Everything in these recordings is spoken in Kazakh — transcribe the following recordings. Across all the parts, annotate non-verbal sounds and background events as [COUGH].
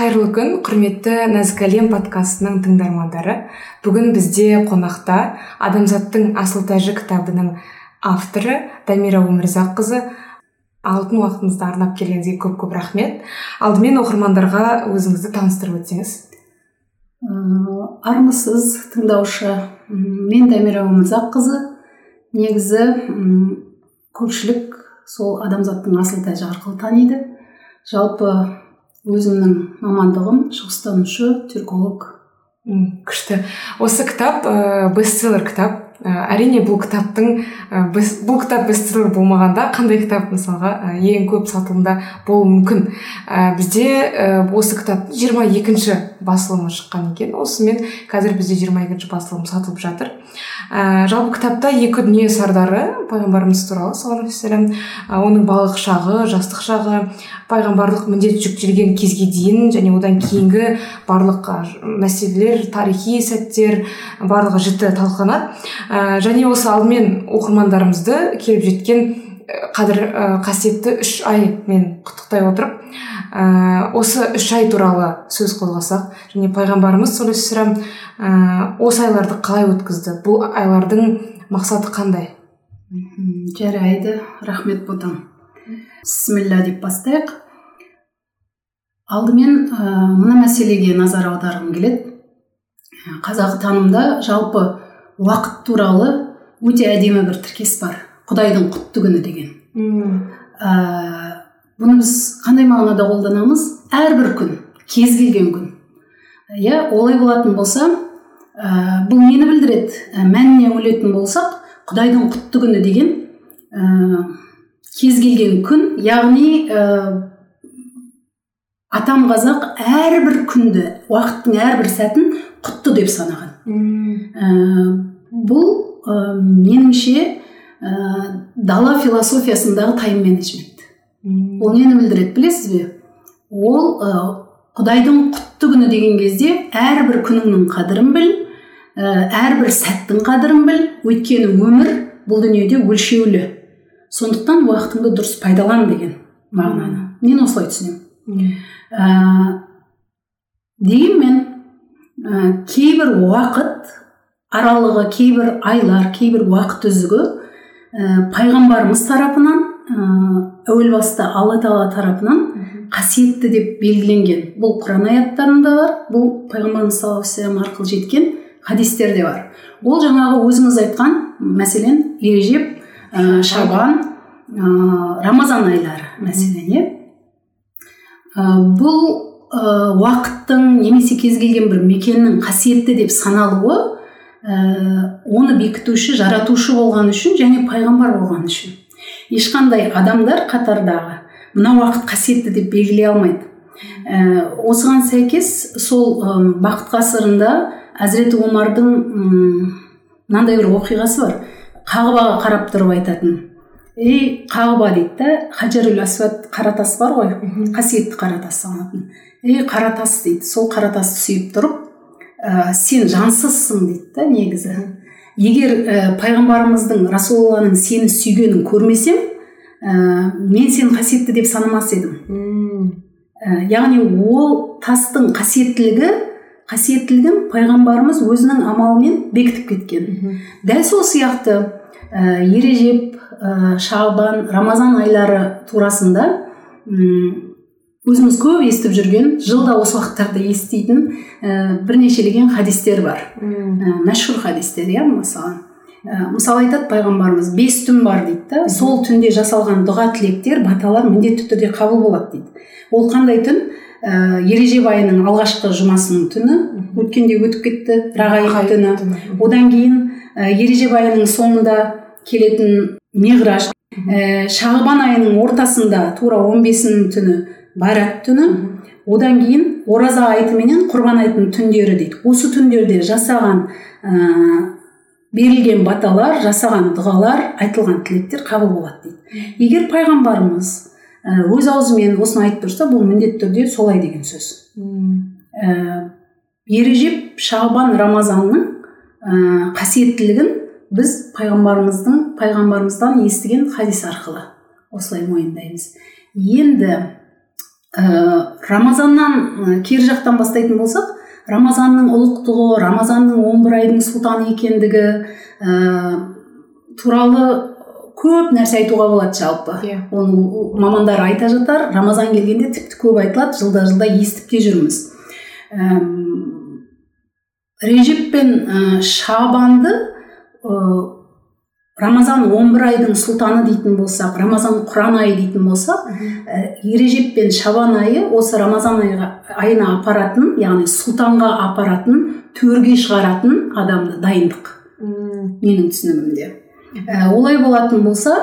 қайырлы күн құрметті нәзік әлем подкастының тыңдармандары. Бүгін бізде қонақта адамзаттың асыл тәжі кітабының авторы дамира өмірзаққызы алтын уақытыңызды арнап келгеніңізге көп көп рахмет. Алдымен оқырмандарға өзіңізді таныстырып өтсеңіз. Армысыз тыңдаушы мен дамира өмірзаққызы негізі көпшілік сол адамзаттың асыл тәжі арқылы таниды. Жалпы өзімнің мамандығым шығыстанушы түрколог. Күшті. Осы кітап ә, бестселлер кітап. Ә, әрине бұл кітаптың ә, бұл кітап бестселлер болмағанда қандай кітап мысалға ә, ең көп сатылымда болуы мүмкін. Ә, бізде ә, осы кітаптың жиырма екінші басылымы шыққан екен. Осымен қазір бізде жиырма екінші басылым сатылып жатыр. Ә, жалпы кітапта екі дүние сардары пайғамбарымыз туралы саллаллаху оның балалық шағы жастық шағы пайғамбарлық міндет жүктелген кезге дейін және одан кейінгі барлық мәселелер тарихи сәттер барлығы жіті талқыланады ә, және осы алдымен оқырмандарымызды келіп жеткен қадір ә, қасиетті үш аймен құттықтай отырып ә, осы үш ай туралы сөз қозғасақ және пайғамбарымыз саллаллаху ә, осы айларды қалай өткізді? Бұл айлардың мақсаты қандай? Жарайды рахмет ботам. Бісміллә деп бастайық. Алдымен ә, мына мәселеге назар аударғым келеді. Қазақ танымда жалпы уақыт туралы өте әдемі бір тіркес бар. Құдайдың құтты күні деген. Ә, бұны біз қандай мағынада қолданамыз? Әрбір күн кез келген күн. Иә олай болатын болса ә, бұл нені білдіреді. Ә, мәніне үңілетін болсақ құдайдың құтты күні деген ә, кез келген күн яғни ә, атам қазақ әрбір күнді уақыттың әрбір сәтін құтты деп санаған. Ә, бұл ә, меніңше ә, дала философиясындағы тайм менеджмент. Ол нені білдіреді білесіз бе? Ол ә, құдайдың құтты күні деген кезде әрбір күніңнің қадірін біл ә, әрбір сәттің қадірін біл өйткені өмір бұл дүниеде өлшеулі. Сондықтан уақытыңды дұрыс пайдалан деген мағынаны. Мен осылай түсінемін. Ә, дегенмен ә, кейбір уақыт аралығы кейбір айлар кейбір уақыт үзігі ә, пайғамбарымыз тарапынан әуел баста алла тағала тарапынан қасиетті деп белгіленген. Бұл құран аяттарында бар бұл пайғамбарымыз саллаллаху алейhi арқылы жеткен хадистерде бар. Ол жаңағы өзіңіз айтқан мәселен ережеп ә, шабан. Ә, рамазан айлары мәселен иә. Бұл ә, уақыттың немесе кез келген бір мекеннің қасиетті деп саналуы ә, оны бекітуші жаратушы болған үшін және пайғамбар болған үшін. Ешқандай адамдар қатардағы мына уақыт қасиетті деп белгілей алмайды. Ә, осыған сәйкес сол ә, бақыт ғасырында әзіреті омардың мынандай бір оқиғасы бар. Қағбаға қарап тұрып айтатын. Ей қағба дейді да хаджарул асвад қара тас бар ғой. Қасиетті қара тас саналатын ей қара тас дейді. Сол қара тасты сүйіп тұрып ә, сен жансызсың дейді да негізі. Егер ә, пайғамбарымыздың расулалланың сені сүйгенін көрмесем ә, мен сені қасиетті деп санамас едім. Ә, яғни ол тастың қасиеттілігі қасиеттілігін пайғамбарымыз өзінің амалымен бекітіп кеткен. Дәл сол сияқты ә, ережеп ә, шағбан рамазан айлары турасында өзіміз көп естіп жүрген жылда осы уақыттарда еститін ә, бірнешелеген хадистер бар. Ә, мәшһүр хадистер иә мысалы ә, мысалы айтады пайғамбарымыз бес түн бар дейді да сол түнде жасалған дұға тілектер баталар міндетті түрде қабыл болады дейді. Ол қандай түн? Ә, ережеп айының алғашқы жұмасының түні. Өткенде өтіп кетті рағайын түні. одан кейін ә, ережеп айының соңында келетін миғраж. Ә, шағбан айының ортасында тура он бесінің түні байрат түні одан кейін ораза айты менен құрбан айтының түндері дейді. Осы түндерде жасаған ә, берілген баталар жасаған дұғалар айтылған тілектер қабыл болады дейді. Егер пайғамбарымыз өз аузымен осыны айтып тұрса бұл міндетті түрде солай деген сөз. Ә, ережеп шағбан рамазанның ә, қасиеттілігін біз пайғамбарымыздың пайғамбарымыздан естіген хадис арқылы осылай мойындаймыз. Енді рамазаннан кері жақтан бастайтын болсақ рамазанның ұлықтығы рамазанның он бір айдың сұлтаны екендігі ә, туралы көп нәрсе айтуға болады жалпы. Иә. Оны мамандар айта жатар. Рамазан келгенде тіпті көп айтылады жылда жылда естіп те жүрміз. Режеп пен ә, шабанды ә, рамазан 11 айдың сұлтаны дейтін болсақ рамазан құран айы дейтін болсақ ә, ережеп пен шабан айы осы рамазан айға, айына апаратын яғни сұлтанға апаратын төрге шығаратын адамды дайындық. Менің түсінігімде. Ә, олай болатын болса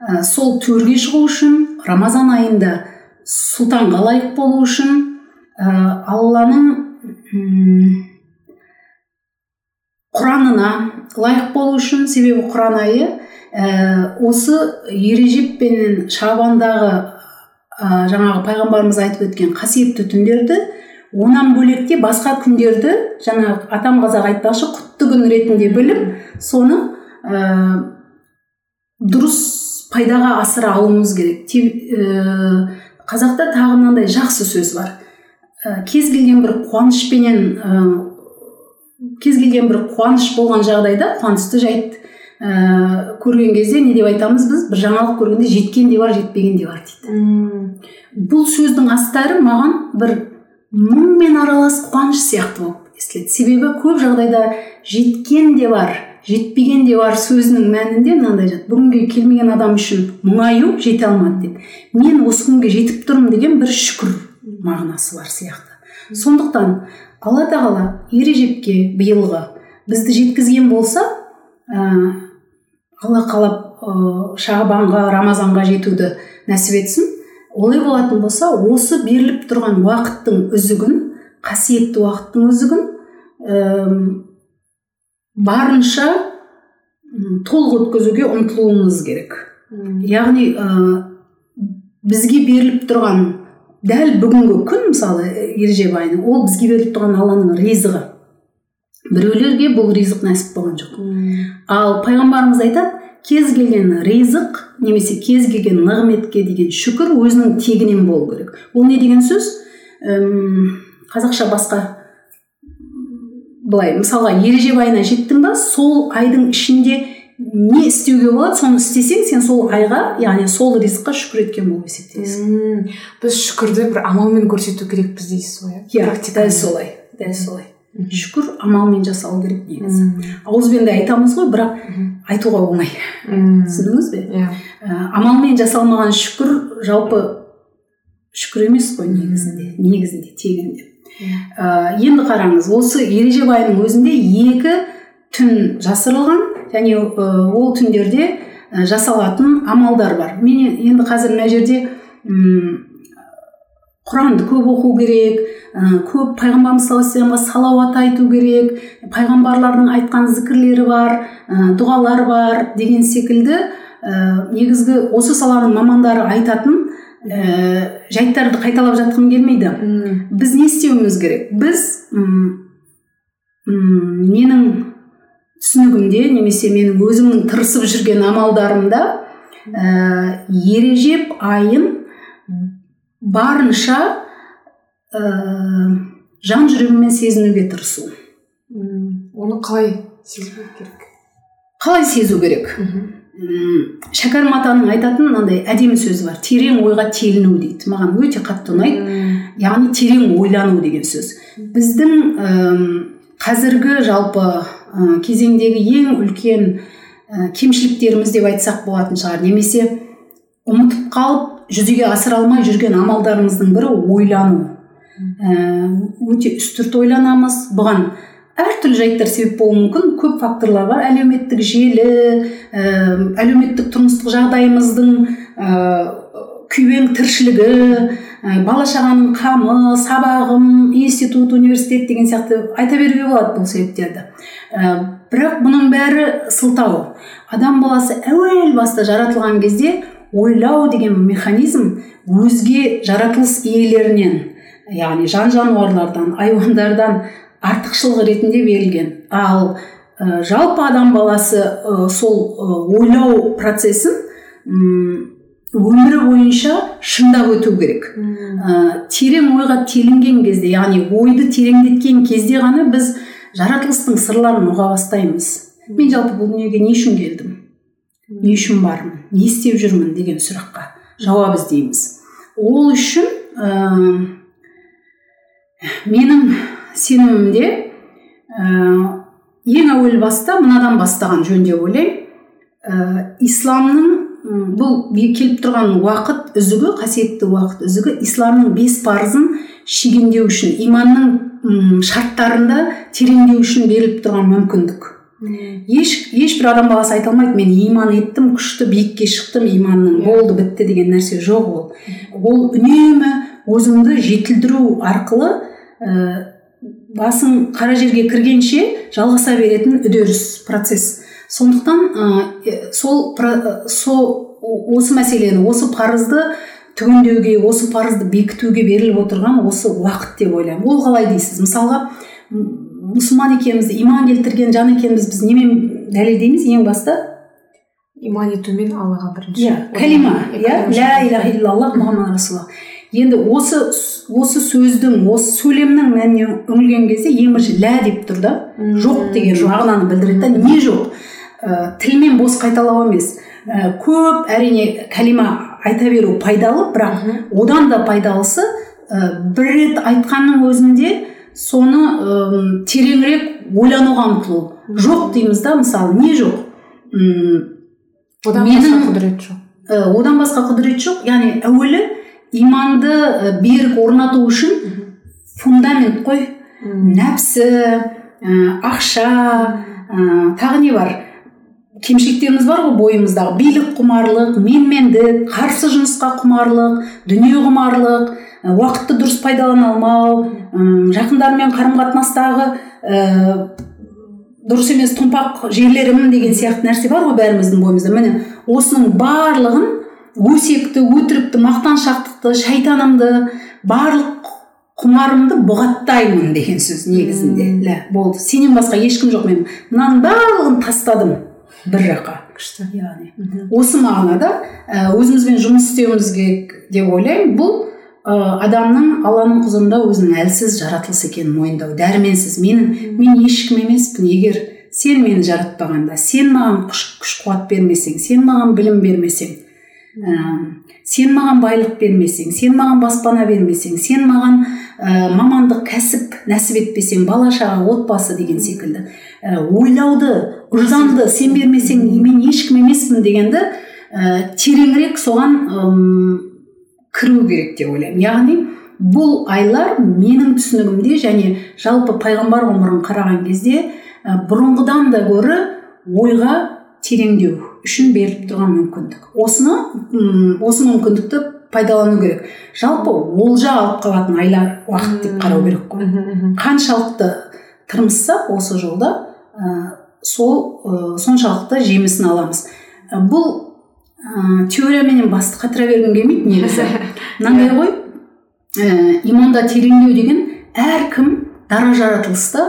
ә, сол төрге шығу үшін рамазан айында сұлтанға лайық болу үшін ә, алланың құранына лайық болу үшін себебі құран айы ә, осы ережеп пен шабандағы ә, жаңағы пайғамбарымыз айтып өткен қасиетті түндерді онан бөлек те басқа күндерді жаңағы атам қазақ айтпақшы құтты күн ретінде біліп соны ә, дұрыс пайдаға асыра алуымыз керек. Ә, қазақта тағы мынандай жақсы сөз бар. Ә, кез келген бір қуанышпенен кез келген бір қуаныш болған жағдайда қуанышты жайт ә, көрген кезде не деп айтамыз біз? Бір жаңалық көргенде жеткен де бар жетпеген де бар дейді. Бұл сөздің астары маған бір мұңмен аралас қуаныш сияқты болып естіледі. Себебі көп жағдайда жеткен де бар жетпеген де бар сөзінің мәнінде мынандай жатыр бүгінге келмеген адам үшін мұңаю жете алмады деп. Мен осы күнге жетіп тұрмын деген бір шүкір мағынасы бар сияқты. Сондықтан алла тағала ережепке биылғы бізді жеткізген болса ә, алла қалап ә, шағбанға рамазанға жетуді нәсіп етсін. Олай болатын болса осы беріліп тұрған уақыттың үзігін қасиетті уақыттың үзігін барынша толық өткізуге ұмтылуымыз керек. Яғни ә, бізге беріліп тұрған дәл бүгінгі күн мысалы ережеп айы ол бізге беріліп тұрған алланың ризығы. Біреулерге бұл ризық нәсіп болған жоқ. Ал пайғамбарымыз айтады кез келген ризық немесе кез келген нығметке деген шүкір өзінің тегінен болу керек. Ол не деген сөз? Үм, қазақша басқа былай мысалға ережеп айына жеттің ба? Сол айдың ішінде не істеуге болады соны істесең сен сол айға яғни сол ризыққа шүкір еткен болып есептелесің біз шүкірді бір амалмен көрсету керекпіз дейсіз ғой иә дәл солай дәл солай. Шүкір амалмен жасалу керек негізі ауызбен де айтамыз ғой бірақ айтуға оңай түсіндіңіз бе? Иә. Амалмен жасалмаған шүкір жалпы шүкір емес қой негізінде негізінде тегінде. Ә, енді қараңыз осы ережеп айының өзінде екі түн жасырылған және ол түндерде жасалатын амалдар бар. Мен енді қазір мына жерде құранды көп оқу керек көп пайғамбарымыз саллаллаху салауат айту керек пайғамбарлардың айтқан зікірлері бар дұғалар бар деген секілді ә, негізгі осы саланың мамандары айтатын ә, жайттарды қайталап жатқым келмейді. Біз не істеуіміз керек? Біз м менің түсінігімде немесе менің өзімнің тырысып жүрген амалдарымда ә, ережеп айын барынша ә, жан жүрегіммен сезінуге тырысу. Оны қалай сезу керек? Қалай сезу керек? Шәкәрім атаның айтатын мынандай әдемі сөзі бар. Терең ойға теліну дейді. Маған өте қатты ұнайды. Яғни терең ойлану деген сөз. Біздің ә, қазіргі жалпы ә, кезеңдегі ең үлкен ә, кемшіліктеріміз деп айтсақ болатын шығар. Немесе ұмытып қалып жүзеге асыра алмай жүрген амалдарымыздың бірі ойлану. Ә, өте үстірт ойланамыз. Бұған әртүрлі жайттар себеп болуы мүмкін. Көп факторлар бар. Әлеуметтік желі ә, әлеуметтік тұрмыстық жағдайымыздың күйбең тіршілігі ә, бала шағаның қамы сабағым институт университет деген сияқты айта беруге болады бұл себептерді. Ә, бірақ бұның бәрі сылтау. Адам баласы әуел баста жаратылған кезде ойлау деген механизм өзге жаратылыс иелерінен яғни жан жануарлардан айуандардан артықшылығы ретінде берілген. Ал ә, жалпы адам баласы ә, сол ойлау процесін өмірі бойынша шыңдап өту керек. Ә, терең ойға телінген кезде яғни ойды тереңдеткен кезде ғана біз жаратылыстың сырларын ұға бастаймыз. Мен жалпы бұл дүниеге не үшін келдім? Не үшін бармын? Не істеп жүрмін деген сұраққа жауап іздейміз. Ол үшін ә, менің сенімімде ә, ең әуел баста мынадан бастаған жөн деп ойлаймын. Ә, исламның бұл келіп тұрған уақыт үзігі қасиетті уақыт үзігі исламның бес парызын шегендеу үшін иманның шарттарында тереңдеу үшін беріліп тұрған мүмкіндік. Еш ешбір адам баласы айта алмайды мен иман еттім күшті биікке шықтым иманның болды бітті деген нәрсе жоқ ол. Ол үнемі өзіңді жетілдіру арқылы ә, басың қара жерге кіргенше жалғаса беретін үдеріс процесс. Сондықтан ә, сол сол осы мәселені осы парызды түгендеуге осы парызды бекітуге беріліп отырған осы уақыт деп ойлаймын. Ол қалай дейсіз? Мысалға мұсылман екенімізді иман келтірген жан екенімізді біз немен дәлелдейміз ең басты? Иман етумен аллаға бірінші. Иә кәлима иә? ля иляха иллаллах мұхаммад енді осы осы сөздің осы сөйлемнің мәніне үңілген кезде ең бірінші лә деп тұр да. Жоқ деген мағынаны білдіреді да. Не жоқ? Ә, тілмен бос қайталау емес. Ә, көп әрине кәлима айта беру пайдалы бірақ одан да пайдалысы ә, бір рет айтқанның өзінде соны ә, тереңірек ойлануға ұмтылу. Жоқ дейміз да мысалы не жоқ? Одан басқа құдірет жоқ. Ә, одан басқа құдірет жоқ. Яғни әуелі иманды берік орнату үшін фундамент қой. Нәпсі ә, ақша ә, тағы не бар? Кемшіліктеріміз бар ғой бойымыздағы. Билік құмарлық менмендік қарсы жұмысқа құмарлық дүние құмарлық уақытты дұрыс пайдалана алмау жақындармен қарым қатынастағы ә, дұрыс емес томпақ жерлерім деген сияқты нәрсе бар ғой бәріміздің бойымызда. Міне осының барлығын өсекті өтірікті мақтаншақтықты шайтанымды барлық құмарымды бұғаттаймын деген сөз негізінде. Лә болды. Сенен басқа ешкім жоқ мен мынаның барлығын тастадым. Бір жаққа. Күшті. Яғни. Осы мағынада өзімізбен жұмыс істеуіміз керек деп ойлаймын. Бұл ә, адамның алланың құзырында өзінің әлсіз жаратылыс екенін мойындау дәрменсіз. Мен мен ешкім емеспін егер сен мені жаратпағанда сен маған күш, күш қуат бермесең сен маған білім бермесең ә, сен маған байлық бермесең сен маған баспана бермесең сен маған ә, мамандық кәсіп нәсіп етпесең бала шаға отбасы деген секілді ә, ойлауды ұжданды сен бермесең мен ешкім емеспін дегенді ә, тереңірек соған ұм, кіру керек деп ойлаймын. Яғни бұл айлар менің түсінігімде және жалпы пайғамбар ғұмырын қараған кезде ә, бұрынғыдан да гөрі ойға тереңдеу үшін беріліп тұрған мүмкіндік. Осыны ұм, осы мүмкіндікті пайдалану керек. Жалпы олжа алып қалатын айлар уақыт деп қарау керек қой. Қаншалықты тырмыссақ осы жолда ә, сол ә, соншалықты жемісін аламыз. Ә, бұл ә, теорияменен басты қатыра бергім келмейді негізі. [LAUGHS] Мынандай ғой. Ә, иманда тереңдеу деген әркім дара жаратылыста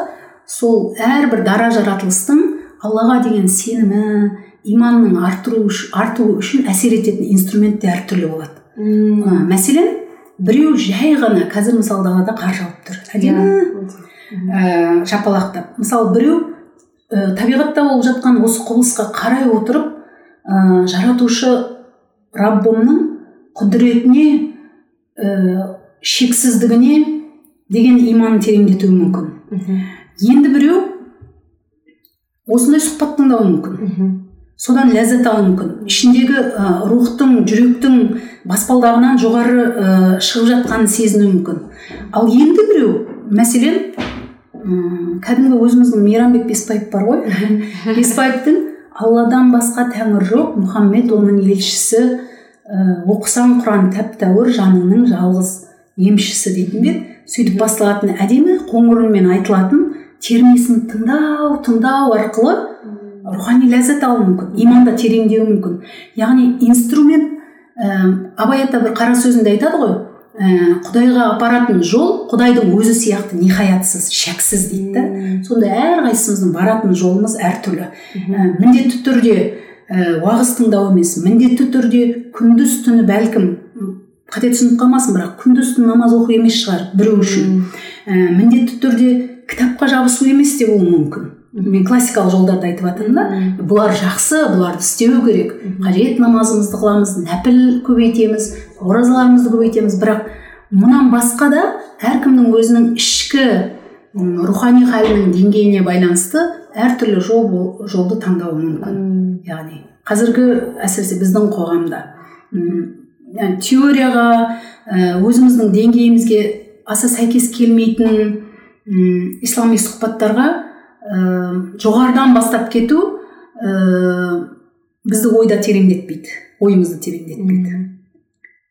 сол әрбір дара жаратылыстың аллаға деген сенімі иманның артыру артуы үшін әсер ететін инструмент те әртүрлі болады. Ә, мәселен біреу жай ғана қазір мысалы далада қар жауып тұр. Әдемі? Ә, жапалақтап. Мысалы біреу ә, табиғатта болып жатқан осы құбылысқа қарай отырып ә, жаратушы раббымның құдіретіне ә, шексіздігіне деген иманын тереңдетуі мүмкін. Енді біреу осындай сұхбат тыңдауы мүмкін. Содан ләззат алуы мүмкін. Ішіндегі ә, рухтың жүректің баспалдағынан жоғары ә, шығып жатқанын сезінуі мүмкін. Ал енді біреу мәселен м кәдімгі өзіміздің мейрамбек беспаев бар ғой. Беспаевтың алладан басқа тәңір жоқ мұхаммед оның елшісі ә, оқысаң құран тәп тәуір жаныңның жалғыз емшісі дейтін бе? Сөйтіп басталатын әдемі қоңыр үнмен айтылатын термесін тыңдау тыңдау арқылы рухани ләззат алу мүмкін иманда тереңдеуі мүмкін. Яғни инструмент ә, абай ата бір қара сөзінде айтады ғой ә, құдайға апаратын жол құдайдың өзі сияқты ниһаятсыз шексіз дейді да. Сонда әрқайсымыздың баратын жолымыз әртүрлі. Ә, міндетті түрде ә, уағыз тыңдау емес міндетті түрде күндіз түні бәлкім қате түсініп қалмасын бірақ күндіз түні намаз оқу емес шығар біреу үшін. Ә, міндетті түрде кітапқа жабысу емес те болуы мүмкін. Мен классикалық жолдарды айтып жатырмын да. Бұлар жақсы бұларды істеу керек. Қажет намазымызды қыламыз нәпіл көбейтеміз оразаларымызды көбейтеміз. Бірақ мұнан басқа да әркімнің өзінің ішкі рухани халінің деңгейіне байланысты әртүрлі жол жолды таңдауы мүмкін. Яғни қазіргі әсіресе біздің қоғамда яғни теорияға өзіміздің деңгейімізге аса сәйкес келмейтін ислами сұхбаттарға жоғарыдан бастап кету ә, бізді ойда тереңдетпейді ойымызды тереңдетпейді.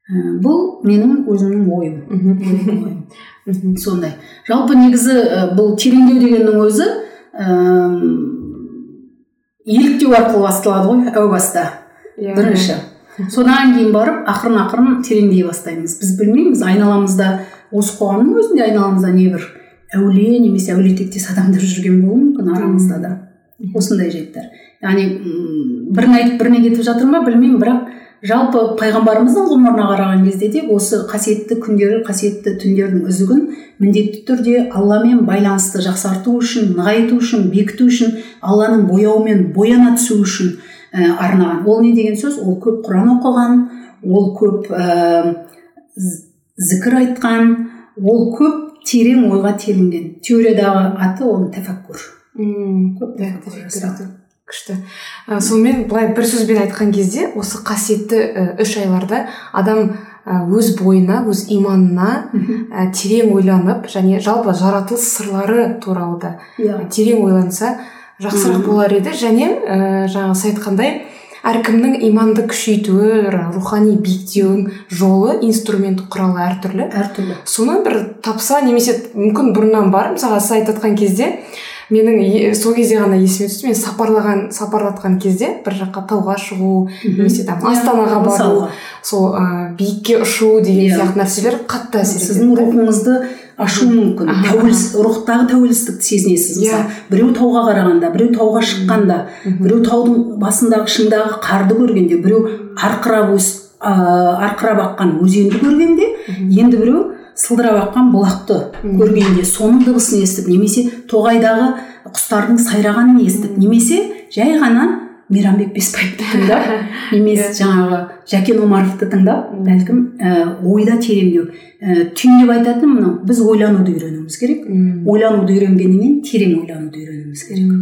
Ә, бұл менің өзімнің ойым. [LAUGHS] Сондай. Жалпы негізі бұл тереңдеу дегеннің өзі ә, еліктеу арқылы басталады ғой әу баста. Yeah. Иә. бірінші. Содан кейін барып ақырын ақырын тереңдей бастаймыз. Біз білмейміз айналамызда осы қоғамның өзінде айналамызда небір әулие немесе әулие тектес адамдар жүрген болуы мүмкін арамызда да. Осындай жайттар яғни бірін айтып біріне кетіп жатыр ма білмеймін. Бірақ жалпы пайғамбарымыздың ғұмырына қараған кезде де осы қасиетті күндері қасиетті түндердің үзігін міндетті түрде алламен байланысты жақсарту үшін нығайту үшін бекіту үшін алланың бояуымен бояна түсу үшін ә, арнаған. Ол не деген сөз? Ол көп құран оқыған ол көп ә, зікір айтқан ол көп терең ойға телінген теориядағы аты оның тәфәккур күшті ә, сонымен былай бір сөзбен айтқан кезде осы қасиетті үш айларда адам өз бойына өз иманына ә, терең ойланып және жалпы жаратылыс сырлары туралы да yeah. Иә. терең ойланса жақсырақ болар еді. Және ә, жаңағы сіз айтқандай әркімнің иманды күшейтуі рухани биіктеуің жолы инструмент құралы әртүрлі. Әртүрлі. Соны бір тапса немесе мүмкін бұрыннан бар. Мысалға сіз айтып жатқан кезде менің сол кезде ғана есіме түсті мен сапарлаған сапарлатқан кезде бір жаққа тауға шығу немесе там иә, астанаға бару сол ә, биікке ұшу деген иә. сияқты нәрселер қатты әсер етеді сіздің рухыңызды ашуы мүмкін. Тәуелсіз рухтағы тәуелсіздікті сезінесіз. Мысалы yeah. Иә. біреу тауға қарағанда біреу тауға шыққанда біреу таудың басындағы шыңдағы қарды көргенде біреу арқырап өс арқырап аққан өзенді көргенде енді біреу сылдырап аққан бұлақты көргенде соның дыбысын естіп немесе тоғайдағы құстардың сайрағанын естіп немесе жай ғана мейрамбек бесбаевты тыңдап немесе [LAUGHS] жаңағы жәкен омаровты тыңдап бәлкім ә, ойда тереңдеу ә, түйіндеп айтатыным мынау біз ойлануды үйренуіміз керек. Ойлануды үйренгеннен кейін терең ойлануды үйренуіміз керек.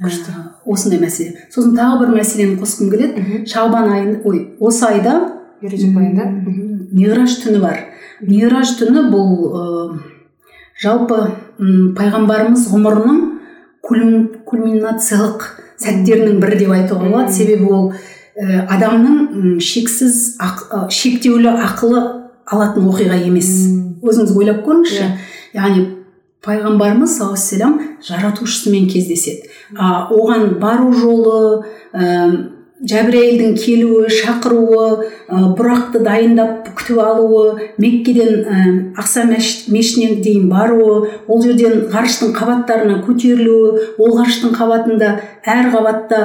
Күшті. осындай мәселе. Сосын тағы бір мәселені қосқым келеді. Шағбан айында ой осы айда айында мираж түні бар. Мираж түні бұл ә, жалпы пайғамбарымыз ғұмырының кульминациялық сәттерінің бірі деп айтуға болады. Себебі ол ә, адамның шексіз ақ, шектеулі ақылы алатын оқиға емес. Өзіңіз ойлап көріңізші. Yeah. Иә. яғни пайғамбарымыз саллаллаху жаратушысымен кездеседі. А, оған бару жолы жәбірәйілдің келуі шақыруы ә, бұрақты дайындап күтіп алуы меккеден ә, ақса мешітіне дейін баруы ол жерден ғарыштың қабаттарына көтерілуі ол ғарыштың қабатында әр қабатта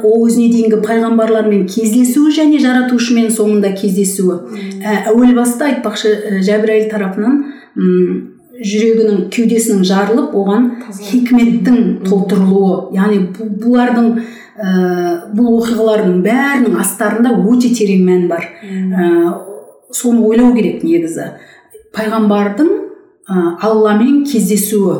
ол өзіне дейінгі пайғамбарлармен кездесуі және жаратушымен соңында кездесуі. Ә, әуел баста айтпақшы жәбірәйіл тарапынан жүрегінің кеудесінің жарылып оған хикметтің толтырылуы. Яғни бұлардың ә, бұл оқиғалардың бәрінің астарында өте терең мән бар. Ә, соны ойлау керек негізі. Пайғамбардың ә, алламен кездесуі.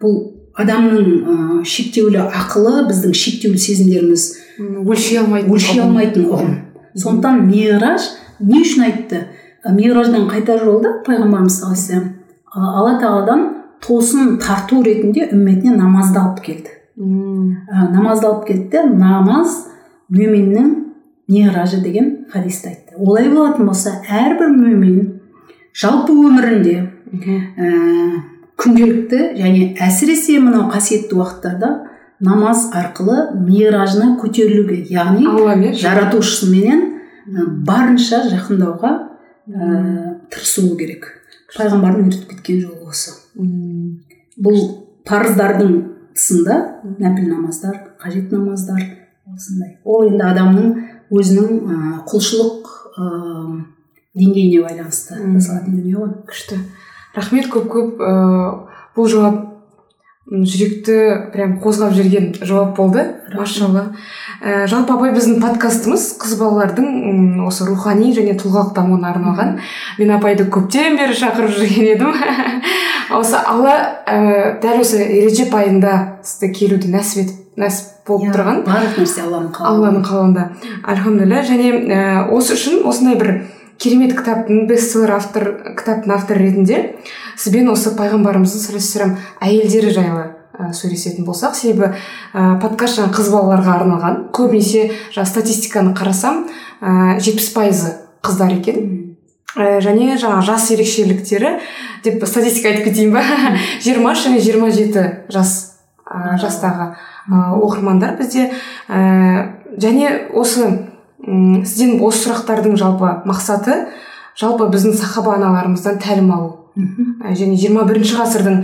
Бұл адамның ә, шектеулі ақылы біздің шектеулі сезімдеріміз өлшей алмайтын өлшей алмайтын ұғым. Сондықтан мираж не үшін айтты? Мираждан қайтар жолда пайғамбарымыз саллаллаху алла тағаладан тосын тарту ретінде үмметіне намазды алып келді. Ә, намазды алып кетті намаз мөминнің миражы деген хадисті айтты. Олай болатын болса әрбір мөмин жалпы өмірінде ә, күнделікті және әсіресе мынау қасиетті уақыттарда намаз арқылы миражына көтерілуге яғни жаратушысыменен барынша жақындауға ә, тырысуы керек. Пайғамбардың үйретіп кеткен жолы осы. Бұл парыздардың тысында нәпіл намаздар қажет намаздар осындай ол енді адамның өзінің ә, құлшылық ә, деңгейіне байланысты жасалатын дүние ғой. күшті. Рахмет көп көп ә, бұл жауап жүректі прям қозғап жүрген жауап болды. Машалла. Ә, жалпы абай біздің подкастымыз қыз балалардың осы рухани және тұлғалық дамуына арналған. Мен апайды көптен бері шақырып жүрген едім. [LAUGHS] Осы алла ә, дәл осы режеп айында сізді келуді нәсіп етіп нәсіп болып yeah, тұрған. барлық нәрсе алланың қалауында. Алланың қалауында. Альхамдулилля. Және ә, осы үшін осындай бір керемет кітаптың бестселлер автор кітаптың авторы ретінде сізбен осы пайғамбарымыздың саллаллаху әйелдері жайлы ә, сөйлесетін болсақ. Себебі ә, подкаст жаңағы қыз балаларға арналған көбінесе жаңағы статистиканы қарасам жетпіс ә, пайызы қыздар екен. Ә, және жаңа жас ерекшеліктері деп статистика айтып кетейін ба? [LAUGHS] Жиырма үш және жиырма жеті жас ә, жастағы ә, оқырмандар бізде ә, және осы м сізден осы сұрақтардың жалпы мақсаты жалпы біздің сахаба аналарымыздан тәлім алу. Және 21 бірінші ғасырдың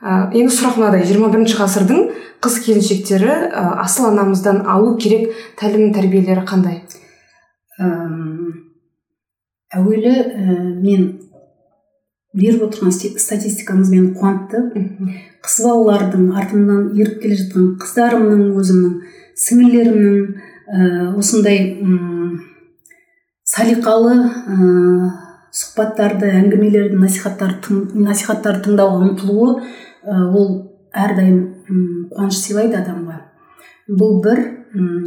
ә, енді сұрақ мынадай жиырма бірінші ғасырдың қыз келіншектері ә, асыл анамыздан алу керек тәлім тәрбиелері қандай? Әуелі ә, мен беріп отырған статистикаңыз мені қуантты. Қыз балалардың артымнан еріп келе жатқан қыздарымның өзімнің сіңілдерімнің ә, осындай ұм, салиқалы ә, сұхбаттарды әңгімелерді насихаттарды, насихаттарды тыңдауға ұмтылуы ә, ол әрдайым қуаныш сыйлайды адамға. Бұл бір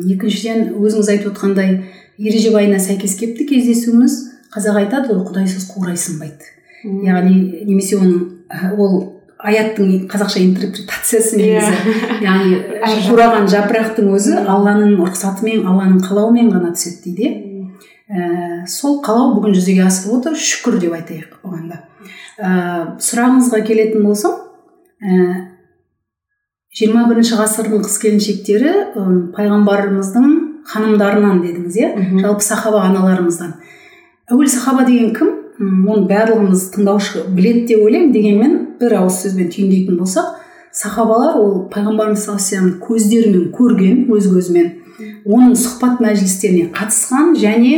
екіншіден өзіңіз айтып отқандай ережебайына сәйкес кепті кездесуіміз. Қазақ айтады ғой құдайсыз қурай сынбайды яғни немесе оның ол аяттың қазақша интерпретациясы негізі yeah. Иә. яғни [LAUGHS] қураған жапырақтың өзі алланың рұқсатымен алланың қалауымен ғана түседі дейді. Ә, сол қалау бүгін жүзеге асып отыр шүкір деп айтайық оған да. Ә, сұрағыңызға келетін болсам ә, жиырма бірінші ғасырдың қыз келіншектері ә, пайғамбарымыздың ханымдарынан дедіңіз иә? Жалпы сахаба аналарымыздан. Әуел сахаба деген кім? Оны барлығымыз тыңдаушы біледі деп ойлаймын. Дегенмен бір ауыз сөзбен түйіндейтін болсақ сахабалар ол пайғамбарымыз саллаллаху көздерімен көрген өз көзімен оның сұхбат мәжілістеріне қатысқан және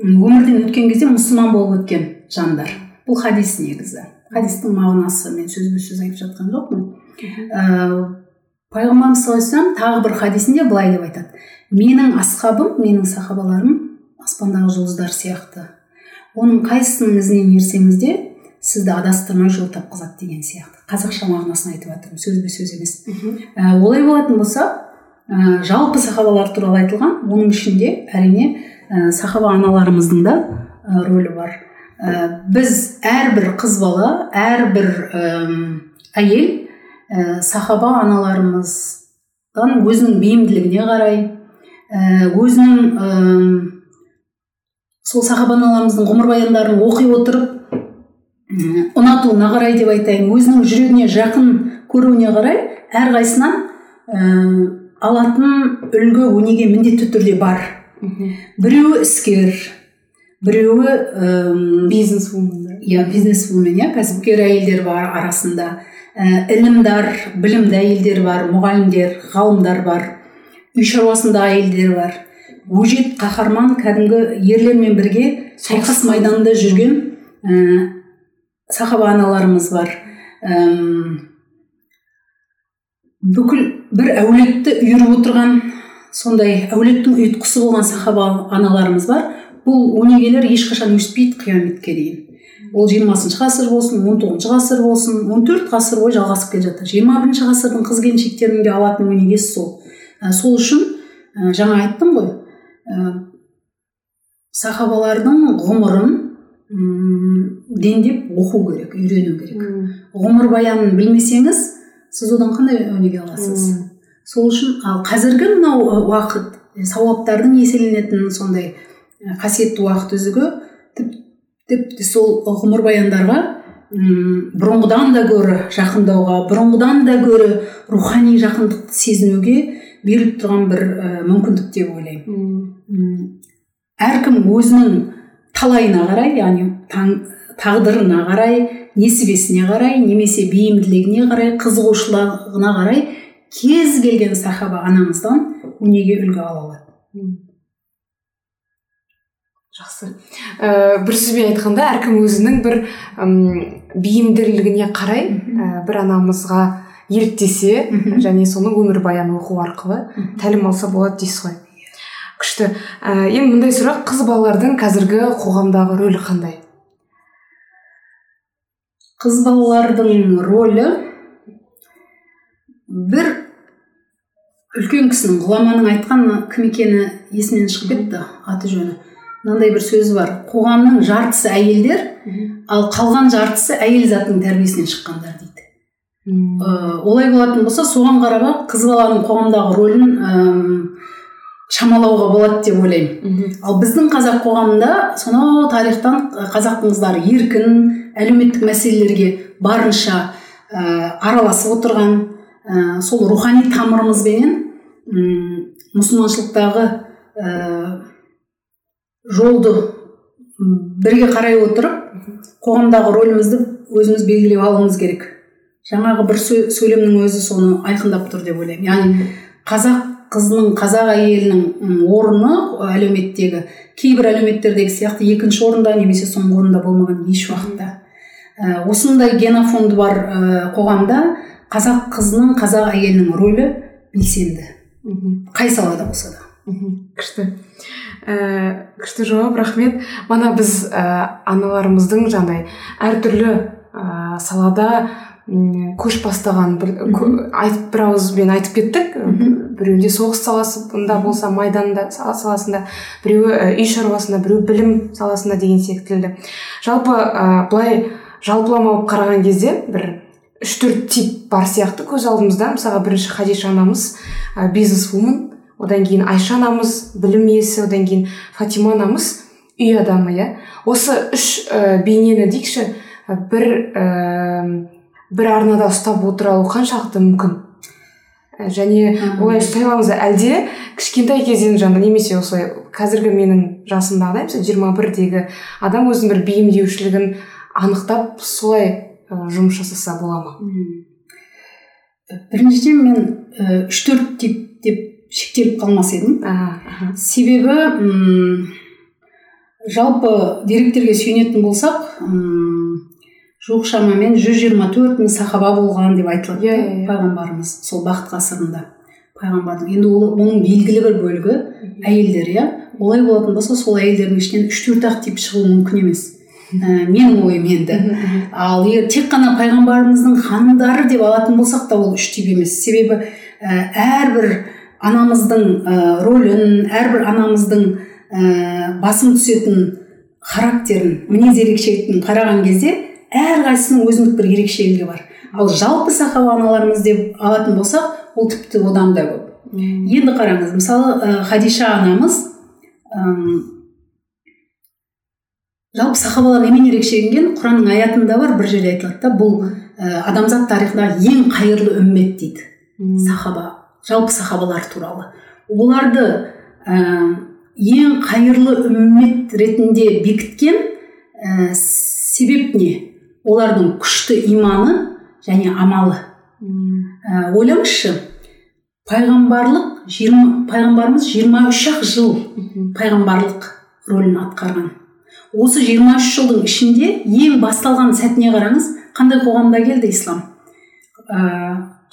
өмірден өткен кезде мұсылман болып өткен жандар. Бұл хадис негізі. Хадистің мағынасы мен сөзбе сөз айтып жатқан жоқпын. Ә, пайғамбарымыз саллаллаху тағы бір хадисінде былай деп айтады. Менің асхабым менің сахабаларым аспандағы жұлдыздар сияқты оның қайсысының ізінен ерсеңіз де сізді адастырмай жол тапқызады деген сияқты. Қазақша мағынасын айтып жатырмын сөзбе сөз емес ә, олай болатын болса ә, жалпы сахабалар туралы айтылған оның ішінде әрине ә, сахаба аналарымыздың да ә, рөлі бар. Ә, біз әрбір қыз бала әрбір ә, әйел ә, сахаба аналарымыздан өзінің бейімділігіне қарай ә, өзінің сол сахабаналарымыздың ғұмырбаяндарын оқи отырып ұнатуына қарай деп айтайын өзінің жүрегіне жақын көруіне қарай әрқайсысынан ә, алатын үлгі өнеге міндетті түрде бар. Біреуі іскер біреуі бизнес иә бизнес вумен иә кәсіпкер әйелдер бар арасында. Ә, ілімдар білімді әйелдер бар мұғалімдер ғалымдар бар. Үй шаруасында әйелдер бар. Өжет қаһарман кәдімгі ерлермен бірге шайқас майданында жүрген ә, сахаба аналарымыз бар. Бүкіл бір әулетті үйіріп отырған сондай әулеттің ұйытқысы болған сахаба аналарымыз бар. Бұл өнегелер ешқашан өспейді қияметке дейін. Ол жиырмасыншы ғасыр болсын он тоғызыншы ғасыр болсын он төрт ғасыр бойы жалғасып келе жатыр. Жиырма бірінші ғасырдың қыз келіншектерінің де алатын өнегесі сол. Ә, сол үшін ә, жаңа айттым ғой ә, сахабалардың ғұмырын дендеп оқу керек үйрену керек. Ғұмырбаянын білмесеңіз сіз одан қандай өнеге аласыз? Сол үшін ал қазіргі мынау уақыт сауаптардың еселенетін сондай қасиетті уақыт үзігі тіпті сол ғұмырбаяндарға бұрынғыдан да гөрі жақындауға бұрынғыдан да гөрі рухани жақындықты сезінуге беріліп тұрған бір ә, мүмкіндік деп ойлаймын. Әркім өзінің талайына қарай яғни таң, тағдырына қарай несібесіне қарай немесе бейімділігіне қарай қызығушылығына қарай кез келген сахаба анамыздан өнеге үлгі ала алады. Жақсы. Ә, бір сөзбен айтқанда әркім өзінің бір бейімділігіне қарай ә, бір анамызға еліктесе және соның өмірбаянын оқу арқылы тәлім алса болады дейсіз ғой. Күшті. Ә, енді мындай сұрақ қыз балалардың қазіргі қоғамдағы рөлі қандай? Қыз балалардың рөлі бір үлкен кісінің ғұламаның айтқан кім екені есімнен шығып кетті аты жөні. Мынандай бір сөзі бар. Қоғамның жартысы әйелдер ал қалған жартысы әйел затының тәрбиесінен шыққандар дейді. Ә, олай болатын болса соған қарап ақ қыз баланың қоғамдағы рөлін шамалауға болады деп ойлаймын. Ал біздің қазақ қоғамында сонау тарихтан қазақ қыздары еркін әлеуметтік мәселелерге барынша ә, араласып отырған ә, сол рухани тамырымызбенен мұсылманшылықтағы ә, жолды бірге қарай отырып қоғамдағы рөлімізді өзіміз белгілеп алуымыз керек. Жаңағы бір сөйлемнің өзі соны айқындап тұр деп ойлаймын. яғни қазақ қызының қазақ әйелінің орны әлеуметтегі кейбір әлеуметтердегі сияқты екінші орында немесе соңғы орында болмаған еш уақытта. Ә, осындай генофонды бар ә, қоғамда қазақ қызының қазақ әйелінің рөлі белсенді. Қай салада болса да. Күшті. Ә, күшті жауап рахмет. Мана біз ә, аналарымыздың жаңағыдай әртүрлі ә, салада көш бастаған бір айтып бір ауызбен айтып кеттік. Біреуінде соғыс саласында болса майданда саласында біреуі үй шаруасында біреу білім саласында деген секілді. Жалпы ә, былай жалпылама алып қараған кезде бір үш төрт тип бар сияқты көз алдымызда. Мысалға бірінші хадиша анамыз ә, бизнес вумен одан кейін айша анамыз білім иесі одан кейін фатима анамыз үй адамы иә. Осы үш ә, бейнені дейікші бір ә, бір арнада ұстап отыра алу қаншалықты мүмкін? Ә, және олай ұстай аламыз әлде кішкентай кезден жаңағы немесе осылай қазіргі менің жасымдағыдай мысалы жиырма бірдегі адам өзінің бір бейімдеушілігін анықтап солай жұмыс жасаса бола ма? Біріншіден мен үш төрт тип деп шектеліп қалмас едім. Себебі м жалпы деректерге сүйенетін болсақ жуық шамамен жүз жиырма төрт мың сахаба болған деп айтылады иә yeah, пайғамбарымыз сол бақыт ғасырында. Пайғамбардың енді ол оның белгілі бір бөлігі әйелдер иә? Олай болатын болса сол әйелдердің ішінен үш төрт ақ тип шығуы мүмкін емес. Ә, менің ойым енді. Ал егер тек қана пайғамбарымыздың ханымдары деп алатын болсақ та ол үш тип емес. Себебі ә, әрбір анамыздың ә, рөлін әрбір анамыздың ә, басым түсетін характерін мінез ерекшелігін қараған кезде әрқайсысының өзіндік бір ерекшелігі бар. Ал жалпы сахаба аналарымыз деп алатын болсақ ол тіпті одан да көп. Енді қараңыз мысалы ә, хадиша анамыз ә, жалпы сахабалар немен ерекшеленген құранның аятында бар бір жерде айтылады да бұл ә, адамзат тарихындағы ең қайырлы үммет дейді сахаба жалпы сахабалар туралы. Оларды ә, ең қайырлы үммет ретінде бекіткен ә, себеп не? Олардың күшті иманы және амалы. Ә, ойлаңызшы пайғамбарлық 20, пайғамбарымыз 23 ақ жыл пайғамбарлық рөлін атқарған. Осы 23 жылдың ішінде ең басталған сәтіне қараңыз қандай қоғамда келді ислам? Ә,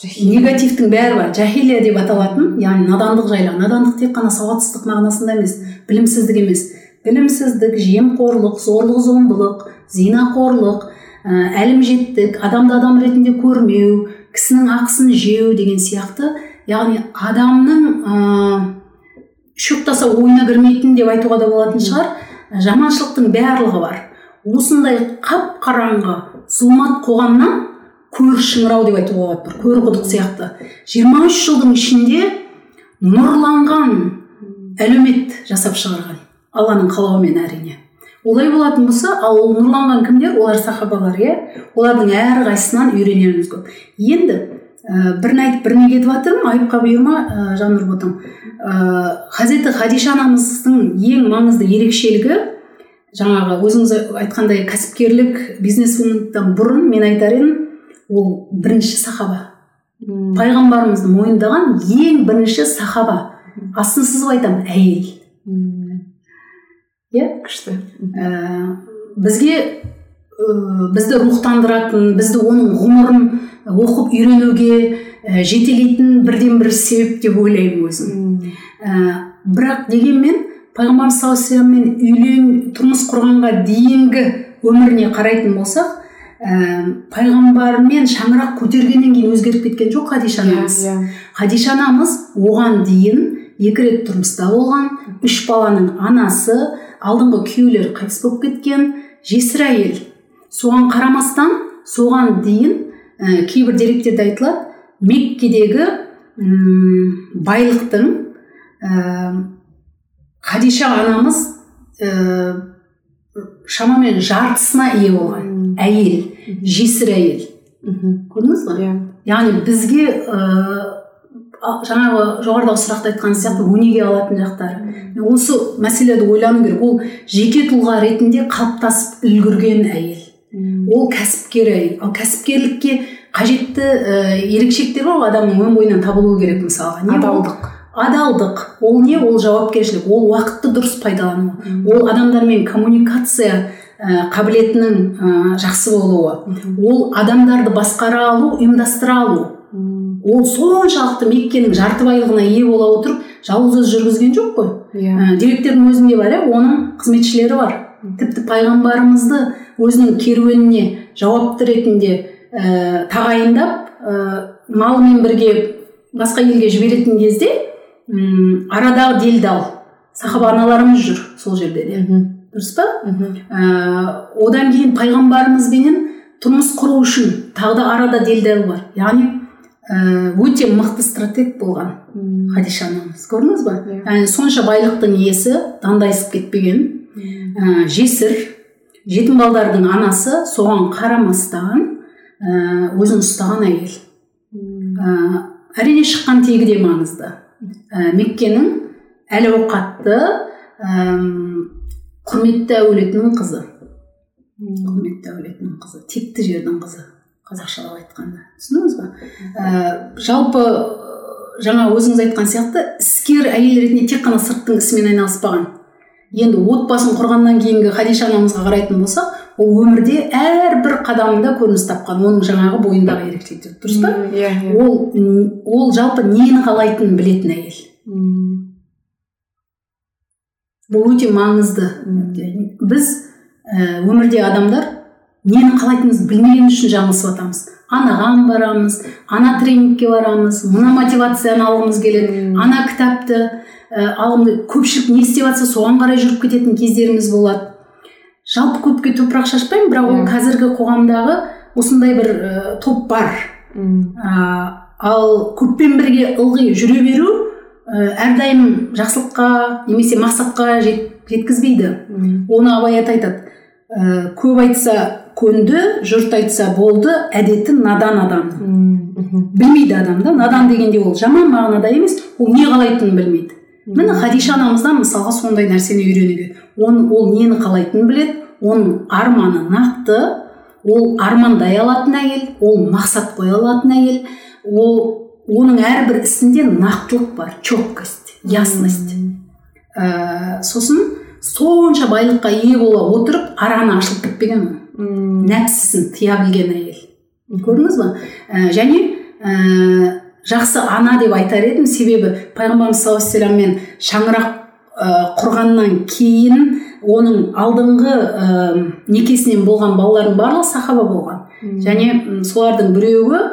негативтің бәрі бар. Жахилия деп аталатын яғни надандық жайлы надандық тек қана сауатсыздық мағынасында емес білімсіздік емес. Білімсіздік жемқорлық зорлық зомбылық зинақорлық әлімжеттік адамды адам ретінде көрмеу кісінің ақысын жеу деген сияқты. Яғни адамның ә, шөп ойына кірмейтін деп айтуға да болатын шығар. Жаманшылықтың барлығы бар. Осындай қап қараңғы зұлмат қоғамнан көр шыңырау деп айтуға болады бір көр құдық сияқты 23 жылдың ішінде нұрланған әлеумет жасап шығарған. Алланың қалауымен әрине. Олай болатын болса ал ол нұрланған кімдер? Олар сахабалар иә? Олардың әрқайсысынан үйренеріміз көп. Енді ә, бірін айтып біріне кетіп жатырмын айыпқа бұйырма ә, жаннұр ботам ә, хазіреті хадиша анамыздың ең маңызды ерекшелігі жаңағы өзіңіз айтқандай кәсіпкерлік бизнесвуменнен бұрын мен айтар едім ол бірінші сахаба. Пайғамбарымызды мойындаған ең бірінші сахаба. Астын сызып айтамын әйел. Иә? күшті. Ә, бізге ә, бізді рухтандыратын бізді оның ғұмырын оқып үйренуге ә, жетелейтін бірден бір себеп деп ойлаймын өзім. Ә, бірақ дегенмен пайғамбарымыз саллаллаху алейhi үйлен тұрмыс құрғанға дейінгі өміріне қарайтын болсақ ә, пайғамбармен шаңырақ көтергеннен кейін өзгеріп кеткен жоқ хадиша иә анамыз иә. Хадиша анамыз оған дейін екі рет тұрмыста болған үш баланың анасы алдыңғы күйеулері қайтыс болып кеткен жесір әйел соған қарамастан соған дейін ә, кейбір деректерде айтылады меккедегі м, байлықтың ә, хадиша анамыз ә, шамамен жартысына ие болған әйел жесір әйел мхм көрдіңіз ба иә. Яғни бізге ыыы жаңағы жоғарыдағы сұрақта айтқан сияқты өнеге алатын жақтары осы мәселелерді ойлану керек. Ол жеке тұлға ретінде қалыптасып үлгерген әйел. Ол кәсіпкер әйел. Ал кәсіпкерлікке қажетті ә, ерекшеліктер бар ғой адамның өн бойынан табылуы керек мысалға. Не адалдық. адалдық. Ол не? Ол жауапкершілік. Ол уақытты дұрыс пайдалану. Ол адамдармен коммуникация ә, қабілетінің ә, жақсы болуы. Ол адамдарды басқара алу ұйымдастыра алу. Ол соншалықты меккенің жарты байлығына ие бола отырып жалғыз өзі жүргізген жоқ қой. Иә. Ә, деректердің өзінде бар иә оның қызметшілері бар. Тіпті пайғамбарымызды өзінің керуеніне жауапты ретінде ә, тағайындап ә, малымен бірге басқа елге жіберетін кезде м арадағы делдал сахаба аналарымыз жүр сол жерде де дұрыс па? Ә, одан кейін пайғамбарымызбенен тұрмыс құру үшін тағы да арада делдал бар. Яғни өте мықты стратег болған хадиша анамыз көрдіңіз ба? Иә. яғни сонша байлықтың иесі дандайсып кетпеген ә, жесір жетім балдардың анасы соған қарамастан ә, өзін ұстаған әйел. Ә, әрине шыққан тегі де маңызды. Ә, меккенің әл ауқатты әм, құрметті әулетінің қызы. Құрметті әулетінің қызы текті жердің қызы. Қазақшалап айтқанда түсіндіңіз ба? Ә, жалпы жаңа өзіңіз айтқан сияқты іскер әйел ретінде тек қана сырттың ісімен айналыспаған. Енді отбасын құрғаннан кейінгі хадиша анамызға қарайтын болсақ ол өмірде әрбір қадамында көрініс тапқан оның жаңағы бойындағы ерекшеліктер дұрыс па? Иә иә. Ол ол жалпы нені қалайтынын білетін әйел. Бұл өте маңызды. Біз өмірде адамдар нені қалайтынымызды білмеген үшін жаңылысып жатамыз анаған барамыз ана тренингке барамыз мына мотивацияны алғымыз келеді ана кітапты ә, алғым көпшілік не істеп жатса соған қарай жүріп кететін кездеріміз болады. Жалпы көпке топырақ шашпаймын бірақ ол қазіргі қоғамдағы осындай бір ә, топ бар. Ә, ал көппен бірге ылғи жүре беру ә, әрдайым жақсылыққа немесе мақсатқа жет, жеткізбейді. Оны абай ата айтады. Ә, көп айтса көнді жұрт айтса болды әдеті надан адам. Білмейді адам да надан дегенде ол жаман мағынада емес ол не қалайтынын білмейді. Міне хадиша анамыздан мысалға сондай нәрсені үйренуге. Он, ол нені қалайтынын біледі оның арманы нақты ол армандай алатын әйел ол мақсат қоя алатын әйел ол оның әрбір ісінде нақтылық бар четкость ясность. Ә, сосын сонша байлыққа ие бола отырып араны ашылып кетпеген нәпсісін тыя білген әйел. Көрдіңіз ба? Ә, және ә, жақсы ана деп айтар едім. Себебі пайғамбарымыз саллаллаху алейхи вассаламмен шаңырақ ә, құрғаннан кейін оның алдыңғы ә, некесінен болған балалардың барлығы сахаба болған. Және солардың біреуі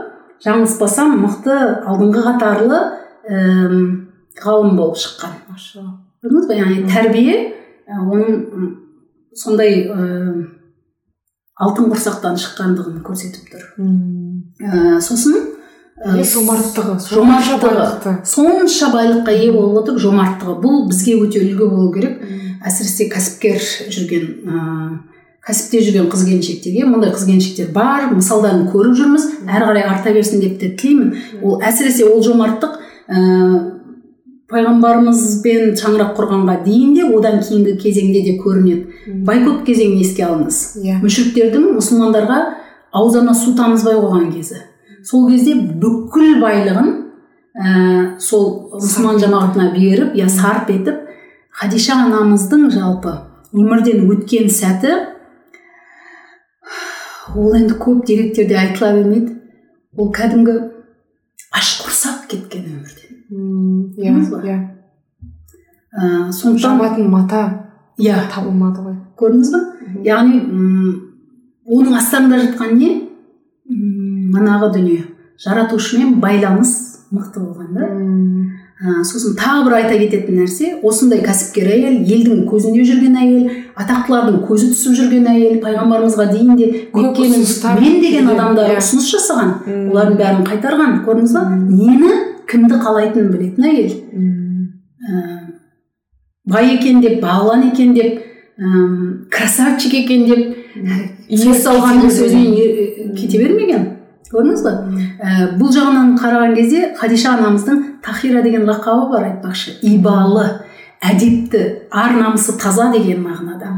жаңылыспасам мықты алдыңғы қатарлы ііі ғалым болып шыққан. Көрдіңіз ба? Яғни тәрбие ә, оның сондай ііі алтын құрсақтан шыққандығын көрсетіп тұр. Ә, сосын ә, жомарттығы жомарттығы. сонша байлыққа ие болып отырып жомарттығы. Бұл бізге өте үлгі болу керек. Әсіресе кәсіпкер жүрген ыыы кәсіпте жүрген қыз келіншектерге мұндай қыз келіншектер бар. Мысалдарын көріп жүрміз. Әрі қарай арта берсін деп те тілеймін. Ол әсіресе ол жомарттық ыыы пайғамбарымызбен шаңырақ құрғанға дейін де одан кейінгі кезеңде де көрінеді. Байкот кезеңін еске алыңыз. Иә. Мүшіріктердің мұсылмандарға аузына су тамызбай қойған кезі. Сол кезде бүкіл байлығын ә, сол мұсылман жамағатына беріп я сарп етіп хадиша анамыздың жалпы өмірден өткен сәті [SIGHS] ол енді көп деректерде айтыла бермейді. Ол кәдімгі аш құрсақ кеткен өмірден иә иә сондықтан жабатын мата иә табылмады ғой көрдіңіз ба яғни оның астарында жатқан не м, манағы дүние жаратушымен байланыс мықты болған да ә, сосын тағы бір айта кететін нәрсе осындай кәсіпкер әйел елдің көзінде жүрген әйел атақтылардың көзі түсіп жүрген әйел пайғамбарымызға дейін де мен деген адамдар ұсыныс жасаған олардың бәрін қайтарған көрдіңіз ба нені кімді қалайтынын білетін әйел. Ә, бай екен деп бағлан екен деп әм, красавчик екен деп сөз салғанның сөзінен кете бермеген. Көрдіңіз ба ә, бұл жағынан қараған кезде хадиша анамыздың тахира деген лақабы бар айтпақшы. Ибалы әдепті ар намысы таза деген мағынада.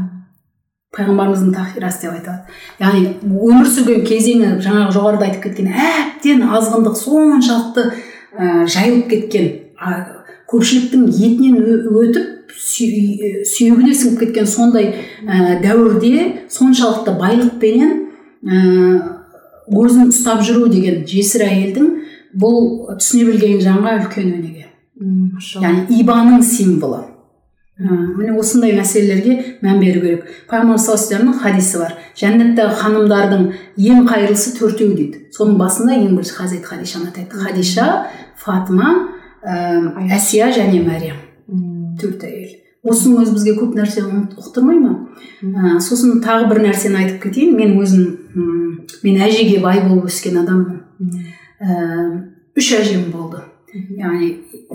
Пайғамбарымыздың тахирасы деп айтады. Яғни өмір сүрген кезеңі жаңағы жоғарыда айтып кеткен әбден азғындық соншалықты ә, жайылып кеткен а, көпшіліктің етінен өтіп сүй- сүйегіне сіңіп кеткен сондай ә, дәуірде соншалықты байлықпенен ә, өзін ұстап жүру деген жесір әйелдің бұл түсіне білген жанға үлкен өнеге. Яғни ибаның символы Ә, міне осындай мәселелерге мән беру керек. Пайғамбар саллаллаху алейхи хадисі бар. Жәннаттағы ханымдардың ең қайырлысы төртеу дейді. Соның басында ең бірінші хазірет хадишаны айтады хадиша фатыма ә, әсия және мәриям. Төрт әйел. Осының өзі бізге көп нәрсе ұқтырмай ма? Ә, сосын тағы бір нәрсені айтып кетейін. Мен өзім мен әжеге бай болып өскен адаммын. Ә, үш әжем болды. Яғни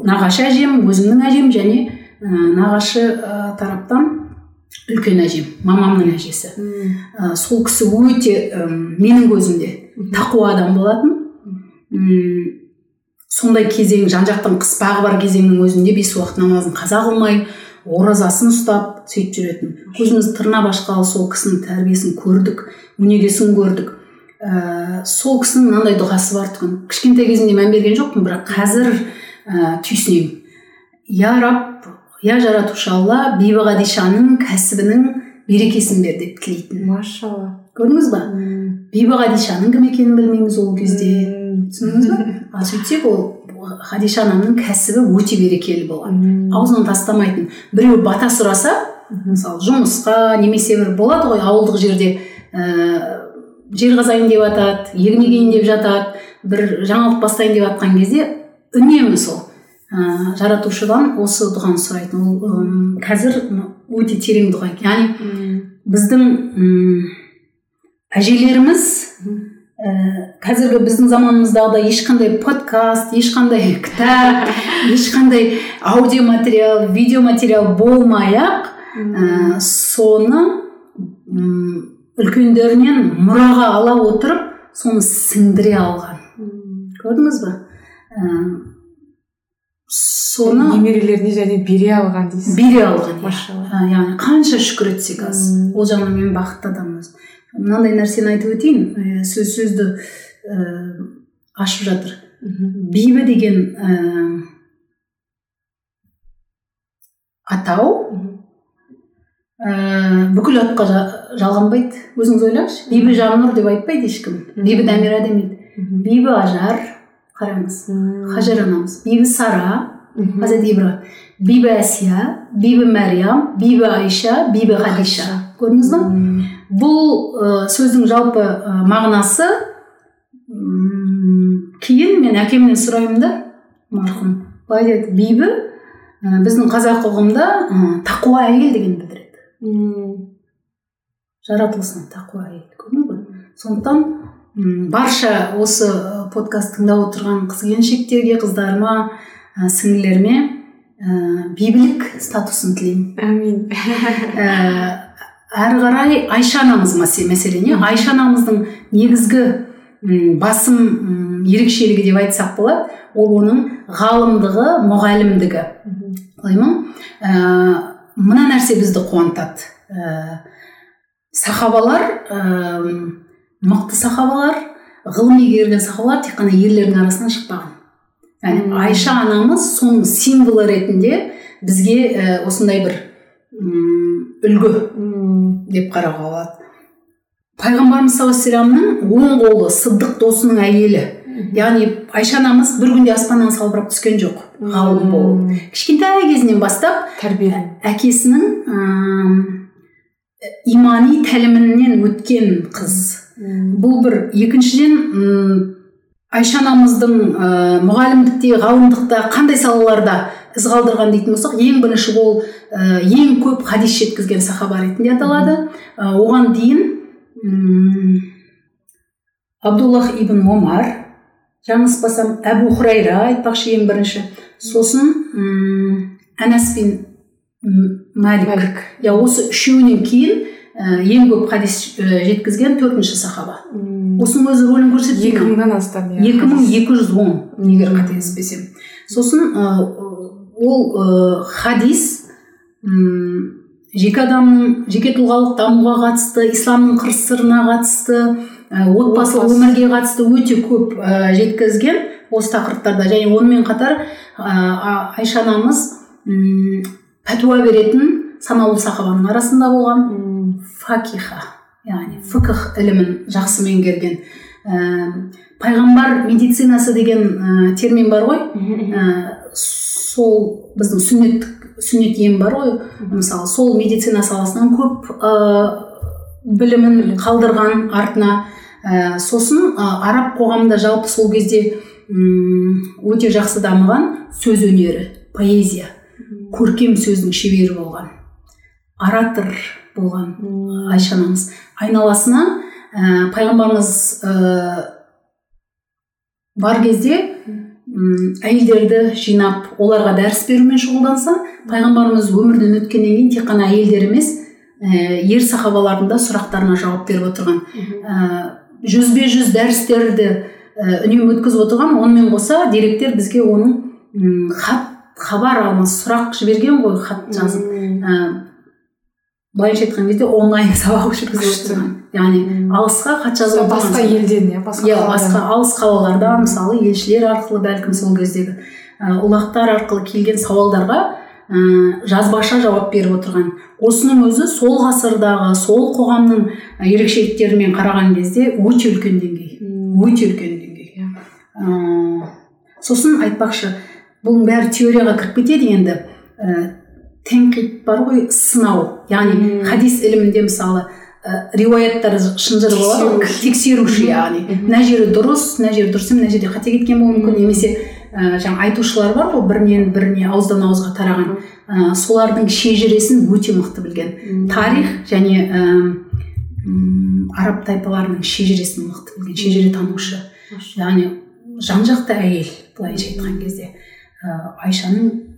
нағашы әжем өзімнің әжем және нағашы ә, тараптан үлкен әжем мамамның әжесі. Ә, сол кісі өте м, менің көзімде тақуа адам болатын. Сондай кезең жан жақтан қыспағы бар кезеңнің өзінде бес уақыт намазын қаза қылмай оразасын ұстап сөйтіп жүретін. Көзіміз тырнап ашқалы сол кісінің тәрбиесін көрдік өнегесін көрдік. Ә, сол кісінің мынандай дұғасы бар тұғын. Кішкентай кезімде мән берген жоқпын бірақ қазір ә, түйсінемін. Я раб я жаратушы алла бибі ғадишаның кәсібінің берекесін бер деп тілейтін. Машалла. Көрдіңіз ба? Бибі ғадишаның кім екенін білмейміз ол кезде. Түсіндіңіз ба? [LAUGHS] А сөйтсек ол хадиша анамның кәсібі өте берекелі болған. Аузынан тастамайтын. Біреу бата сұраса мысалы жұмысқа немесе бір болады ғой ауылдық жерде ә, жер қазайын деп жатады егін егейін деп жатады бір жаңалық бастайын деп жатқан кезде үнемі сол. Ә, жаратушыдан осы дұғаны сұрайтын. Ол қазір өте терең дұға екен яғни біздің әжелеріміз ә, қазіргі біздің заманымыздағыдай ешқандай подкаст ешқандай кітап [LAUGHS] ешқандай аудиоматериал видеоматериал болмай ақ ә, соны м, үлкендерінен мұраға ала отырып соны сіңдіре алған. Көрдіңіз ба соны немерелеріне және бере алған дейсіз? бере алған иә. машалла. Яғни қанша шүкір етсек аз. Ол жағынан мен бақытты адамбыз мынандай нәрсені айтып өтейін сөз сөзді ә, ашып жатыр. Бибі деген ә, атау ә, бүкіл атқа жа- жалғанбайды. Өзіңіз ойлаңызшы. Бибі жаннұр деп айтпайды ешкім. Бибі дамира демейді. Бибі ажар қараңыз хажар анамыз бибі сара Хазірет ибрахим бибі әсия бибі мәриям бибі айша бибі хадиша көрдіңіз ба бұл ә, сөздің жалпы ә, мағынасы кейін мен әкемнен сұраймын да марқұм былай деді бибі ә, біздің қазақ ұғымда ә, тақуа әйел деген білдіреді жаратылысынан тақуа әйел көрдіңіз ба сондықтан барша осы ә, подкаст тыңдап отырған қыз келіншектерге қыздарыма ә, сіңлілеріме ә, бибілік статусын тілеймін. Әмин. Ә, әрі қарай айша анамыз мәсе- мәселен иә айша анамыздың негізгі басым ерекшелігі деп айтсақ болады ол оның ғалымдығы мұғалімдігі. Былай ма? Ә, мына нәрсе бізді қуантады. Ә, сахабалар ә, мықты сахабалар ғылыми келген сахабалар тек қана ерлердің арасынан шықпаған. Яғни айша анамыз соның символы ретінде бізге ә, осындай бір үлгі деп қарауға болады. Пайғамбарымыз саллаллаху алейхи оң қолы сыдық досының әйелі. Яғни айша анамыз бір күнде аспаннан салбырап түскен жоқ ғалым болып кішкентай кезінен бастап тәрбие. әкесінің ә, имани тәлімінен өткен қыз. Бұл бір екіншіден айша анамыздың ә, мұғалімдікте ғалымдықта қандай салаларда із қалдырған дейтін болсақ ең бірінші ол ә, ең көп хадис жеткізген сахаба ретінде аталады. Ә, оған дейін абдуллах ибн омар жаңылыспасам әбу хурайра айтпақшы ең бірінші. Сосын әнәс бин мәлик иә осы үшеуінен кейін ең көп хадис жеткізген төртінші сахаба. Осының өзі рөлін көрсетті екі мыңнан астам иә екі мың екі жүз он егер қателеспесем сосын ә, ол ә, хадис жеке адамның жеке тұлғалық дамуға қатысты исламның қыр сырына қатысты отбасылық өмірге қатысты өте көп ә, жеткізген осы тақырыптарда. Және онымен қатар ә, айша анамыз пәтуа беретін санаулы сахабаның арасында болған. Факиха яғни фикх ілімін жақсы меңгерген ә, пайғамбар медицинасы деген ә, термин бар ғой. Ә, сол біздің сүннеттік сүннет ем бар ғой. Мысалы сол медицина саласынан көп ә, білімін қалдырған артына ә, сосын ә, араб қоғамында жалпы сол кезде өте жақсы дамыған сөз өнері поэзия көркем сөздің шебері болған. Оратор болған айша анамыз айналасына ә, пайғамбарымыз ә, бар кезде әйелдерді жинап оларға дәріс берумен шұғылданса пайғамбарымыз өмірден өткеннен кейін тек қана әйелдер емес ә, ер сахабалардың да сұрақтарына жауап беріп отырған. Ә, жүзбе жүз дәрістерді ә, үнемі өткізіп отырған онымен қоса деректер бізге оның хат хабар алмас сұрақ жіберген ғой хат жазып. Былайша айтқан кезде онлайн [LAUGHS] сабақ жүргізіп отырған яғни алысқа хат жазып басқа елден иә басқа иә басқа алыс қалалардан мысалы елшілер арқылы бәлкім сол кездегі ұлақтар арқылы келген сауалдарға ә, жазбаша жауап беріп отырған. Осының өзі сол ғасырдағы сол қоғамның ерекшеліктерімен қараған кезде өте үлкен деңгей. Өте үлкен деңгей. Ә, сосын айтпақшы бұның бәрі теорияға кіріп кетеді енді. Ә, тенқид бар ғой сынау. Яғни хадис ілімінде мысалы ә, риуаяттар шынжыр болады ғой тексеруші. яғни. Мына жері дұрыс мына жері дұрыс емес мына жерде қате кеткен болуы мүмкін. Немесе ә, жаңағы айтушылар бар ғой бірінен біріне ауыздан ауызға тараған. Ә, солардың шежіресін өте мықты білген. Тарих және ә, араб тайпаларының шежіресін мықты білген шежіре танушы яғни жан жақты әйел былайша айтқан кезде. Ә, айшаның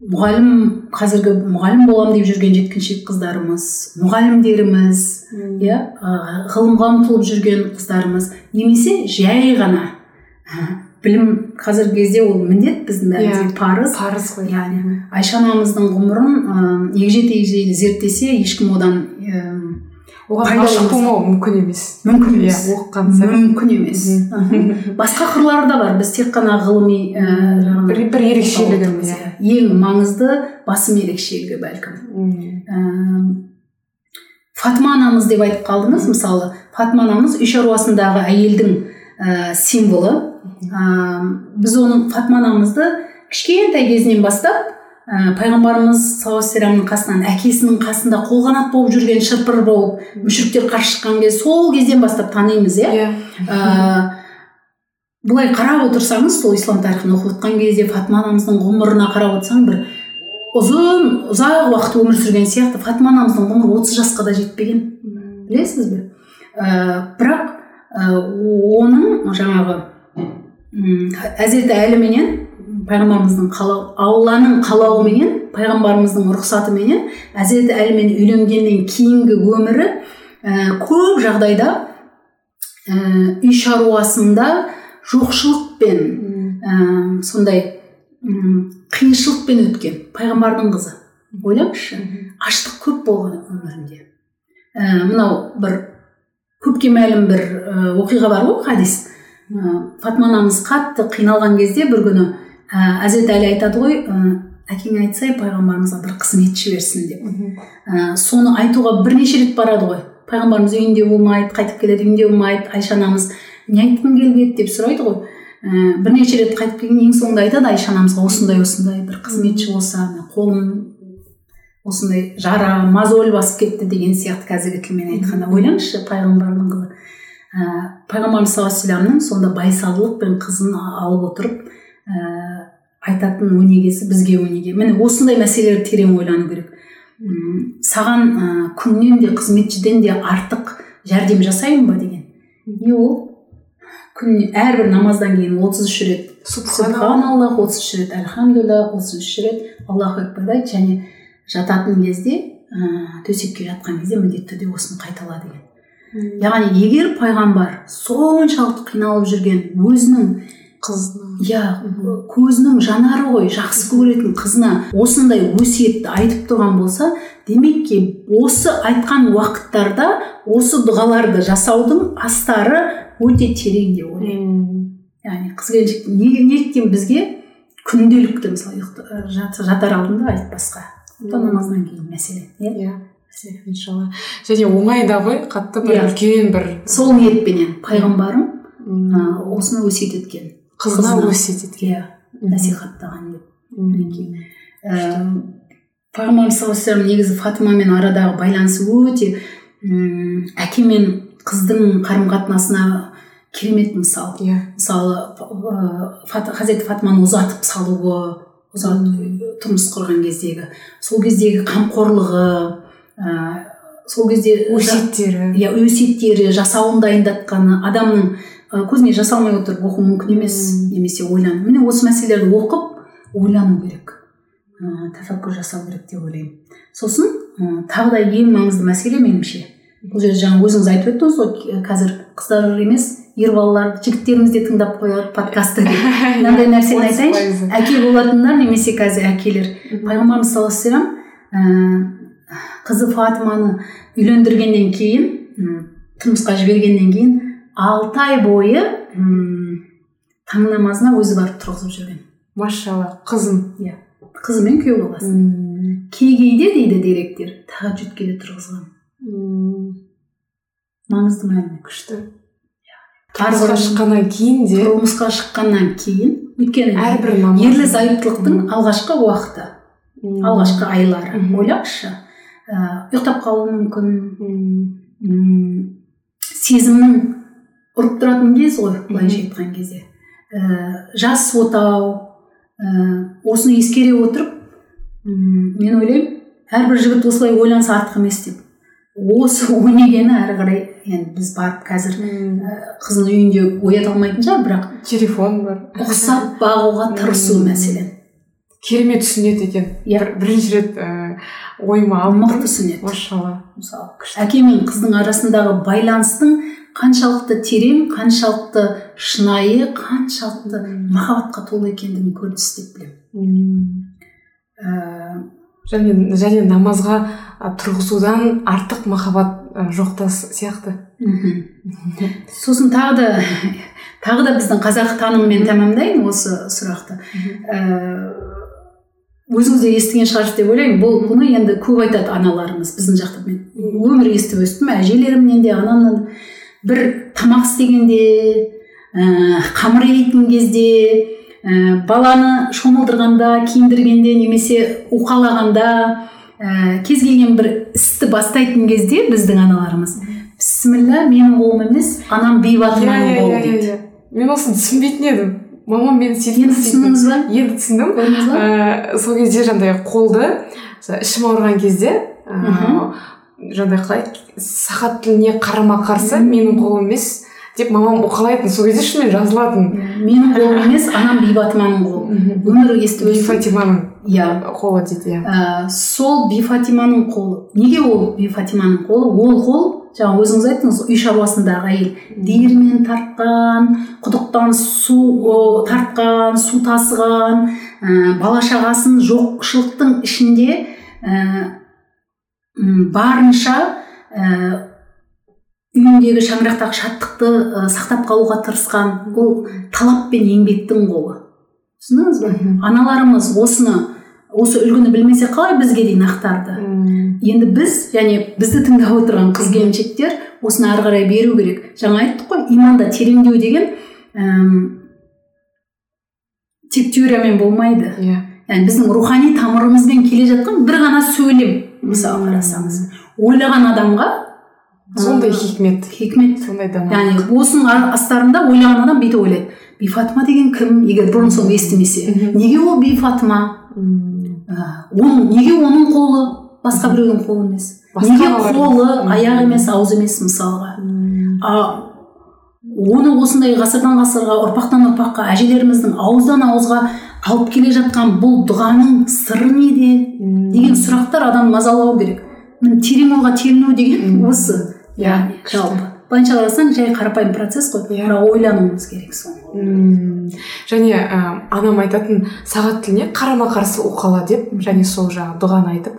мұғалім қазіргі мұғалім боламын деп жүрген жеткіншек қыздарымыз мұғалімдеріміз иә ғылымға ұмтылып жүрген қыздарымыз немесе жай ғана. Білім қазіргі кезде ол міндет біздің бәрімізге парыз. парыз ғой яғни айша анамыздың ғұмырын егжей тегжейлі зерттесе ешкім одан оған ғашық болмау мүмкін емес. Мүмкін емес. иә оқыған мүмкін емес. Басқа қырлары да бар. Біз тек қана ғылыми ә, бір, бір ерекшелігі иә. ең маңызды басым ерекшелігі бәлкім. Фатма анамыз деп айтып қалдыңыз мысалы. Фатма анамыз үй шаруасындағы әйелдің ә, символы. Ә, біз оның фатма анамызды кішкентай кезінен бастап ә, пайғамбарымыз саллаллаху алейhi қасынан әкесінің қасында қолғанат болып жүрген шырпыр болып мүшіріктер қарсы шыққан кезде сол кезден бастап танимыз иә? Иә. Ә, былай қарап отырсаңыз сол ислам тарихын оқып отқан кезде фатма анамыздың ғұмырына қарап отырсаң бір ұзын ұзақ уақыт өмір сүрген сияқты фатма анамыздың ғұмыры отыз жасқа да жетпеген. Білесіз бе? Ә, бірақ ә, оның жаңағы әзіреті әліменен пайғамбарымыздың қалау алланың қалауыменен пайғамбарымыздың рұқсатыменен әзіреті әлімен үйленгеннен кейінгі өмірі ә, көп жағдайда ә, үй шаруасында жоқшылықпен ә, сондай қиыншылықпен өткен пайғамбардың қызы ойлаңызшы. Аштық көп болған өмірінде. Ә, мынау бір көпке мәлім бір ә, оқиға бар ғой хадис. Ә, фатма анамыз қатты қиналған кезде бір күні ә, әзірет әлі айтады ғой ә, әкең айтса пайғамбарымызға бір қызметші берсін деп. Ә, соны айтуға бірнеше рет барады ғой. Пайғамбарымыз үйінде болмайды қайтып келеді үйінде болмайды. Айша анамыз не айтқың келіп еді деп сұрайды ғой. Ә, бірнеше рет қайтып келген ең соңында айтады айша анамызға осындай осындай бір қызметші болса қолым осындай жара мозоль басып кетті деген сияқты қазіргі тілмен айтқанда. Ойлаңызшы пайғамбардың қызы ә, пайғамбарымыз саллаллаху алейhi сонда байсалдылықпен қызын алып отырып ә, айтатын өнегесі бізге өнеге. Міне осындай мәселелер терең ойлану керек. Саған ә, күннен де қызметшіден де артық жәрдем жасаймын ба деген? Не ол күніне әрбір намаздан кейін отыз үш рет субханаллах отыз үш рет альхамдулилля отыз үш рет аллаху акбарды айт және жататын кезде ә, төсекке жатқан кезде міндетті түрде осыны қайтала деген. Яғни егер пайғамбар соншалықты қиналып жүрген өзінің қызына. Иә көзінің жанары ғой жақсы көретін қызына. Осындай өсиетті айтып тұрған болса демек ки осы айтқан уақыттарда осы дұғаларды жасаудың астары өте терең деп ойлаймын. Яғни қыз келіншек неліктен бізге күнделікті мысалы жатар алдында айтпасқа. Намаздан кейін мәселен иә? Иншалла. Және оңай да ғой қатты бір үлкен бір сол ниетпенен пайғамбарым осыны өсиет еткен. Қызына өсиет еткен иә насихаттаған деп мінекей. Пайғамбарымыз саллаллаху алейhi негізі фатымамен арадағы байланысы өте м әке мен қыздың қарым қатынасына керемет мысал. Иә. Мысалы хазіреті фатыманы ұзатып салуы ұзат тұрмыс құрған кездегі. Сол кездегі қамқорлығы ә, сол кезде өсиеттері. Иә өсиеттері жасауын дайындатқаны адамның ә, көзіне жас алмай отырып оқу мүмкін емес немесе ойлану. Міне осы мәселелерді оқып ойлану керек. Ә, тәфәккүр жасау керек деп ойлаймын. Сосын ә, тағы да ең маңызды мәселе меніңше. Бұл жерде жаңа өзіңіз айтып өттіңіз ғой қазір қыздар емес ер балалар жігіттеріміз де тыңдап қояды подкастты деп. [LAUGHS] Мынандай нәрсені айтайыншы. әке болатындар немесе қазір әкелер. Пайғамбарымыз саллаллаху алейhi қызы фатиманы үйлендіргеннен кейін тұрмысқа жібергеннен кейін алты ай бойы таң намазына өзі барып тұрғызып жүрген. Машалла қызын иә. Қызымен күйеу баласын кей кейде дейді деректер тағаджудке де тұрғызған. Маңызды мәлімет. Күшті. Тұрмысқа шыққаннан кейін де тұрмысқа шыққаннан кейін өйткені әрбір ерлі зайыптылықтың алғашқы уақыты алғашқы айлары ойлаңызшы ұйықтап қалуы мүмкін. Сезімнің ұрып тұратын кез ғой былайша айтқан кезде. Жас отау осыны ескере отырып мен ойлаймын әрбір жігіт осылай ойланса артық емес деп. Осы [LAUGHS] өнегені әрі қарай енді біз барып қазір қызын үйінде оята алмайтын шығар бірақ телефон бар. ұқсап [LAUGHS] бағуға тырысу мәселен керемет түсінеді екен. Иә. Бірінші рет ііі ойыма алып мықты түсінеді машалла. Мысалы әке мен қыздың арасындағы байланыстың қаншалықты терең қаншалықты шынайы қаншалықты махаббатқа толы екендігін көрініс деп білемін. Және және намазға тұрғызудан артық махаббат жоқ та сияқты. Сосын тағы да тағы да біздің қазақ танымымен тәмамдайын осы сұрақты. Өзіңіз де естіген шығарсыз деп ойлаймын. Бұл бұны енді көп айтады аналарымыз біздің жақта. Мен өмір естіп өстім әжелерімнен де анамнан. Бір тамақ істегенде ә, қамыр илейтін кезде ә, баланы шомылдырғанда киіндіргенде немесе уқалағанда ә, кез келген бір істі бастайтын кезде біздің аналарымыз бісміллә менің қолым емес анам бейбатыманың иә, қолы иә, дейді. иә. мен осыны түсінбейтін едім. Мамам мені сөйтіп енді түсіндіңіз ба? Енді түсіндім. Көрдіңіз ба? Ә, сол кезде жаңағыдай қолды ішім ауырған кезде ыыы жаңағыдай қалай сағат тіліне қарама қарсы менің қолым емес деп мамам уқалайтын сол кезде шынымен жазылатын. Менің қолым емес анам бейбатыманың қолы. Өмір естіп би өстім фатиманың иә. қолы дейді иә. Ә, сол бифатиманың қолы. Неге ол бифатиманың қолы? Ол қол жаңа өзіңіз айттыңыз үй шаруасындағы әйел. Диірмен тартқан құдықтан су о, тартқан су тасыған ә, бала шағасын жоқшылықтың ішінде ә, барынша ә, үйіндегі шаңырақтағы шаттықты ә, сақтап қалуға тырысқан ол талап пен еңбектің қолы. Түсіндіңіз ба аналарымыз осыны осы үлгіні білмесе қалай бізге дейін ақтарды? Енді біз және бізді тыңдап отырған қыз келіншектер осыны ары қарай беру керек. Жаңа айттық қой иманда тереңдеу деген әм, тек теориямен болмайды. Иә. Яғни біздің рухани тамырымызбен келе жатқан бір ғана сөйлем. Мысалы қарасаңыз. Ойлаған адамға сондай хикмет. Хикмет. Сондай дана яғни осының ар- астарында ойлаған адам бүйтіп ойлайды. Бифатыма деген кім? Егер бұрын соңды естімесе. Неге ол Ә, оның неге оның қолы басқа біреудің қолы емес? Неге қолы аяқ емес ауыз емес мысалға? А оны осындай ғасырдан ғасырға ұрпақтан ұрпаққа әжелеріміздің ауыздан ауызға алып келе жатқан бұл дұғаның сыры неде деген сұрақтар адам мазалауы керек. Міне терең ойға теліну деген осы. Иә, яғни жалпы. Былайша қарасаң жай қарапайым процесс қой. Иә. бірақ ойлануымыз керек соны және ә, анам айтатын сағат тіліне қарама қарсы уқала деп және сол жаңағы дұғаны айтып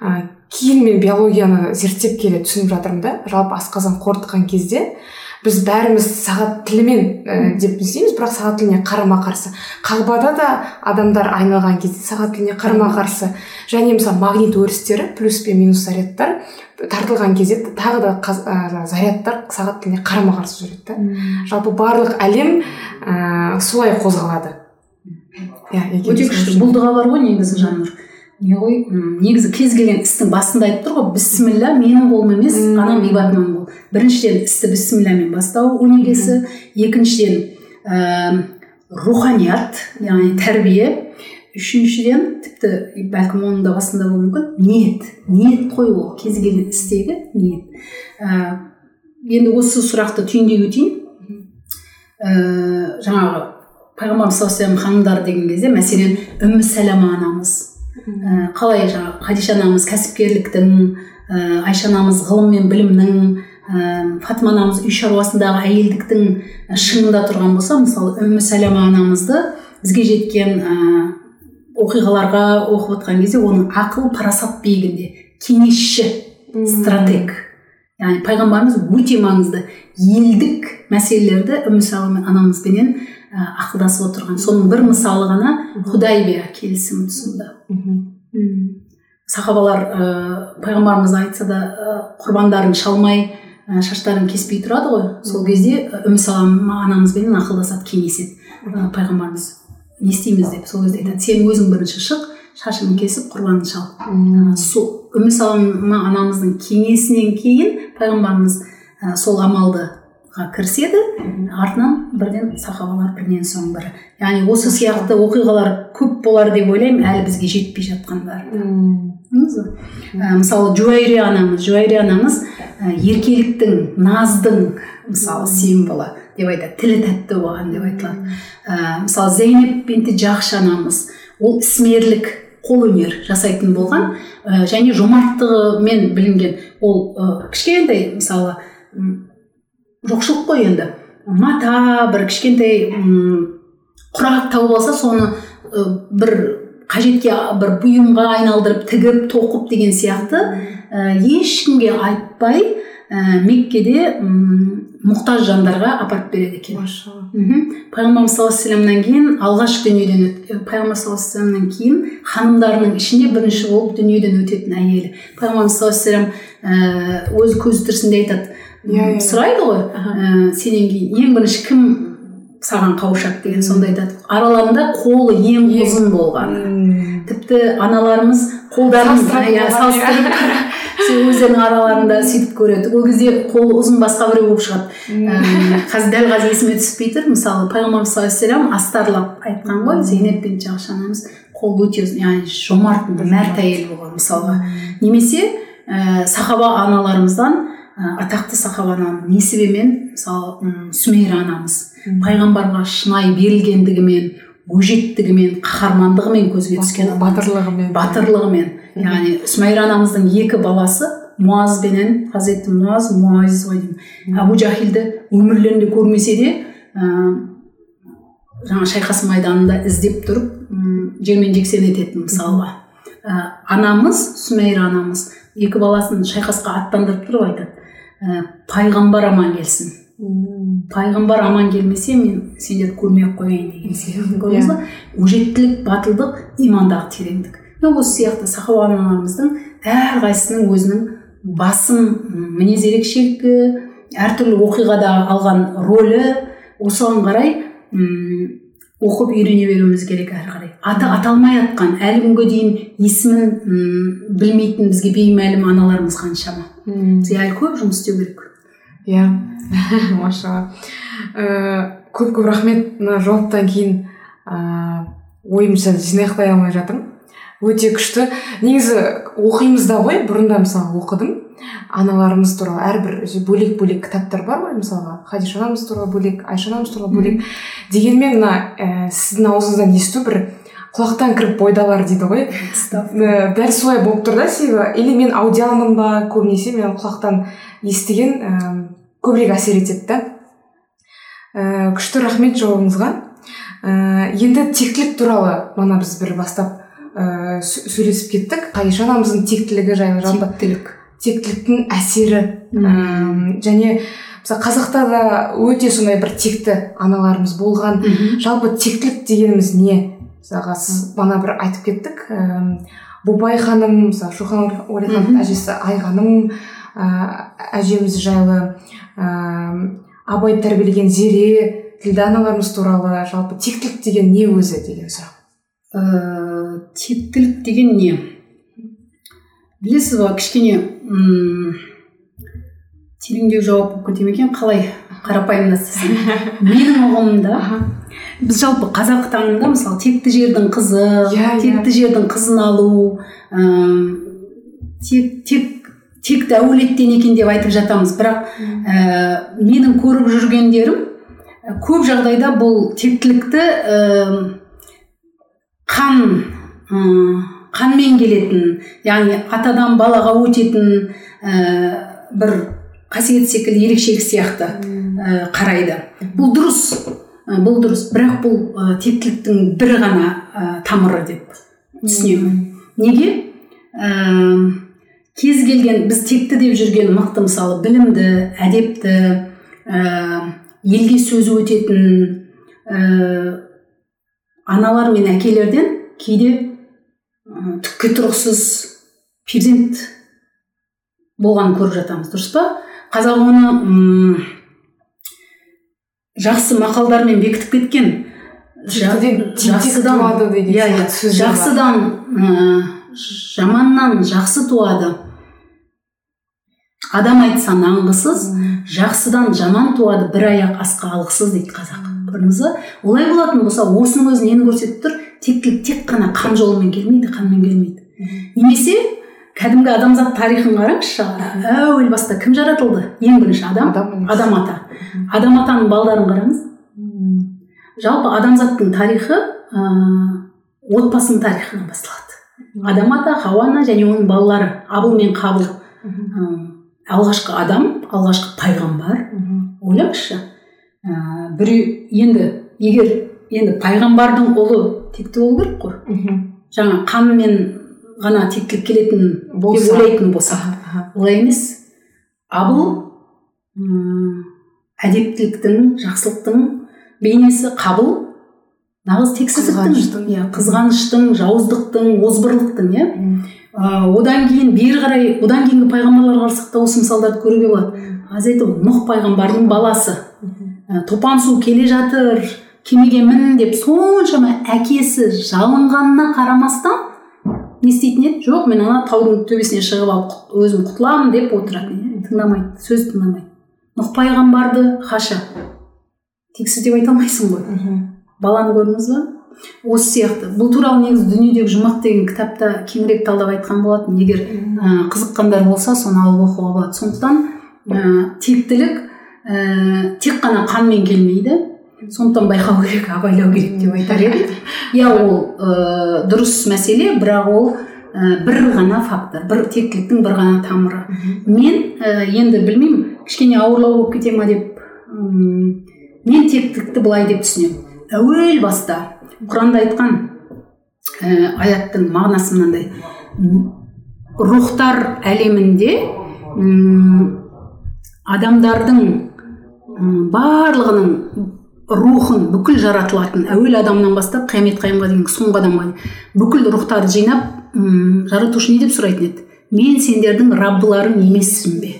ә, кейін мен биологияны зерттеп келе түсініп жатырмын да жалпы асқазан қорытқан кезде біз бәріміз сағат тілімен ә, деп істейміз бірақ сағат тіліне қарама қарсы. Қағбада да адамдар айналған кезде сағат тіліне қарама қарсы. Және мысалы магнит өрістері плюс пен минус зарядтар тартылған кезде тағы да қаз- ә, зарядтар сағат тіліне қарама қарсы жүреді да. Жалпы барлық әлем ә, солай қозғалады. Иә өте күшті. үшін- бұл дұға бар ғой негізі жаннұр не ғой негізі кез келген істің басында айтып тұр ғой бісміллә менің қолым емес анам ғибадатынан қол біріншіден істі бісмілләмен бастау өнегесі екіншіден ә, руханият яғни тәрбие. Үшіншіден тіпті бәлкім оның да басында болуы мүмкін ниет. Ниет қою ол кез келген істегі ниет. Ә, енді осы сұрақты түйіндей өтейін. Ә, жаңағы пайғамбарымыз саллаллаху алейхи ханымдары деген кезде мәселен үммі сәлама анамыз. Ә, қалай жаңағы хадиша анамыз кәсіпкерліктің ә, айша анамыз ғылым мен білімнің ә, фатима анамыз үй шаруасындағы әйелдіктің шыңында тұрған болса мысалы үммі сәлама анамызды бізге жеткен ә, оқиғаларға оқып отқан кезде оның ақыл парасат биігінде кеңесші стратег. Яғни пайғамбарымыз өте маңызды елдік мәселелерді үмі сәлема анамызбенен ақылдасып отырған. Соның бір мысалы ғана худайбия келісімі тұсында мгм. сахабалар ә, пайғамбарымыз айтса да ә, құрбандарын шалмай ә, шаштарын кеспей тұрады ғой. Сол кезде үмі салама анамызбенен ақылдасады кеңеседі ә, пайғамбарымыз. Не істейміз деп. Сол кезде айтады сен өзің бірінші шық шашыңды кесіп құрбанды шал сол үмі салама анамыздың кеңесінен кейін пайғамбарымыз ә, сол амалдыға кіріседі. Артынан бірден сахабалар бірінен соң бірі яғни осы сияқты оқиғалар көп болар деп ойлаймын әлі бізге жетпей жатқандар. Мысалы жуайри анамыз. Жуайри анамыз еркеліктің наздың мысалы символы деп айтады. Тілі тәтті болған деп айтылады. Ә, мысалы зейнеп жақшы анамыз. Ол ісмерлік қолөнер жасайтын болған. Ә, және жомарттығымен білінген. Ол ә, кішкентай мысалы жоқшылық қой енді. Мата бір кішкентай құрақ тауып алса соны ә, бір қажетке бір бұйымға айналдырып тігіп тоқып деген сияқты ә, ешкімге айтпай ә, меккеде мұқтаж жандарға апарып береді екен. Пайғамбарымыз саллаллаху алейхи кейін алғаш дүниеден өт пайғамбар саллаллаху алейхи кейін ханымдарының ішінде бірінші болып дүниеден өтетін әйелі. Пайғамбарымыз саллаллаху алейхи вассалам ә, өз көзі тірісінде айтады. Иә, иә. сұрайды ғой. Ә, сенен кейін ең бірінші кім саған қауышады деген сонда айтады. Араларында қолы ең ұзын болған. Тіпті аналарымыз қолдарын Салыстырып иә, сол [LAUGHS] өздерінің араларында сөйтіп көреді. Ол кезде қолы ұзын басқа біреу болып шығады. Ііі, қазір дәл қазір есіме түспей тұр мысалы пайғамбарымыз саллаллаху алейхи астарлап айтқан ғой зейнеп пен жақшы анамыз қолы өте ұзын яғни жомарт мәрт әйел болған мысалға. Немесе ә, сахаба аналарымыздан ә, атақты сахаба анам несібемен мысалы сүмейра анамыз пайғамбарға шынайы берілгендігімен өжеттігімен қаһармандығымен көзге түскен батырлығымен. Батырлығымен. Яғни сүмайра анамыздың екі баласы муазбенен хазіреті муаз муайз ғой деймін. Әбу жахилді өмірлерінде көрмесе де ә, жаңа шайқас майданында іздеп тұрып жермен жексен ететін мысалға. Ә, анамыз сүмейра анамыз екі баласын шайқасқа аттандырып тұрып айтады. Ә, пайғамбар аман келсін. Пайғамбар аман келмесе мен сендерді көрмей ақ қояйын деген сияқты көрдіңіз ба? Өжеттілік батылдық имандағы тереңдік. Осы сияқты сахаба аналарымыздың әрқайсысының өзінің басым мінез ерекшелігі әртүрлі оқиғада алған рөлі. Осыған қарай м оқып үйрене беруіміз керек әрі қарай. Аты аталмай жатқан әлі күнге дейін есімін м білмейтін бізге беймәлім аналарымыз қаншама. Бізге әлі көп жұмыс істеу керек иә машалла ыыы көп көп рахмет. Мына жауаптан кейін ыыы ойымша жинақтай алмай жатырмын. Өте күшті. Негізі оқимыз да ғой. Бұрында мысалы оқыдым. Аналарымыз туралы әрбір бөлек бөлек кітаптар бар ғой мысалға. Хадиша анамыз туралы бөлек айша анамыз туралы бөлек. Дегенмен мына ә, сіздің аузыңыздан есту бір құлақтан кіріп бойдалар дейді ғой. Дәл солай болып тұр да себебі. Или мен аудиалмын ба көбінесе мен құлақтан естіген ә, көбірек әсер етеді да. Ә, күшті рахмет жауабыңызға. Ә, енді тектілік туралы мана біз бір бастап ә, сөйлесіп кеттік. Қадиша анамыздың тектілігі жайлы жалпы тектілік. тектіліктің әсері. Ә, және мысалы қазақта да өте сондай бір текті аналарымыз болған. Жалпы тектілік дегеніміз не? Мысалға сіз мана бір айтып кеттік. Ә, бубай ханым мысалы шоқан уәлихановтың әжесі айғаным ә, әжеміз жайлы ә, абай тәрбиелеген зере ділдә аналарымыз туралы жалпы тектілік деген не өзі деген сұрақ? Ә, тектілік деген не? Білесіз ба кішкене м тереңдеу жауап болып кете ме екен? Қалай қарапайымдастырсам менің [LAUGHS] ұғымымда [LAUGHS] біз жалпы қазақ таңында мысалы текті жердің қызы иә, иә. текті жердің қызын алу ә, тек тек текті әулеттен екен деп айтып жатамыз. Бірақ ә, менің көріп жүргендерім көп жағдайда бұл тектілікті ә, қан қанмен келетін яғни атадан балаға өтетін ә, бір қасиет секілді ерекшелік сияқты ә, қарайды. Бұл дұрыс. ә, бұл дұрыс. Бірақ бұл ә, тектіліктің бір ғана ә, тамыры деп түсінемін. Неге? Ә, кез келген біз текті деп жүрген мықты мысалы білімді әдепті ә, елге сөзі өтетін ә, аналар мен әкелерден кейде түкке тұрғысыз перзент болғанын көріп жатамыз. Дұрыс па? Қазақ оны жақсы мақалдармен бекітіп кеткен. Жақсыдан. иә иә. жақсыдан жаманнан жақсы туады. Адам айтса нанғысыз жақсыдан жаман туады бір аяқ асқа алғысыз дейді қазақ көрдіңіз ба олай болатын болса осының өзі нені көрсетіп тұр? Тектілік тек қана қан жолымен келмейді қанмен келмейді. Немесе кәдімгі адамзат тарихын қараңызшы. Әуел баста кім жаратылды? Ең бірінші адам? Адам, ата. Адам атаның балдарын қараңыз. Жалпы адамзаттың тарихы ыыы отбасының тарихынан басталады. Адам ата хауа ана және оның балалары абыл мен қабыл. Алғашқы адам алғашқы пайғамбар. Ойлаңызшы. Ә, біреу енді егер енді пайғамбардың ұлы текті болу керек қой. Жаңа қанмен ғана тектілік келетін деп ойлайтын болса олай емес. Абыл әдептіліктің жақсылықтың бейнесі қабыл. Нағыз тексіздіктің иә. қызғаныштың жауыздықтың озбырлықтың иә. Одан кейін бері қарай одан кейінгі пайғамбарларға қарасақ та осы мысалдарды көруге болады. Ғой нұх пайғамбардың баласы. Топан су келе жатыр кемеге мін деп соншама әкесі жалынғанына қарамастан не істейтін еді. Жоқ мен ана таудың төбесіне шығып алып өзім құтыламын деп отыратын тыңдамайды сөз тыңдамайды. Нұх пайғамбарды хаша. Тексіз деп айта алмайсың ғой. Баланы көрдіңіз ба? Осы сияқты. Бұл туралы негізі дүниедегі жұмақ деген кітапта кеңірек талдап айтқан болатын. Егер ә, қызыққандар болса соны алып оқуға болады. Сондықтан ә, тектілік ә, тек қана қанмен келмейді. Сондықтан байқау керек [LAUGHS] абайлау керек деп айтар едім [LAUGHS] иә ол ә, дұрыс мәселе бірақ ол ә, бір ғана фактор бір тектіліктің бір ғана тамыры. Мен ә, енді білмеймін кішкене ауырлау болып кете ма деп ұм, мен тектілікті былай деп түсінемін. Әуел баста құранда айтқан ә, аяттың мағынасы мынандай. Рухтар әлемінде адамдардың барлығының рухын бүкіл жаратылатын әуел адамнан бастап қиямет қайымға дейін соңғы адамға дейін бүкіл рухтарды жинап м жаратушы не деп сұрайтын еді? Мен сендердің раббыларың емеспін бе?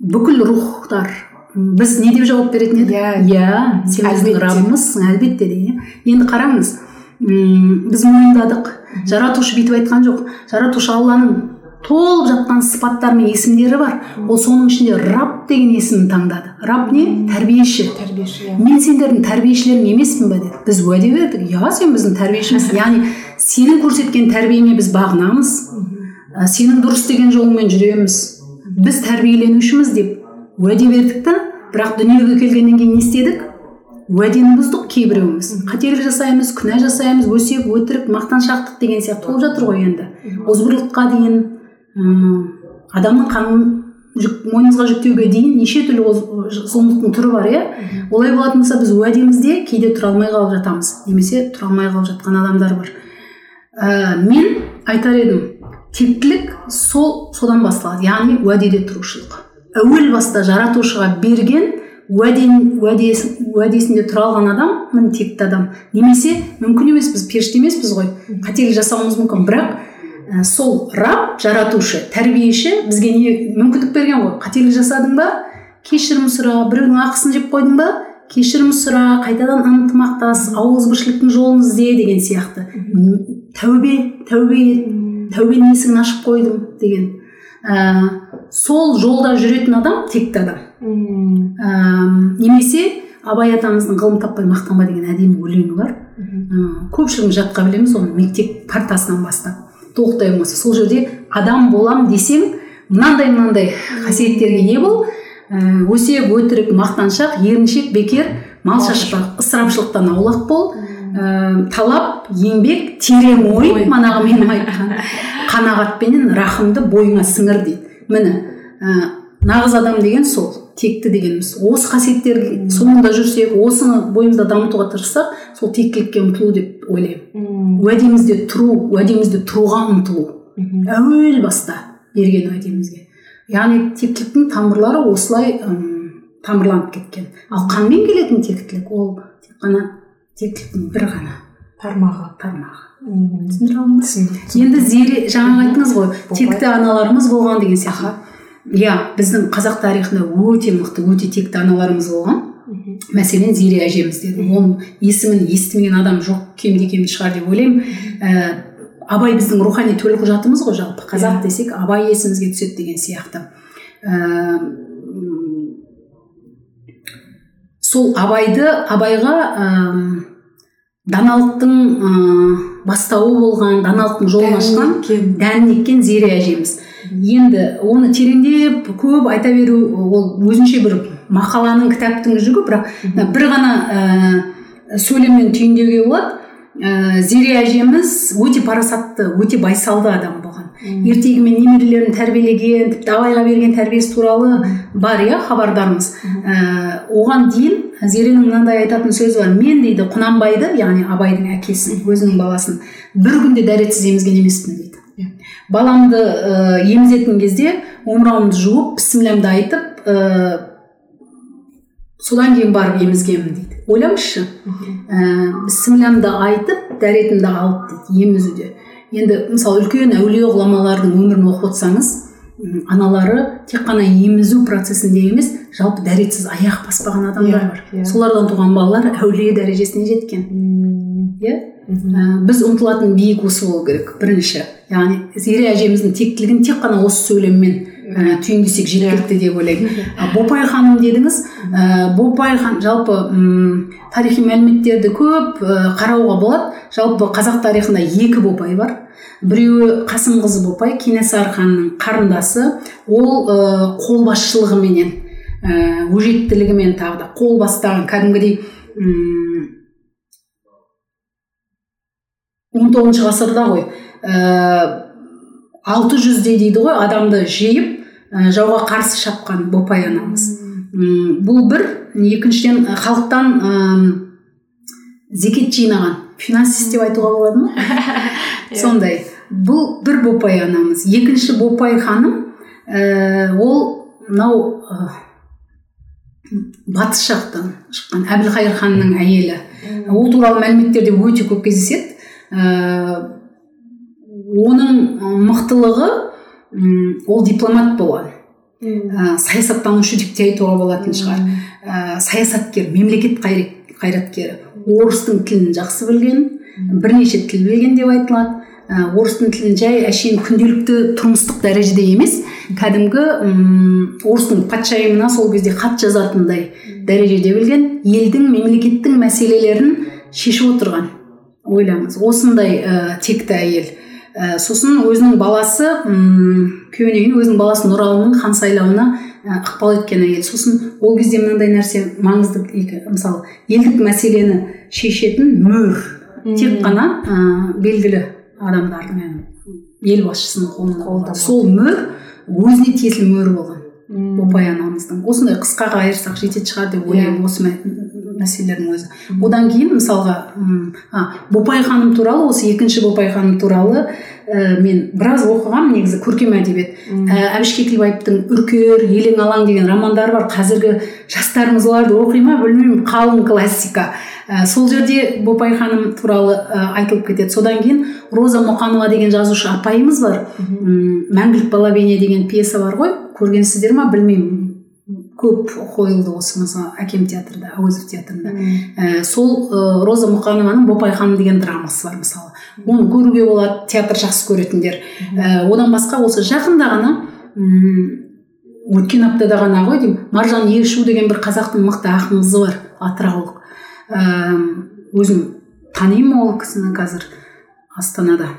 Бүкіл рухтар біз не деп жауап беретін едік иә. Иә сен біздің раббымызсың әлбетте деген енді қараңыз біз мойындадық. Жаратушы бүйтіп айтқан жоқ. Жаратушы алланың толып жатқан сыпаттары мен есімдері бар. Ол соның ішінде раб деген есімін таңдады. Раб не? Тәрбиеші. Тәрбиеші иә. Мен сендердің тәрбиешілерің емеспін ба деді. Біз уәде бердік. Иә сен біздің тәрбиешімізсің [LAUGHS] яғни сенің көрсеткен тәрбиеңе біз бағынамыз. Сенің дұрыс деген жолыңмен жүреміз. Біз тәрбиеленушіміз деп уәде бердік та бірақ дүниеге келгеннен кейін не істедік? Уәдені бұздық кейбіреуіміз. Қателік жасаймыз күнә жасаймыз өсек өтірік мақтаншақтық деген сияқты болып жатыр ғой енді. Озбырлыққа дейін адамның қанын жүк, мойнымызға жүктеуге дейін неше түрлі зұлымдықтың түрі бар иә? Олай болатын болса біз уәдемізде кейде тұра алмай қалып жатамыз немесе тұра алмай қалып жатқан адамдар бар. Ә, мен айтар едім тектілік сол содан басталады яғни уәдеде тұрушылық. Әуел баста жаратушыға берген уәден уәдесінде тұра алған адам міне текті адам. Немесе мүмкін емес біз періште емеспіз ғой. Қателік жасауымыз мүмкін бірақ ә, сол раб жаратушы тәрбиеші бізге не мүмкіндік берген ғой. Қателік жасадың ба? Кешірім сұра біреудің ақысын жеп қойдың ба? Кешірім сұра қайтадан ынтымақтас ауызбіршіліктің жолын ізде деген сияқты. Тәубе тәубе тәубенің есігін ашып қойдым деген. Ә, сол жолда жүретін адам текті адам. Ә, немесе абай атамыздың ғылым таппай мақтанба деген әдемі өлеңі бар. Ә, көпшілігіміз жатқа білеміз оны мектеп партасынан бастап. Толықтай болмаса. Сол жерде адам болам десең мынандай мынандай қасиеттерге ие бол. Ә, өсек өтірік мақтаншақ еріншек бекер мал шашпақ. ысырапшылықтан аулақ бол. Ә, талап еңбек терең ой манағы менің айтқан. [LAUGHS] Қанағатпенен рахымды бойыңа сіңір дейді. Міне ә, нағыз адам деген сол текті дегеніміз. Осы қасиеттерге соңында жүрсек осыны бойымызда дамытуға тырыссақ сол тектілікке ұмтылу деп ойлаймын. Уәдемізде тұру уәдемізде тұруға ұмтылу. Әуел баста берген уәдемізге. Яғни тектіліктің тамырлары осылай ым, тамырланып кеткен. Ал қанмен келетін тектілік ол тек қана тектіліктің бір ғана тармағы. тармағы. Түсіндіре алдым ба? Енді зере жаңа айттыңыз ғой текті аналарымыз болған деген сияқты. Иә біздің қазақ тарихында өте мықты өте текті аналарымыз болған. Мәселен зере әжеміз деді. Оның есімін естімеген адам жоқ кемде кем шығар деп ойлаймын. Ә, абай біздің рухани төлқұжатымыз ғой жалпы қазақ десек абай есімізге түседі деген сияқты. Ә, сол абайды абайға ә, даналықтың ә, бастауы болған даналықтың жолын ашқан дәнін еккен зере әжеміз. Енді оны тереңдеп көп айта беру ол өзінше бір мақаланың кітаптың жүгі бірақ бір ғана ә, сөйлеммен түйіндеуге болады. Ә, зере әжеміз өте парасатты өте байсалды адам болған. Ертегімен немерелерін тәрбиелеген тіпті абайға берген тәрбиесі туралы бар иә хабардармыз ә, оған дейін зеренің мынандай айтатын сөзі бар. Мен дейді құнанбайды яғни абайдың әкесін өзінің баласын бір күнде дәретсіз емізген емеспін дейді. Баламды ә, емізетін кезде омырауымды жуып бісмілләмді айтып ә, содан кейін барып емізгенмін дейді. Ойлаңызшы ә, айтып дәретімді алып дейді емізуде енді мысалы үлкен әулие ғұламалардың өмірін оқып отырсаңыз аналары тек қана емізу процесінде емес жалпы дәретсіз аяқ баспаған адамдар бар. yeah, yeah. солардан туған балалар әулие дәрежесіне жеткен. Иә? Ә, біз ұмтылатын биік осы болу керек. Бірінші яғни зере әжеміздің тектілігін тек қана осы сөйлеммен ә, түйіндесек жеткілікті деп ойлаймын. Бопай ханым дедіңіз? Ә, бопай хан жалпы м тарихи мәліметтерді көп ә, қарауға болады. Жалпы қазақ тарихында екі бопай бар. Біреуі қасым қызы бопай кенесары ханның қарындасы. Ол ә, қолбасшылығыменен ә, өжеттілігімен тағы да қол бастаған. Кәдімгідей он тоғызыншы ғасырда ғой. Ә, алты жүздей дейді ғой адамды жиып ә, жауға қарсы шапқан бопай анамыз. Бұл бір. Екіншіден халықтан ә, зекет жинаған финансист деп айтуға болады ма? [LAUGHS] Иә. сондай. Бұл бір бопай анамыз. Екінші бопай ханым ә, ол мынау батыс жақтан шыққан әбілқайыр ханның әйелі. Ол туралы мәліметтерде өте көп кездеседі. Оның мықтылығы ол дипломат болған ә, саясаттанушы деп те айтуға болатын шығар. Ә, саясаткер мемлекет қайраткері орыстың тілін жақсы білген бірнеше тіл білген деп айтылады. Ә, орыстың тілін жай әшейін күнделікті тұрмыстық дәрежеде емес. Кәдімгі орыстың патшайымына сол кезде хат жазатындай дәрежеде білген елдің мемлекеттің мәселелерін шешіп отырған ойлаңыз. Осындай ә, текті әйел. Ә, сосын өзінің баласы ұм, күйеуінен кейін өзінің баласы нұралының хан сайлауына ә, ықпал еткен әйел сосын ол кезде мынандай нәрсе маңызды мысалы елдік мәселені шешетін мөр. Тек қана ә, белгілі адамдардың ел басшысының қолында сол мөр өзіне тиесілі мөр болған. Бопай анамыздың. Осындай қысқаға айырсақ жететін шығар деп ойлаймын осы мәселелердің өзі одан кейін мысалға а, бопай ханым туралы осы екінші бопай ханым туралы ә, мен біраз оқығанмын негізі көркем әдебиет. Ә, әбіш кекілбаевтың үркер елең алаң деген романдары бар. Қазіргі жастарымыз оларды оқи ма білмеймін. Қалың классика. Ә, сол жерде бопай ханым туралы ә, айтылып кетеді. Содан кейін роза мұқанова деген жазушы апайымыз бар. Мәңгілік бала бейне деген пьеса бар ғой. Көргенсіздер ма білмеймін. Көп қойылды осы мысалы әкем театрда әуезов театрында. Ә, сол ә, роза мұқанованың бопай ханым деген драмасы бар мысалы. Оны көруге болады театр жақсы көретіндер. Ә, одан басқа осы жақында ғана өткен аптада ғана ғой деймін маржан елшу деген бір қазақтың мықты ақын бар атыраулық ә, өзім танимын ол кісіні қазір астанада.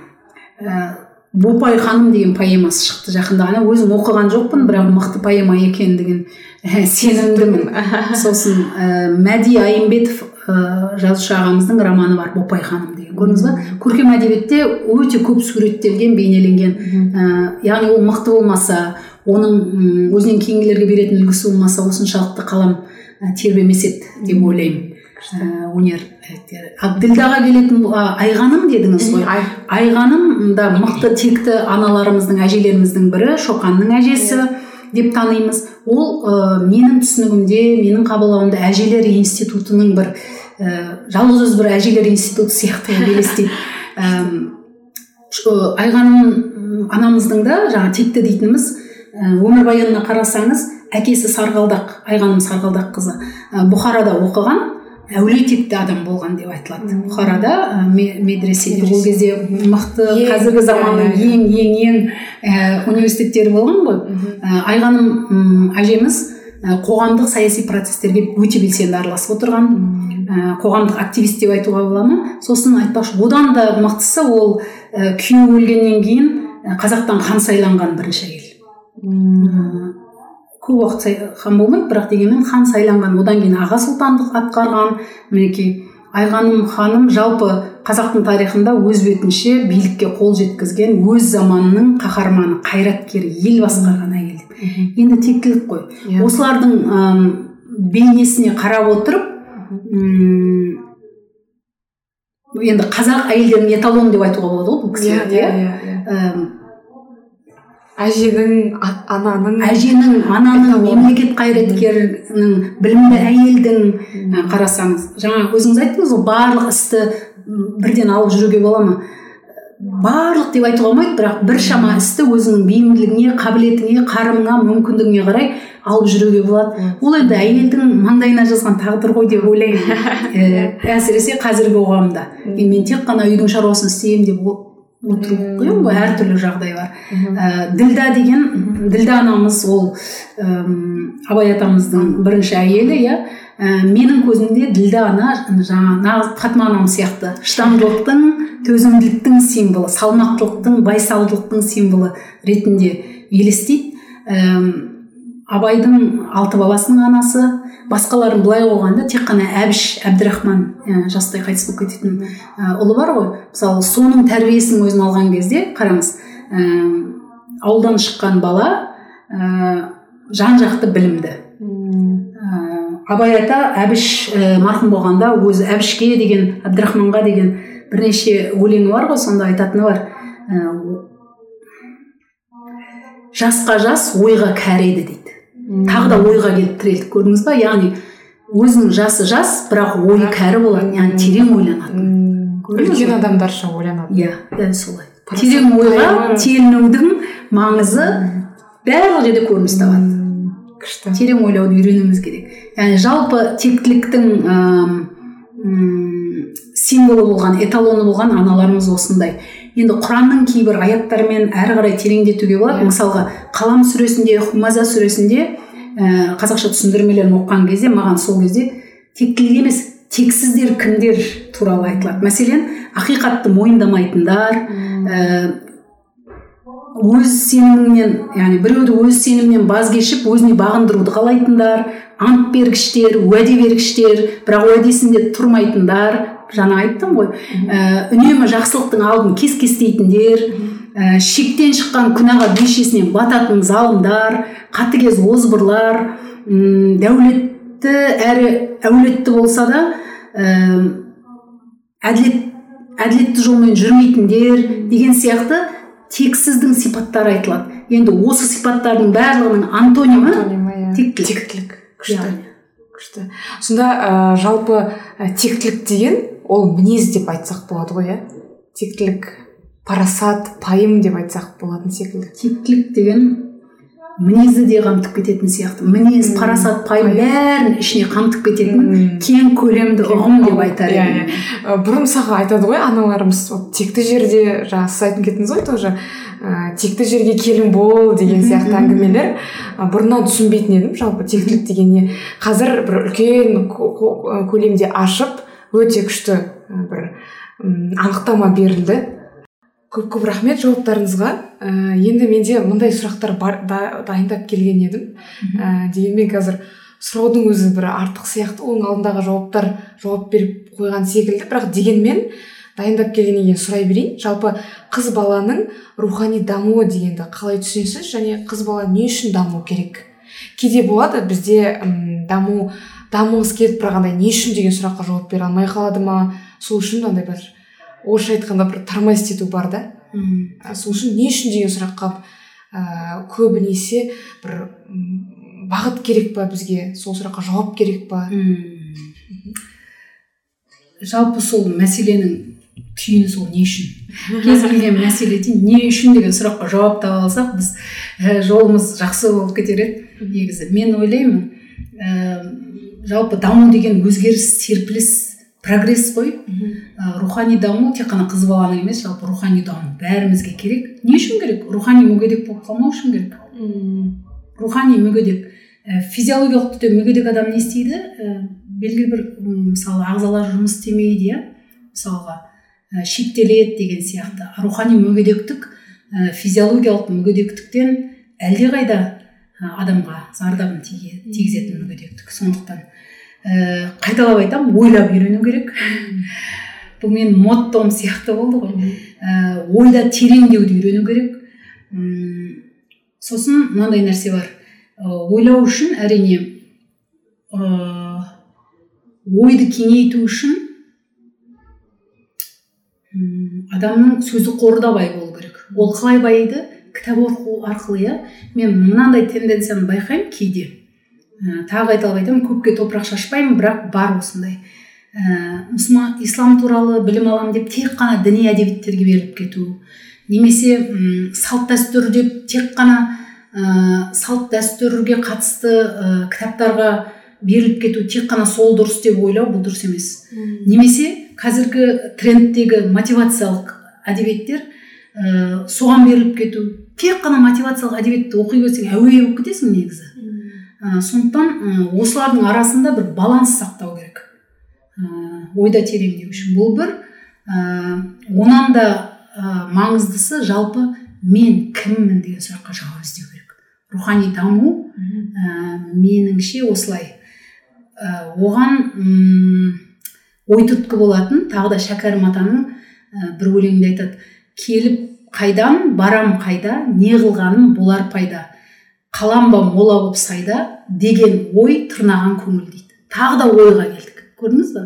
Ә, бопай ханым деген поэмасы шықты жақында. Ғана өзім оқыған жоқпын бірақ мықты поэма екендігін сенімдімін. [LAUGHS] Сосын ә, мәди айымбетов ә, жазушы ағамыздың романы бар бопай ханым деген. Көрдіңіз ба? Көркем әдебиетте өте көп суреттелген бейнеленген ә, яғни ол мықты болмаса оның өзінен кейінгілерге беретін үлгісі болмаса осыншалықты қалам ә, тербемес еді деп ойлаймын. Ә, өнер ділдаға келетін айғаным дедіңіз ғой. Айғаным да мықты текті аналарымыздың әжелеріміздің бірі шоқанның әжесі деп танимыз. Ол ә, менің түсінігімде менің қабылдауымда әжелер институтының бір ә, жалғыз өзі бір әжелер институты сияқты елестейді. [LAUGHS] Ә, айғаным анамыздың да жаңағы текті дейтініміз өмірбаянына қарасаңыз әкесі сарғалдақ айғаным сарғалдақ қызы. Бұхарада оқыған әулие текті адам болған деп айтылады. Бұхарада ә, медреседе. Ол кезде мықты қазіргі заманның ең ең ең ә, университеттері болған ғой. Ә, айғаным әжеміз қоғамдық саяси процестерге өте белсенді араласып отырған. Ә, қоғамдық активист деп айтуға бола ма? Сосын айтпақшы одан да мықтысы ол ә, күйеуі өлгеннен кейін қазақтан хан сайланған бірінші әйел. Көп уақыт хан болмайды бірақ дегенмен хан сайланған. Одан кейін аға сұлтандық атқарған. Мінекей айғаным ханым жалпы қазақтың тарихында өз бетінше билікке қол жеткізген өз заманының қаһарманы қайраткері ел басқарған әйел енді тектілік қой. Yeah. Иә. осылардың ә, бейнесіне қарап отырып енді қазақ әйелдерінің эталоны деп айтуға болады ғой бұл кісілерді иә, иә, иә әженің ананың әженің ананың мемлекет қайраткерінің білімді әйелдің қарасаңыз. Жаңа өзіңіз айттыңыз ғой барлық істі бірден алып жүруге бола ма? Барлық деп айтуға болмайды бірақ біршама істі өзіңнің бейімділігіңе қабілетіңе қарымыңа мүмкіндігіңе қарай алып жүруге болады. Ол енді әйелдің маңдайына жазған тағдыр ғой деп ойлаймын. [LAUGHS] Әсіресе қазіргі қоғамда. Мен тек қана үйдің шаруасын істеймін деп қиын ғой әртүрлі жағдай бар ә, ділда деген ділда анамыз ол абай атамыздың бірінші әйелі иә. Ә, менің көзімде ділда ана жаңа нағыз фатма анам сияқты. Шыдамдылықтың төзімділіктің символы салмақтылықтың байсалдылықтың символы ретінде елестейді. Абайдың алты баласының анасы басқаларын былай қойғанда тек қана әбіш әбдірахман ә, жастай қайтыс болып кететін ә, ұлы бар ғой. Мысалы соның тәрбиесінің өзін алған кезде қараңыз ә, ауылдан шыққан бала ә, жан жақты білімді. Ә, абай ата әбіш ә, марқұм болғанда өзі әбішке деген әбдірахманға деген бірнеше өлеңі бар ғой сонда айтатыны бар. Ә, жасқа жас ойға кәрі еді дейді. Тағы да ойға келіп тірелдік көрдіңіз ба яғни өзінің жасы жас бірақ ойы кәрі болады яғни терең ойланады үлкен адамдарша ойланады иә дәл солай. Терең ойға телінудің маңызы барлық жерде көрініс табады. Күшті. Терең ойлауды үйренуіміз керек. Яғни жалпы тектіліктің символы болған эталоны болған аналарымыз осындай. Енді құранның кейбір аяттарымен әрі қарай тереңдетуге болады. Мысалға қалам сүресінде хумаза сүресінде ә, қазақша түсіндірмелерін оқыған кезде маған сол кезде тектілік емес тексіздер кімдер туралы айтылады. Мәселен ақиқатты мойындамайтындар ә, өз сенімінен яғни біреуді өз сенімінен баз кешіп өзіне бағындыруды қалайтындар ант бергіштер уәде бергіштер бірақ уәдесінде тұрмайтындар. Жаңа айттым ғой. Ә, үнемі жақсылықтың алдын кес кестейтіндер ә, шектен шыққан күнәға белшесінен бататын залымдар қатыгез озбырлар ұм, дәулетті әрі әулетті болса да ә, әділет әділетті жолмен жүрмейтіндер деген сияқты тексіздің сипаттары айтылады. Енді осы сипаттардың барлығының антонимі иә. тектілік. Тектілік. Күшті. Күшті. Сонда ә, жалпы ә, тектілік деген ол мінез деп айтсақ болады ғой иә? Тектілік. Парасат пайым деп айтсақ болатын секілді. Тектілік деген мінезді де қамтып кететін сияқты. Мінез парасат пайым бәрін ішіне қамтып кететін кең көлемді ұғым деп айтар иә едім иә бұрын мысалға айтады ғой аналарымыз вот текті жерде жаңа сіз айтып кеттіңіз ғой тоже ә, текті жерге келін бол деген сияқты әңгімелер. Бұрыннан түсінбейтін едім. Жалпы тектілік деген не қазір бір үлкен көлемде ашып өте күшті бір анықтама берілді. Көп көп рахмет жауаптарыңызға. Ә, енді менде мындай сұрақтар бар да, дайындап келген едім. Ә, дегенмен қазір сұраудың өзі бір артық сияқты оның алдындағы жауаптар жауап беріп қойған секілді. Бірақ дегенмен дайындап келгеннен кейін сұрай берейін. Жалпы қыз баланың рухани дамуы дегенді қалай түсінесіз? Және қыз бала не үшін даму керек? Кейде болады бізде м, даму дамығысы келіп бірақ андай не үшін деген сұраққа жауап бере алмай қалады ма? Сол үшін андай бір орысша айтқанда бір тормозить ету бар да. Мгм. ә, сол үшін не үшін деген сұраққа ә, көбінесе бір бағыт керек па бізге? Сол сұраққа жауап керек па? Мм. жалпы сол мәселенің түйіні сол не үшін? [LAUGHS] Кез келген мәселеде не үшін деген сұраққа жауап таба алсақ біз ә, жолымыз жақсы болып кетер еді негізі. Мен ойлаймын ә, жалпы даму деген өзгеріс серпіліс прогресс қой. Ә, рухани даму тек қана қыз баланың емес жалпы рухани даму бәрімізге керек. Не үшін керек? Рухани мүгедек болып қалмау үшін керек. Мм, рухани мүгедек. Ә, физиологиялық түрде мүгедек адам не істейді? Ә, белгілі бір мысалы ағзалар жұмыс істемейді иә? мысалға ә, шектеледі деген сияқты. Рухани мүгедектік ә, физиологиялық мүгедектіктен әлдеқайда адамға зардабын тигізетін мүгедектік. Сондықтан ә, қайталап айтамын ойлап үйрену керек. Бұл менің моттом сияқты болды ғой. Ә, ойда тереңдеуді үйрену керек. М, сосын мынандай нәрсе бар. Ә, ойлау үшін әрине ә, ойды кеңейту үшін адамның сөздік қоры да бай болу керек. Ол қалай байиды? Кітап оқу арқылы иә. Мен мынандай тенденцияны байқаймын кейде. Ә, тағы қайталап айтамын көпке топырақ шашпаймын бірақ бар осындай. Ә, мұсылман ислам туралы білім аламын деп тек қана діни әдебиеттерге беріліп кету немесе м, салт дәстүр деп тек қана ә, салт дәстүрге қатысты ә, кітаптарға беріліп кету тек қана сол дұрыс деп ойлау бұл дұрыс емес. Немесе қазіргі трендтегі мотивациялық әдебиеттер ә, соған беріліп кету. Тек қана мотивациялық әдебиетті оқи берсең әуе болып кетесің негізі. Ә, сондықтан ә, осылардың арасында бір баланс сақтау керек. Ә, ойда тереңдеу үшін. Бұл бір ә, онан да ә, маңыздысы жалпы мен кіммін деген сұраққа жауап іздеу керек. Рухани даму ә, меніңше осылай. Ә, оған ой түрткі болатын тағы да шәкәрім атаның ә, бір өлеңінде айтады. Келіп қайдан барам қайда не қылғаным болар пайда қалам ба мола боп сайда деген ой тырнаған көңіл дейді. Тағы да ойға келдік. Көрдіңіз ба?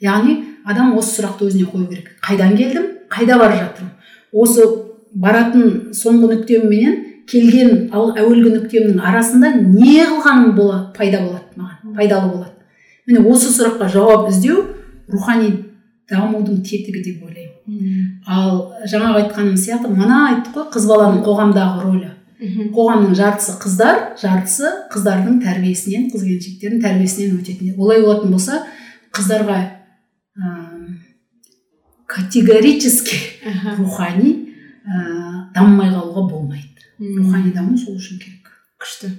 Яғни адам осы сұрақты өзіне қою керек. Қайдан келдім? Қайда бара жатырмын? Осы баратын соңғы нүктемменен келген ал әуелгі нүктемнің арасында не қылғаным бола, пайда болады маған пайдалы болады. Міне осы сұраққа жауап іздеу рухани дамудың тетігі деп ойлаймын. Ал жаңағы айтқаным сияқты мына айттық қой қыз баланың қоғамдағы рөлі. Қоғамның жартысы қыздар жартысы қыздардың тәрбиесінен қыз келіншектердің тәрбиесінен өтетін олай болатын болса қыздарға ә, категорически рухани ә, дамымай қалуға болмайды. Рухани даму сол үшін керек. Күшті.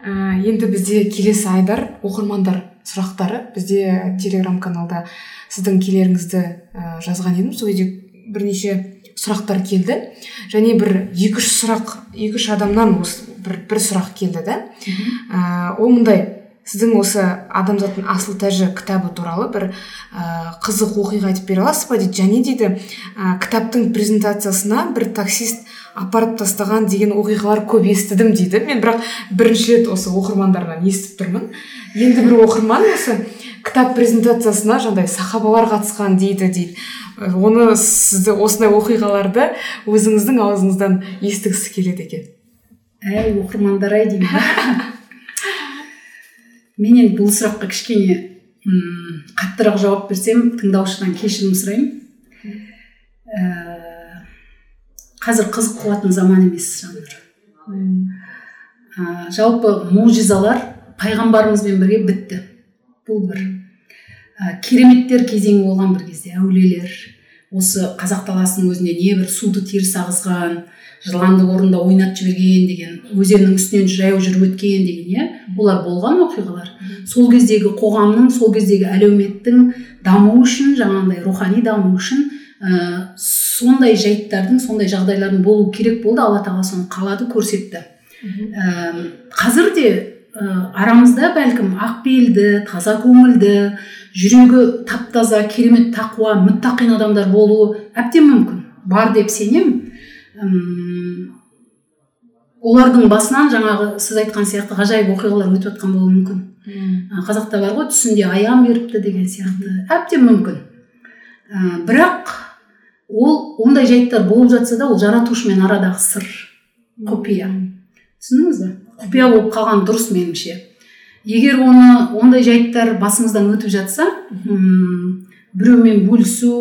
Ә, енді бізде келесі айдар оқырмандар сұрақтары. Бізде телеграм каналда сіздің келеріңізді ә, жазған едім. Сол кезде бірнеше сұрақтар келді. Және бір екі үш сұрақ екі үш адамнан осы бір, бір сұрақ келді да. Ә, ол мындай сіздің осы адамзаттың асыл тәжі кітабы туралы бір ә, қызық оқиға айтып бере аласыз ба дейді? Және дейді ә, кітаптың презентациясына бір таксист апарып тастаған деген оқиғалар көп естідім дейді. Мен бірақ бірінші рет осы оқырмандардан естіп тұрмын. Енді бір оқырман осы кітап презентациясына жаңағыдай сахабалар қатысқан дейді дейді. Оны сізді осындай оқиғаларды өзіңіздің аузыңыздан естігісі келеді екен. Әй оқырмандар ай деймін мен енді бұл сұраққа кішкене қаттырақ жауап берсем тыңдаушыдан кешірім сұраймын. Ә, қазір қызық қуатын заман емес жанр. Ә, жалпы мұғжизалар пайғамбарымызбен бірге бітті. Бұл бір. Ә, кереметтер кезеңі болған бір кезде әулиелер осы қазақ даласының өзінде небір суды теріс ағызған жыланды орында ойнатып жіберген деген өзеннің үстінен жаяу жүріп өткен деген иә олар болған оқиғалар. Сол кездегі қоғамның сол кездегі әлеуметтің дамуы үшін жаңағындай рухани даму үшін ә, сондай жайттардың сондай жағдайлардың болу керек болды. Алла тағала соны қалады көрсетті. Ә, қазір де ә, арамызда бәлкім ақпейілді таза көңілді жүрегі тап таза керемет тақуа мұттақин адамдар болуы әбден мүмкін. Бар деп сенемін олардың басынан жаңағы сіз айтқан сияқты ғажайып оқиғалар өтіп жатқан болуы мүмкін. Үм. қазақта бар ғой түсінде аян беріпті деген сияқты. Әбден мүмкін. Ә, бірақ ол ондай жайттар болып жатса да ол жаратушымен арадағы сыр құпия. Түсіндіңіз ба құпия болып қалған дұрыс меніңше. Егер оны ондай жайттар басыңыздан өтіп жатса м біреумен бөлісу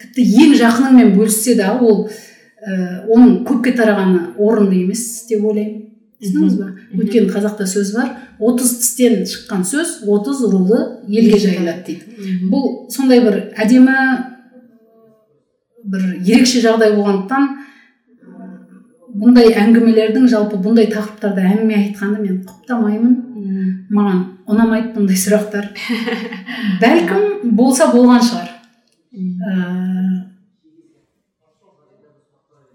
тіпті ең жақыныңмен бөліссе де ол ә, оның көпке тарағаны орынды емес деп ойлаймын. Түсіндіңіз ба? Өйткені қазақта сөз бар отыз тістен шыққан сөз отыз рулы елге жайылады дейді. Бұл сондай бір әдемі бір ерекше жағдай болғандықтан бұндай әңгімелердің жалпы бұндай тақырыптарда әңгіме айтқанды мен құптамаймын. Маған ұнамайды бұндай сұрақтар. [LAUGHS] Бәлкім болса болған шығар. Ә,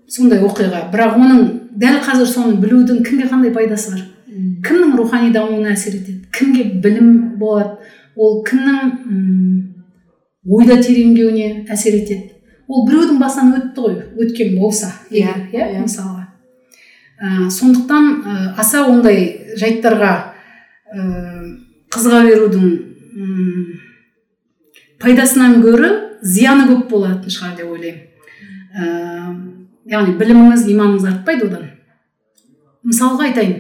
сондай оқиға. Бірақ оның дәл қазір соны білудің кімге қандай пайдасы бар? Кімнің рухани дамуына әсер етеді? Кімге білім болады? Ол кімнің ойда тереңдеуіне әсер етеді? Ол біреудің басынан өтті ғой өткен болса. Иә иә. мысалға. Ә, сондықтан ә, аса ондай жайттарға ә, қызыға берудің пайдасынан гөрі зияны көп болатын шығар деп ойлаймын. Ә, яғни біліміңіз иманыңыз артпайды одан. Мысалға айтайын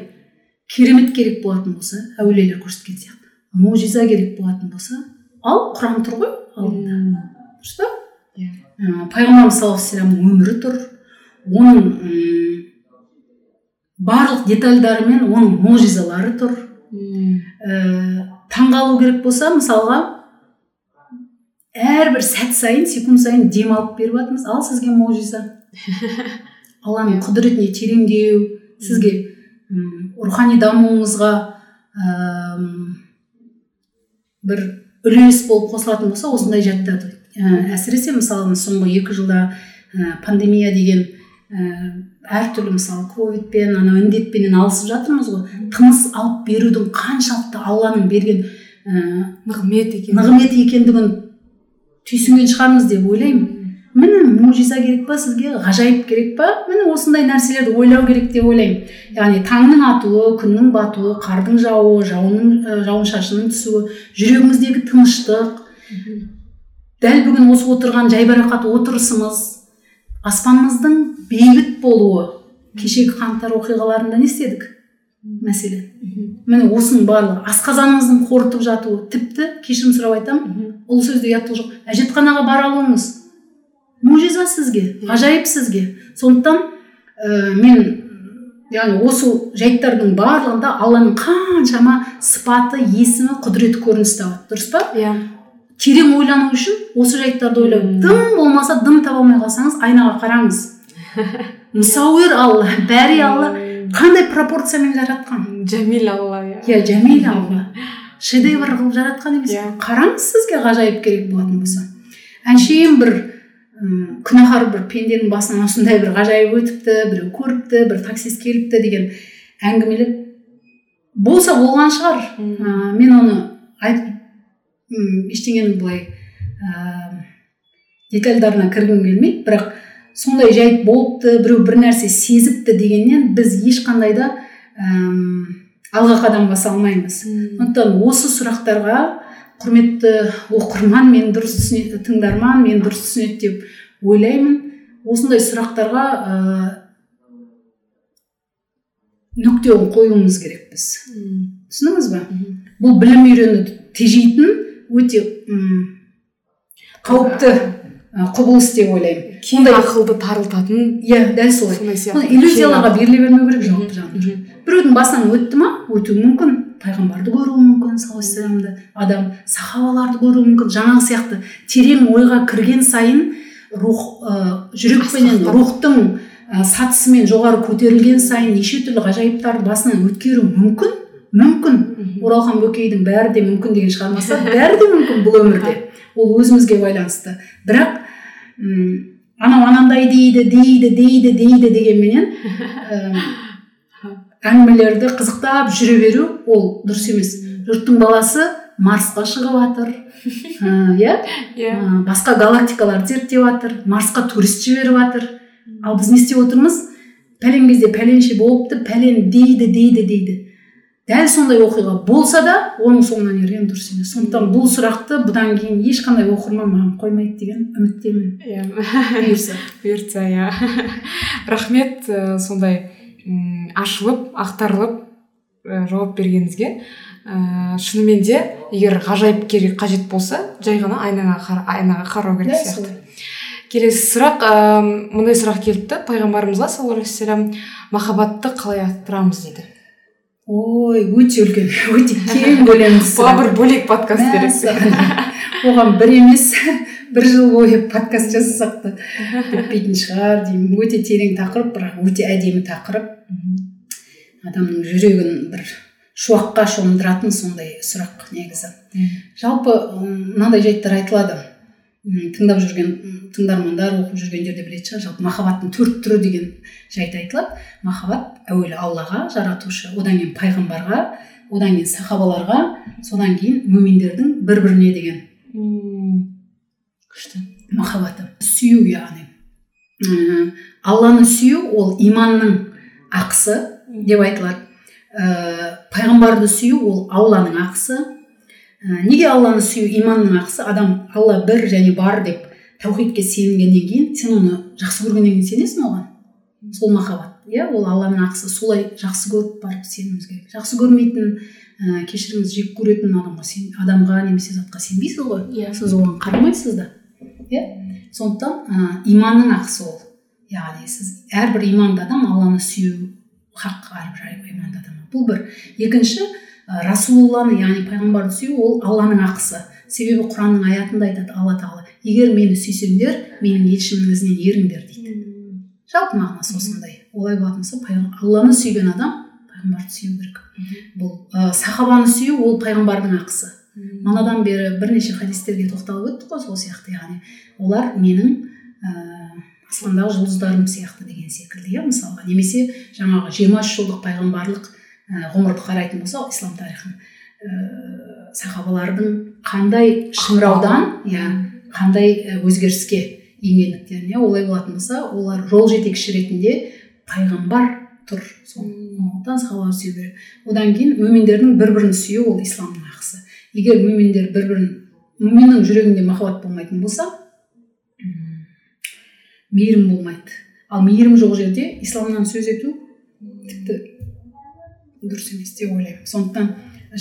керемет керек болатын болса әулиелер көрсеткен сияқты мұғжиза керек болатын болса ал құран тұр ғой алдында. Дұрыс па? Иә. Пайғамбарымыз саллаллаху алейхи өмірі тұр. Оның барлық детальдарымен оның мұғжизалары тұр. Ә, таңғалу керек болса мысалға әрбір сәт сайын секунд сайын дем алып беріп жатырмыз ал сізге мұғжиза [LAUGHS] алланың иә. құдіретіне тереңдеу сізге рухани дамуыңызға ә, бір үлес болып қосылатын болса осындай жаттарды ә, әсіресе мысалы соңғы екі жылда ә, пандемия деген әртүрлі мысалы ковидпен анау індетпенен алысып жатырмыз ғой. Тыныс алып берудің қаншалықты алланың берген ә, нығмет екен нығмет екендігін түйсінген шығармыз деп ойлаймын. Міне мұғжиза керек па сізге? Ғажайып керек па? Міне осындай нәрселерді ойлау керек деп ойлаймын. Яғни таңның атуы күннің батуы қардың жаууы жауынның жауын шашынның түсуі жүрегіміздегі тыныштық. Дәл бүгін осы отырған жайбарақат отырысымыз аспанымыздың бейбіт болуы кешегі қаңтар оқиғаларында не істедік? Мәселен міне осының барлығы. Асқазанымыздың қорытып жатуы тіпті кешірім сұрап айтамын ол сөзде ұяттық жоқ. Әжетханаға бара алуыңыз мұжиза сізге ғажайып сізге. Сондықтан ә, мен яғни осы жайттардың барлығында алланың қаншама сыпаты есімі құдіреті көрініс табады дұрыс па? Иә. Терең ойлану үшін осы жайттарды ойлау. Дым болмаса дым таба алмай қалсаңыз айнаға қараңыз. [LAUGHS] Мұсауир алла бәри алла қандай пропорциямен жаратқан? Жәмил алла иә. Иә жәмил алла. Шедевр қылып жаратқан емес. Иә. қараңыз сізге ғажайып керек болатын болса. Әншейін бір күнәһар бір пенденің басынан осындай бір ғажайып өтіпті біреу көріпті бір таксист келіпті деген әңгімелер болса болған шығар. Ә, мен оны айтып м, ештеңенің былай ә, детальдарына кіргім келмейді бірақ сондай жайт болыпты біреу бір нәрсе сезіпті дегеннен біз ешқандай да әм, алға қадам баса алмаймыз. Сондықтан осы сұрақтарға құрметті оқырман мен дұрыс түсіне, тыңдарман мен дұрыс түсінеді деп ойлаймын. Осындай сұрақтарға ә, нүктеін қоюымыз керек біз. Түсіндіңіз ба? Бұл білім үйренуді тежейтін өте м, қауіпті құбылыс деп ойлаймын. Кең ақылды тарылтатын иә дәл солай сондай Оны сияқты. Иллюзияларға беріле бермеу керек жалпы жан Мгм. біреудің басынан өтті ма өтуі мүмкін. Пайғамбарды көруі мүмкін саллаллаху адам. Сахабаларды көруі мүмкін жаңағы сияқты. Терең ойға кірген сайын рух ә, жүрекпенен Асқақтап. рухтың ә, сатысымен жоғары көтерілген сайын неше түрлі ғажайыптарды басынан өткеру мүмкін. Мүмкін. Оралхан бөкейдің бәрі де мүмкін деген шығармасы бәрі де мүмкін бұл өмірде. Ол өзімізге байланысты. Бірақ м анау анандай дейді дейді дейді дейді дегенменен әңгімелерді қызықтап жүре беру ол дұрыс емес. Жұрттың баласы марсқа шығып жатыр иә? Иә. Басқа галактикаларды зерттеп жатыр марсқа турист жіберіп жатыр ал біз не істеп отырмыз? Пәлен кезде пәленше болыпты пәлен дейді дейді дейді. Дәл сондай оқиға болса да оның соңынан ерген дұрыс емес. Сондықтан бұл сұрақты бұдан кейін ешқандай оқырман маған қоймайды деген үміттемін. Иә. Бұйырса. Бұйыртса иә. Рахмет ә, сондай ашылып ақтарылып ә, жауап бергеніңізге. Ә, шынымен де егер ғажайып керек қажет болса жай ғана айнаға айнаға қарау керек сияқты. келесі сұрақ ә, мындай сұрақ келіпті. Пайғамбарымызға саллаллаху алейхи махаббатты қалай арттырамыз? дейді. Ой өте үлкен өте кең [LAUGHS] көлемді бұған бір бөлек подкаст керек. оған бір емес бір жыл бойы подкаст жасасақ та бітпейтін шығар деймін. Өте терең тақырып бірақ өте әдемі тақырып. Адамның жүрегін бір шуаққа шомдыратын сондай сұрақ негізі. Жалпы мынандай жайттар айтылады. Тыңдап жүрген тыңдармандар оқып жүргендер де білетін шығар жалпы махаббаттың төрт түрі деген жайт айтылады. Махаббат әуелі аллаға жаратушы одан кейін пайғамбарға одан кейін сахабаларға содан кейін мүминдердің бір біріне деген күшті махаббаты. Сүю яғни. Алланы сүю ол иманның ақысы деп айтылады. Ә, пайғамбарды сүю ол алланың ақысы. Неге алланы сүю иманның ақысы адам алла бір және бар деп таухидке сенгеннен кейін сен оны жақсы көргеннен кейін сенесің оған? Сол махаббат иә? Ол алланың ақысы солай жақсы көріп барып сенуіміз керек. Жақсы көрмейтін ә, кешіріңіз жек көретін адамға сен адамға немесе затқа сенбейсіз ғой. Иә. Сіз оған қарамайсыз да иә? Сондықтан ә, иманның ақысы ол. Яғни сіз әрбір иманды адам алланы сүю хақ әрбір иманды адам. Бұл бір. Екінші ә, расулулланы яғни пайғамбарды сүю ол алланың ақысы. Себебі құранның аятында айтады алла тағала егер мені сүйсеңдер менің елшімнің ізінен еріңдер дейді. Жалпы мағынасы осындай. Олай болатын болса алланы сүйген адам пайғамбарды сүю керек бұл ә, сахабаны сүю ол пайғамбардың ақысы. Манадан бері бірнеше хадистерге тоқталып өттік қой сол сияқты яғни олар менің ә, аспандағы жұлдыздарым сияқты деген секілді иә мысалға. Немесе жаңағы жиырма үш жылдық пайғамбарлық ғұмырды қарайтын болсақ ислам тарихын ә, сахабалардың қандай шыңыраудан иә қандай ә, өзгеріске енгендіктерін иә олай болатын болса олар жол жетекші ретінде пайғамбар тұр. Сондықтан сахабаларды сүю керек. Одан кейін мүминдердің бір бірін сүю ол исламның ақысы. Егер мүминдер бір бірін мүминнің жүрегінде махаббат болмайтын болса м, мейірім болмайды. Ал мейірім жоқ жерде исламнан сөз ету тіпті дұрыс емес деп ойлаймын. Сондықтан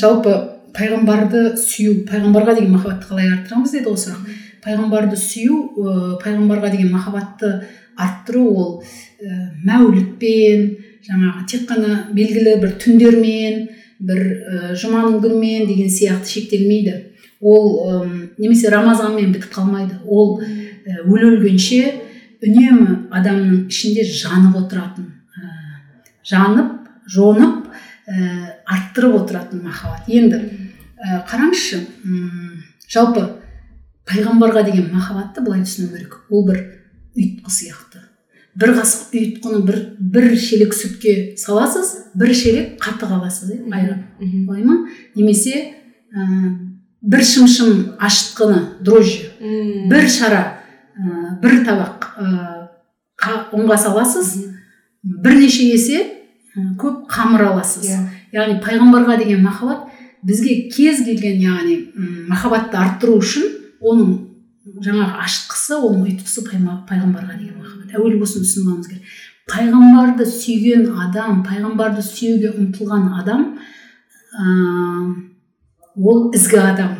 жалпы пайғамбарды сүю пайғамбарға деген махаббатты қалай арттырамыз деді ғой сұрақ. Пайғамбарды сүю ә, пайғамбарға деген махаббатты арттыру ол ә, мәулітпен жаңағы тек қана белгілі бір түндермен бір ә, жұманың күнімен деген сияқты шектелмейді. Ол ә, немесе рамазанмен бітіп қалмайды. Ол ә, өле өлгенше үнемі адамның ішінде жанып отыратын ә, жанып жонып ә, арттырып отыратын махаббат. Енді ә, қараңызшы жалпы пайғамбарға деген махаббатты былай түсіну керек. Ол бір ұйытқы сияқты. Бір қасық ұйытқыны бір бір шелек сүтке саласыз бір шелек қатық аласыз иә айран солай ма? Немесе ә, бір шымшым ашытқыны дрожжи бір шара ә, бір табақ ә, ұнға саласыз бірнеше есе көп қамыр аласыз. Yeah. Иә. яғни пайғамбарға деген махаббат бізге кез келген яғни махаббатты арттыру үшін оның жаңағы ашытқысы оның ұйытқысы пайғамбарға деген махаббат. Әуелі осыны түсінуіміз керек. Пайғамбарды сүйген адам пайғамбарды сүюге ұмтылған адам ә, ол ізгі адам.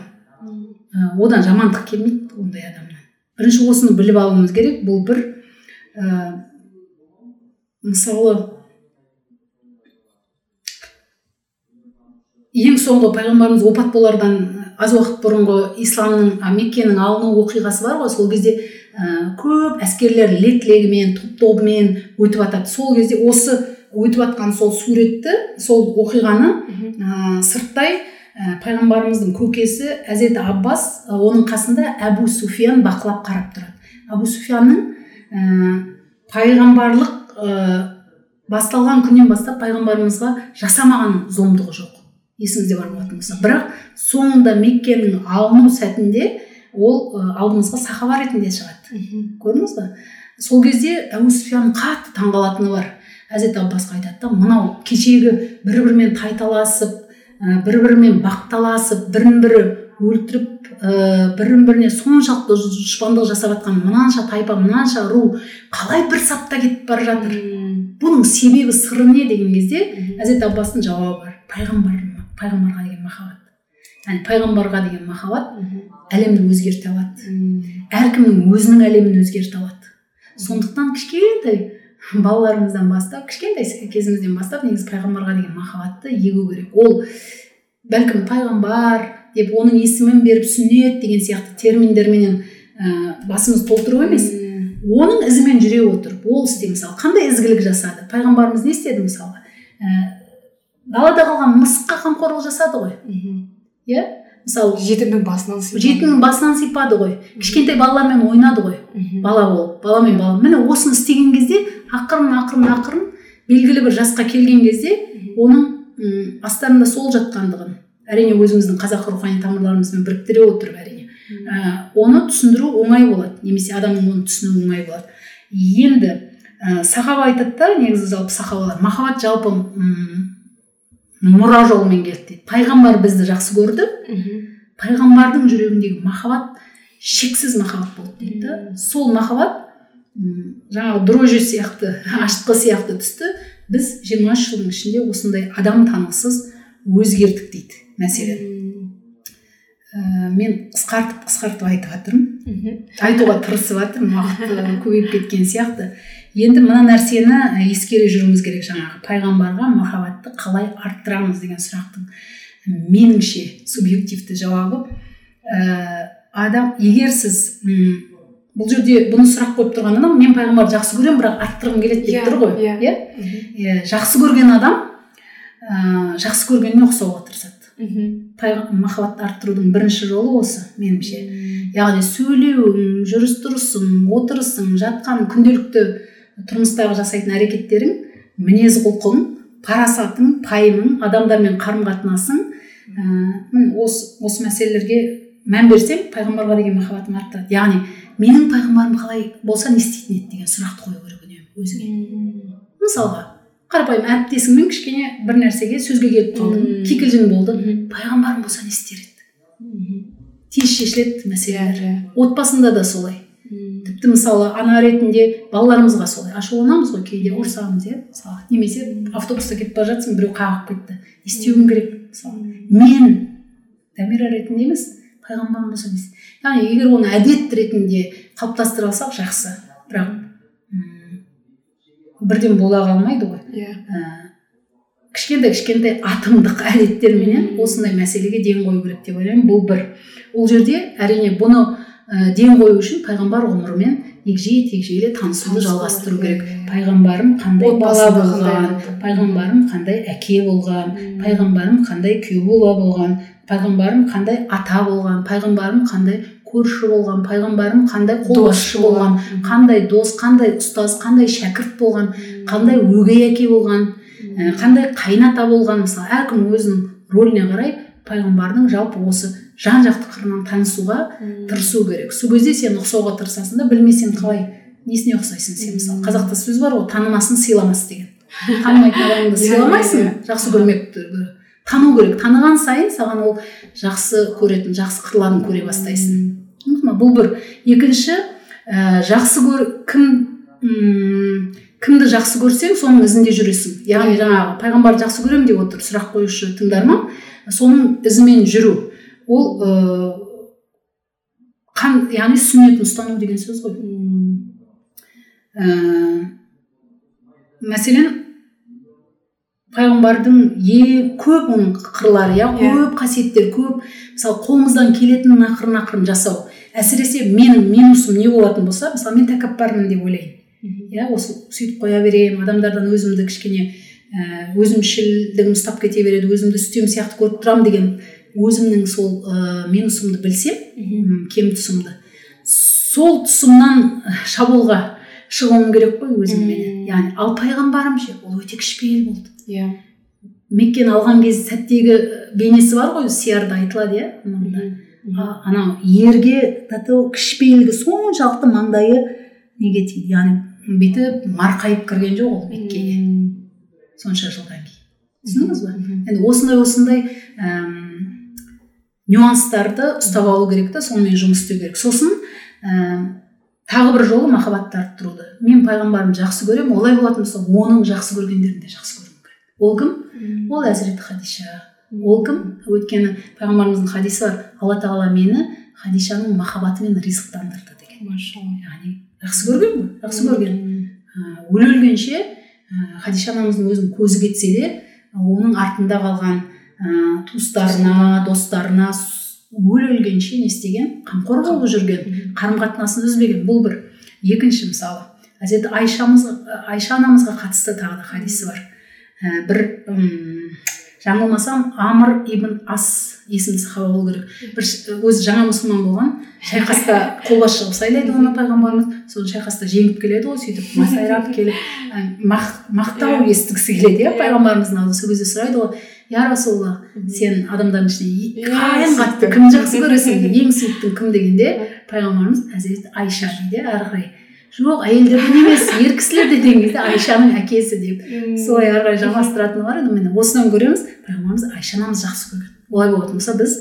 Ә, одан жамандық келмейді ондай адамнан. Бірінші осыны біліп алуымыз керек. Бұл бір ә, мысалы ең соңғы пайғамбарымыз опат болардан аз уақыт бұрынғы исламның меккенің алыну оқиғасы бар ғой. Сол кезде ә, көп әскерлер лек легімен топ тобымен өтіп жатады сол кезде осы өтіп жатқан сол суретті сол оқиғаны ә, сырттай ә, пайғамбарымыздың көкесі әзет аббас ә, оның қасында әбу суфиян бақылап қарап тұрады. Әбу суфиянның ә, пайғамбарлық ә, басталған күннен бастап пайғамбарымызға жасамаған зұлымдығы жоқ. Есіңізде бар болатын болса. Бірақ соңында меккенің алыну сәтінде ол алдымызға сахаба ретінде шығады. Көрдіңіз ба сол кезде әбу суфиян қатты таңғалатыны бар. Әзет аббасқа айтады да мынау кешегі бір бірімен тайталасып ә, бір бірімен бақталасып бірін бірі өлтіріп ә, бірін біріне соншалықты дұшпандық жасап жатқан мынанша тайпа мынанша ру қалай бір сапта кетіп бара жатыр? Бұның себебі сыры не деген кезде әзет аббастың жауабы бар пайғамбар пайғамбарға деген махаббат. Яғни пайғамбарға деген махаббат әлемді өзгерте алады. Әркімнің өзінің әлемін өзгерте алады. Сондықтан кішкентай балаларымыздан бастап кішкентай кезімізден бастап негізі пайғамбарға деген махаббатты егу керек. Ол бәлкім пайғамбар деп оның есімін беріп сүннет деген сияқты терминдерменен ә, басымыз толтыру емес оның ізімен жүре отырып ол істе. Мысалы қандай ізгілік жасады? Пайғамбарымыз не істеді мысалы ә, далада қалған мысыққа қамқорлық жасады ғой. Иә? Мысалы жетімнің басынан сипады. жетімнің басынан сипады ғой. Кішкентай балалармен ойнады ғой. Бала болып бала мен бала. Міне осыны істеген кезде ақырын ақырын ақырын белгілі бір жасқа келген кезде оның м астарында сол жатқандығын әрине өзіміздің қазақы рухани тамырларымызбен біріктіре отырып әрине ә, оны түсіндіру оңай болады. Немесе адамның оны түсінуі оңай болады. Енді ә, сахаба айтады да негізі жалпы сахабалар. Махаббат жалпы мұра жолымен келді дейді. Пайғамбар бізді жақсы көрді. Пайғамбардың жүрегіндегі махаббат шексіз махаббат болды дейді да. Сол махаббат жаңағы дрожжи сияқты [LAUGHS] ашытқы сияқты түсті. Біз 23 жылдың ішінде осындай адам танығысыз өзгердік дейді мәселен. Ә, мен қысқартып қысқартып айтып жатырмын айтуға тырысып жатырмын уақыт көбейіп кеткен сияқты. Енді мына нәрсені ескере жүруіміз керек жаңағы пайғамбарға махаббатты қалай арттырамыз деген сұрақтың меніңше субъективті жауабы. Ә, адам егер сіз м бұл жерде бұны сұрақ қойып тұрған адам мен пайғамбарды жақсы көремін бірақ арттырғым келеді деп тұр ғой иә. yeah. yeah? жақсы көрген адам ә, жақсы көргеніне ұқсауға тырысады. Махаббатты арттырудың бірінші жолы осы меніңше. Яғни сөйлеуің жүріс тұрысың отырысың жатқан күнделікті тұрмыстағы жасайтын әрекеттерің мінез құлқың парасатың пайымың адамдармен қарым қатынасың ә, осы, осы мәселелерге мән берсең пайғамбарға деген махаббатың артады яғни менің пайғамбарым қалай болса не істейтін еді деген сұрақты қою керек үнемі өзіңе. Мысалға қарапайым әріптесіңмен кішкене бір нәрсеге сөзге келіп қалдың кикілжің болды. Пайғамбарым болса не істер еді? Тез шешіледі мәселелер. Иә, иә. отбасында да солай. Тіпті мысалы ана ретінде балаларымызға солай ашуланамыз ғой кейде ұрсамыз иә мысалы. Немесе автобуста кетіп бара жатсың біреу қағып кетті. Не істеуім керек мысалы. Мен дамира ретінде емес пайғамбарым болса не яғни егер оны әдет ретінде қалыптастыра алсақ жақсы. Бірақ бірден бола қалмайды ғой. Иә. Кішкентай кішкентай атомдық әдеттерменен осындай мәселеге ден қою керек деп ойлаймын. Бұл бір. Ол жерде әрине бұны ә, ден қою үшін пайғамбар ғұмырымен егжей тегжейлі танысуды жалғастыру керек. пайғамбарым қандай бала болған? пайғамбарым қандай әке болған? Пайғамбарым қандай күйеу бала болған? Пайғамбарым қандай ата болған? Пайғамбарым қандай көрші болған? Пайғамбарым қандай қолбасшы болған. қандай дос қандай ұстаз қандай шәкірт болған? Қандай өгей әке болған? Ә, қандай қайын болған? Мысалы әркім өзінің рөліне қарай пайғамбардың жалпы осы жан жақты қырынан танысуға тырысу керек. Сол кезде сен ұқсауға тырысасың да білмесең қалай несіне ұқсайсың сен мысалы? Қазақта сөз бар ғой танымасын сыйламас деген. Танымайтын адамыңды иә, [LAUGHS] сыйламайсың иә, иә. жақсы көрмек тану керек. Таныған сайын саған ол жақсы көретін жақсы қырларын көре бастайсың. Бұл бір. Екінші ә, жақсы көр кім кімді жақсы көрсең соның ізінде жүресің. Яғни жаңағы пайғамбарды жақсы көремін деп отыр сұрақ қоюшы тыңдарман соның ізімен жүру. Ол ыыы қан яғни сүннетін ұстану деген сөз ғой. Ә, мәселен пайғамбардың е көп оның қырлары иә, көп қасиеттер көп мысалы қолымыздан келетін ақырын ақырын жасау. Әсіресе менің минусым не болатын болса мысалы мен тәкаппармын деп ойлаймын. Иә осы сөйтіп қоя беремін адамдардан өзімді кішкене ә, өзімшілдігім ұстап кете береді өзімді үстем сияқты көріп тұрамын деген өзімнің сол ә, минусымды білсем кем тұсымды. Сол тұсымнан шабуылға шығуым керек қой өзіммен. Яғни ал пайғамбарым ше ол өте кішіпейіл болды. Иә. Yeah. меккені алған кез сәттегі бейнесі бар ғой сиярда айтылады иә анау ерге кішіпейілгі соншалықты маңдайы неге тиді? Яғни бүйтіп марқайып кірген жоқ ол меккеге. Сонша жылдан кейін. Түсіндіңіз ба? Енді осындай осындай нюанстарды ұстап алу керек та сонымен жұмыс істеу керек. Сосын ә, тағы бір жолы махаббатты арттыруды. Мен пайғамбарымды жақсы көремін олай болатын болса оның жақсы көргендерін де жақсы көргім келеді ол кім? Ол әзіреті хадиша. Ол кім? Өйткені пайғамбарымыздың хадисі бар алла тағала мені хадишаның махаббатымен ризықтандырды деген. Яғни жақсы көрген ғой жақсы көрген. Өле өлгенше ә, хадиша анамыздың өзінің көзі кетсе де оның артында қалған ә, туыстарына достарына өле өлгенше не істеген қамқор болып жүрген қарым қатынасын үзбеген бұл бір екінші мысалы. Әзірет айшамыз айша анамызға қатысты тағы да хадисі бар. Ә, бір жаңылмасам амр ибн ас есімді сахаба болу керек. Бір өзі жаңа мұсылман болған шайқаста қолбасшы қылып сайлайды оны пайғамбарымыз. Соны шайқаста жеңіп келеді ғой сөйтіп масайрап келіп. Мақтау естігісі келеді иә пайғамбарымыздың алдында сол кезде сұрайды ғой я расулалла сен адамдардың ішінде [LAUGHS] ең қатты кімді жақсы көресің ең сүйіктің кім дегенде пайғамбарымыз әзірет айша дейді әрі қарай. Жоқ әйелдерден емес ер кісілерде деген кезде айшаның әкесі деп. Солай ары қарай жалғастыратыны бар енді міне осыдан көреміз пайғамбарымыз айша анамызды жақсы көрген олай болатын болса біз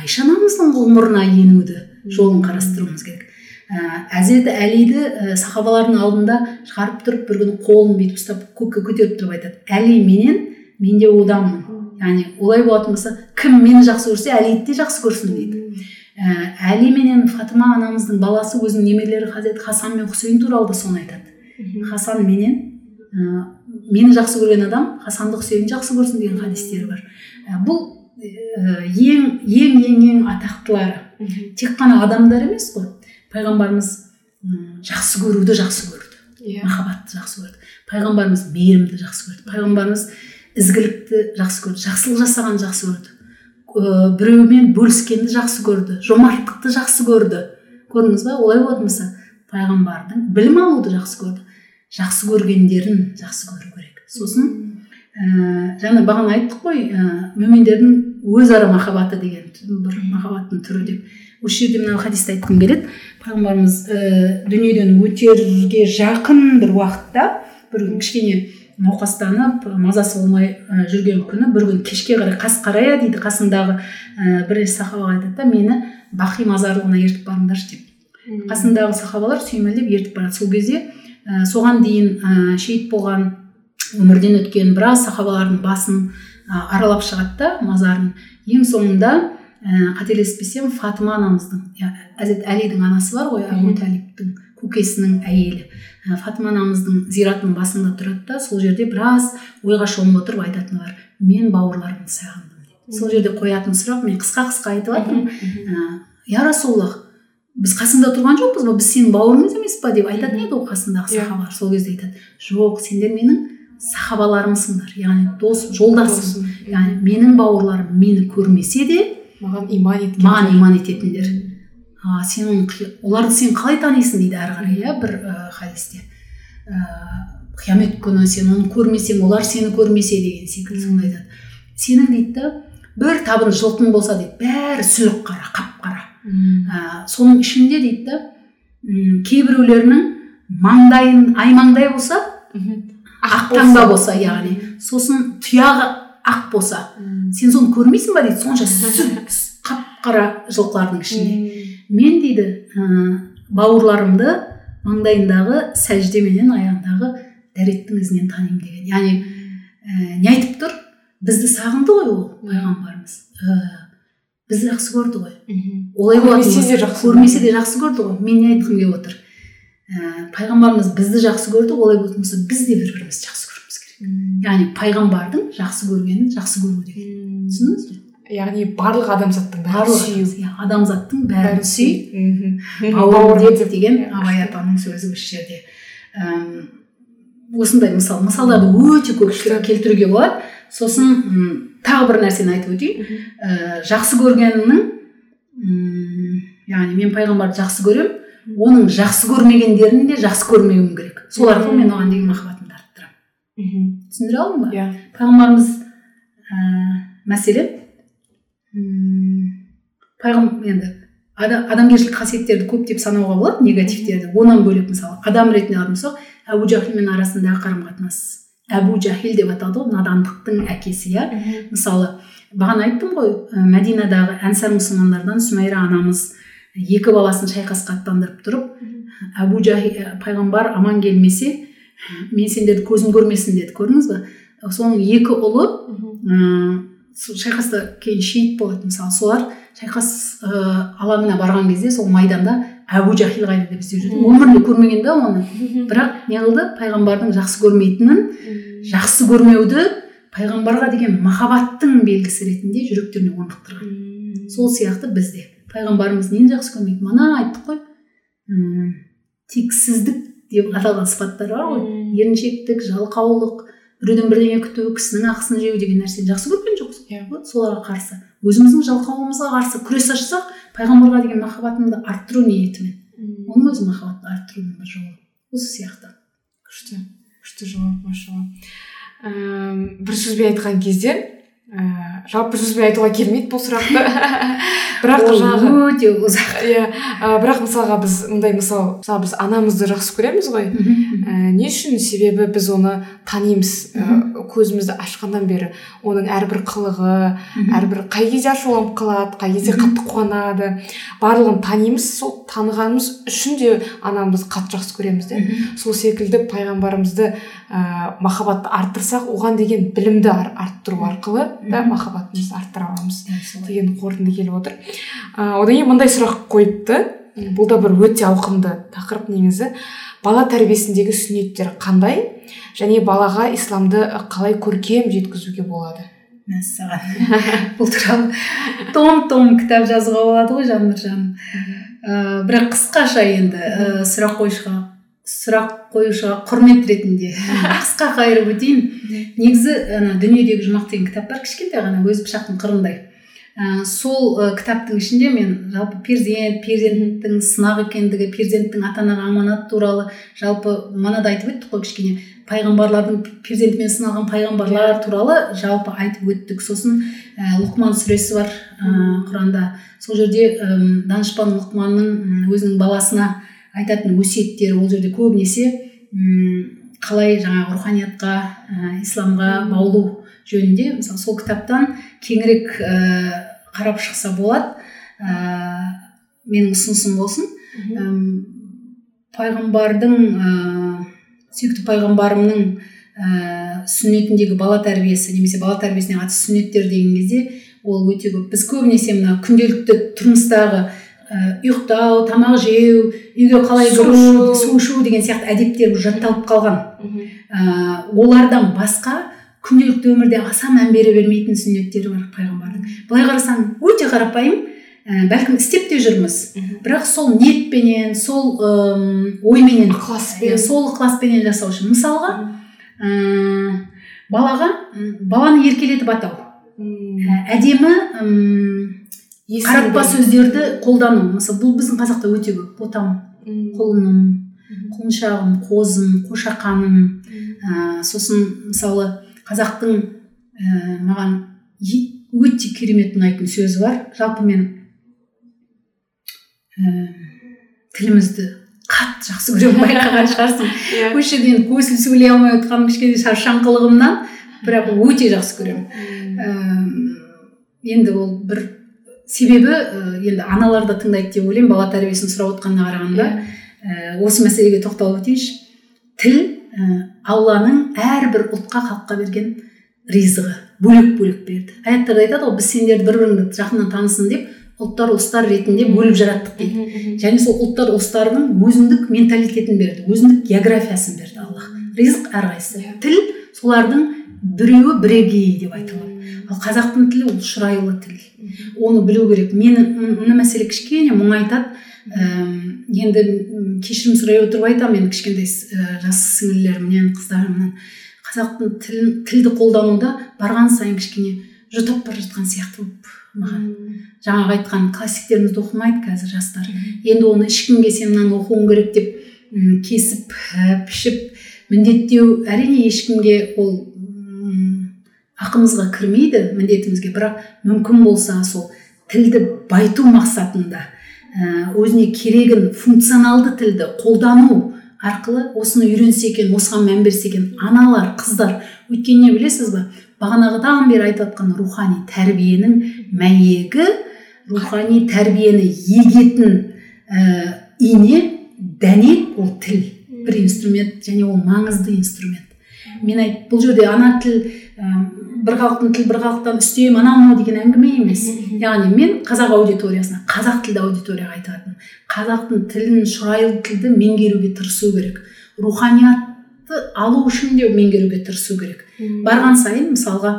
айша анамыздың ғұмырына енуді жолын қарастыруымыз керек. Ә, әзіреті әлиді ә, сахабалардың алдында шығарып тұрып бір күні қолын бүйтіп ұстап көкке көтеріп тұрып айтады. Әли менен мен де оданмын яғни олай болатын болса кім мені жақсы көрсе әлиді де жақсы көрсін дейді. Ә, әли менен фатыма анамыздың баласы өзінің немерелері хазірет хасан мен хусейн туралы да соны айтады. Хасан менен ә, мені жақсы көрген адам хасанды хусейнді жақсы көрсін деген хадистері бар. Ә, бұл ә, ең ең ең ең атақтылары. Тек қана адамдар емес қой. Пайғамбарымыз жақсы көруді жақсы көрді. Иә. Махаббатты жақсы көрді. Пайғамбарымыз мейірімді жақсы көрді. Пайғамбарымыз ізгілікті жақсы көрді жақсылық жасағанды жақсы көрді. Ә, біреумен бөліскенді жақсы көрді жомарттықты жақсы көрді. Көрдіңіз ба? Олай болатын болса пайғамбардың білім алуды жақсы көрді. Жақсы көргендерін жақсы көру керек. Сосын ә, жаңа бағана айттық қой ә, мүминдердің өзара махаббаты деген бір махаббаттың түрі деп. Осы жерде мына хадисті айтқым келеді. Пайғамбарымыз ә, дүниеден өтерге жақын бір уақытта бір кішкене науқастанып мазасы болмай жүрген күні бір күн кешке қарай қас қарая дейді қасындағы ә, бір сахабаға айтады да мені бақи мазарлығына ертіп барыңдаршы деп. Қасындағы сахабалар сүйемелдеп ертіп барады. Сол кезде ә, соған дейін ә, шейіт болған өмірден өткен біраз сахабалардың басын ә, аралап шығады да мазарын. Ең соңында ә, қателеспесем фатыма анамыздың әзірет әлидің анасы бар ғой әбу талиптің көкесінің әйелі. Фатыма анамыздың зиратының басында тұрады да сол жерде біраз ойға шомып отырып айтатыны бар мен бауырларымды сағындым дейді сол жерде қоятын сұрақ мен қысқа қысқа айтып жатырмын я расулаллах біз қасыңда тұрған жоқпыз ба? Біз сенің бауырыңыз емес па? деп айтатын еді ғой қасындағы иә. сахабалар сол кезде айтады жоқ сендер менің сахабаларымсыңдар яғни дос жолдасым. Яғни менің бауырларым мені көрмесе де маған иман еткен маған иман ететіндер. А сен оны оларды сен қалай танисың дейді әрі қарай иә бір ә, хадисте. Ә, қиямет күні сен оны көрмесең олар сені көрмесе деген секілді сондай айтады сенің дейді да бір табын жылқың болса дейді бәрі сүлік қара қап қара. Ә, соның ішінде дейді да кейбіреулерінің маңдайын аймаңдай болса ақ таңба болса. яғни сосын тұяғы ақ болса. Сен соны көрмейсің ба дейді? Сонша [LAUGHS] сүт қап қара жылқылардың ішінде. Мен дейді ә, бауырларымды маңдайындағы сәждеменен аяғындағы дәреттің ізінен танимын деген. Яғни ә, не айтып тұр? Бізді сағынды ғой ол пайғамбарымыз. Ә, бізді жақсы көрді ғой. Олай жақсы көрмесе де жақсы көрді ғой. Мен не айтқым келіп отыр? Ә, пайғамбарымыз бізді жақсы көрді олай болатын болса біз де бір бірімізді жақсы көруіміз керек. Яғни пайғамбардың жақсы көргенін жақсы көру деген. Түсіндіңіз бе? Яғни барлық адамзаттың бәрін сүю иә адамзаттың бәрін сүй бауыр деген иә. абай атаның сөзі осы жерде. Осындай мысал. Мысалдарды өте көп келтіруге болады. Сосын тағы бір нәрсені айтып өтейін. Ә, жақсы көргеннің яғни мен пайғамбарды жақсы көремін оның жақсы көрмегендерін де жақсы көрмеуім керек. Сол арқылы мен оған деген махаббатымды арттырамын. Түсіндіре алдым ба? Иә. Пайғамбарымыз ә, мәселен пайғамбар енді адамгершілік қасиеттерді көптеп санауға болады негативтерді. Онан бөлек мысалы адам ретінде алатын болсақ әбу жахилмен арасындағы қарым қатынас әбу жахил деп аталды ғой надандықтың әкесі иә? Мысалы бағана айттым ғой мәдинадағы әнсар мұсылмандардан сүмайра анамыз екі баласын шайқасқа аттандырып тұрып әбу жахи пайғамбар аман келмесе мен сендерді көзім көрмесін деді көрдіңіз ба соның екі ұлы ә, шайқаста кейін шейіт болады мысалы солар шайқас ә, алаңына барған кезде сол майданда әбу жахил қайда деп іздеп жүрді. Өмірінде көрмеген да оны. Бірақ не қылды? Пайғамбардың жақсы көрмейтінін жақсы көрмеуді пайғамбарға деген махаббаттың белгісі ретінде жүректеріне орнықтырған. Сол сияқты бізде. Пайғамбарымыз нені жақсы көрмейді? Мана айттық қой. Тексіздік деп аталған сыпаттар бар ғой. Еріншектік жалқаулық біреуден бірдеңе күту кісінің ақысын жеу деген нәрсені жақсы көрген жоқсыз иә. Соларға қарсы. Өзіміздің жалқаулығымызға қарсы күрес ашсақ пайғамбарға деген махаббатымды арттыру ниетімен. Оның өзі махаббатты арттырудың бір жолы. Осы сияқты. Күшті. Күшті жауап машалла. Бір сөзбен айтқан кезде ә, жалпы сөзбен айтуға келмейді бұл сұрақты [LAUGHS] бірақ жаңағы өте ұзақ иә бірақ мысалға біз мындай мысал мысалы біз анамызды жақсы көреміз ғой. Ә, не үшін? Себебі біз оны танимыз. Ә, көзімізді ашқаннан бері. Оның әрбір қылығы әрбір қай кезде ашуланып қалады қай кезде қатты қуанады. Барлығын танимыз сол танығанымыз үшін де анамызды қатты жақсы көреміз де. Сол секілді пайғамбарымызды ә, махаббатты арттырсақ оған деген білімді арттыру арқылы да махаббатымызды арттыра аламыз деген қорытынды келіп отыр. Ә, одан кейін мындай сұрақ қойыпты. Бұл да бір өте ауқымды тақырып негізі. Бала тәрбиесіндегі сүннеттер қандай? Және балаға исламды қалай көркем жеткізуге болады? Мәссаған. [LAUGHS] Бұл туралы том том кітап жазуға болады ғой жаннұржан ә, бірақ қысқаша енді ә, сұрақ қойшыға сұрақ қоюшыға құрмет ретінде. [LAUGHS] Қысқа қайырып өтейін. Негізі ана дүниедегі жұмақ деген кітап бар кішкентай ғана өзі пышақтың қырындай. Ә, сол ә, кітаптың ішінде мен жалпы перзент перзенттің сынақ екендігі перзенттің ата анаға аманат туралы жалпы манада айтып өттік қой кішкене. Пайғамбарлардың перзентімен сыналған пайғамбарлар туралы жалпы айтып өттік. Сосын ә, лұқман сүресі бар ә, құранда. Сол жерде ә, данышпан лұқманның өзінің баласына айтатын өсиеттері ол жерде көбінесе м қалай жаңағы руханиятқа ә, исламға баулу жөнінде мысалы сол кітаптан кеңірек ә, қарап шықса болады. Ә, менің ұсынысым болсын. Пайғамбардың ыыы сүйікті пайғамбарымның ыыы сүннетіндегі бала тәрбиесі немесе бала тәрбиесіне қатысты сүннеттер деген кезде ол өте көп. Біз көбінесе мына күнделікті тұрмыстағы ә, ұйықтау тамақ жеу үйге қалай кіру су ішу деген сияқты әдеттер жатталып қалған. Ә, олардан басқа күнделікті өмірде аса мән бере бермейтін сүннеттері бар пайғамбардың. Былай қарасаң өте қарапайым ә, бәлкім істеп те жүрміз. Бірақ сол ниетпенен сол ойменен ықыласпен. иә, сол ықыласпенен жасау үшін. Мысалға ә, балаға баланы еркелетіп атау. Әдемі қаратпа сөздерді қолдану. Мысалы бұл біздің қазақта өте көп. Ботам құлыным құлыншағым қозым қошақаным. Ә, сосын мысалы қазақтың ә, маған өте керемет ұнайтын сөзі бар. Жалпы мен ә, тілімізді қатты жақсы көремін байқаған [LAUGHS] шығарсың. Иә. Осы жерде енді көсіл сөйлей алмай отқаным кішкене шаршаңқылығымнан бірақ өте жақсы көремін. Ііі, енді ол бір себебі енді аналар да тыңдайды деп ойлаймын бала тәрбиесін сұрап отқанына қарағанда. Ііі, осы мәселеге тоқталып өтейінші. Тіл і, алланың әрбір ұлтқа халыққа берген ризығы. Бөлек бөлек берді. Аяттарда айтады ғой біз сендерді бір біріңді жақыннан танысын деп ұлттар ұлыстар ретінде бөліп жараттық дейді. Және сол ұлттар ұлыстардың өзіндік менталитетін берді өзіндік географиясын берді аллах ризық әрқайсысы. Тіл солардың біреуі бірегейі деп айтылады ал қазақтың тілі ол шұрайлы тіл. Оны білу керек. Мені мына мәселе кішкене мұңайтады ііі енді кешірім сұрай отырып айтамын. Енді кішкентай і, жас сіңлілерімнен қыздарымнан. Қазақтың тілін тілді қолдануда барған сайын кішкене жұтап бара жатқан сияқты болып маған. Жаңағы айтқан классиктерімізді оқымайды қазір жастар. Енді оны ешкімге сен мынаны оқуың керек деп кесіп ә, пішіп міндеттеу әрине ешкімге ол ақымызға кірмейді міндетімізге бірақ мүмкін болса сол тілді байту мақсатында ә, өзіне керегін функционалды тілді қолдану арқылы осыны үйренсе екен осыған мән берсе екен аналар қыздар. Өйткені білесіз ба бағанағыдан бері айтып жатқан рухани тәрбиенің мәйегі рухани тәрбиені егетін ә, ине дәнек ол тіл. Бір инструмент және ол маңызды инструмент. Мен айт бұл жерде ана тіл ә, бір халықтың тіл бір халықтан үстем анау мынау деген әңгіме емес. Яғни мен қазақ аудиториясына қазақ тілді аудиторияға айтып жатырмын қазақтың тілін шұрайлы тілді меңгеруге тырысу керек. Руханиятты алу үшін де меңгеруге тырысу керек. Барған сайын мысалға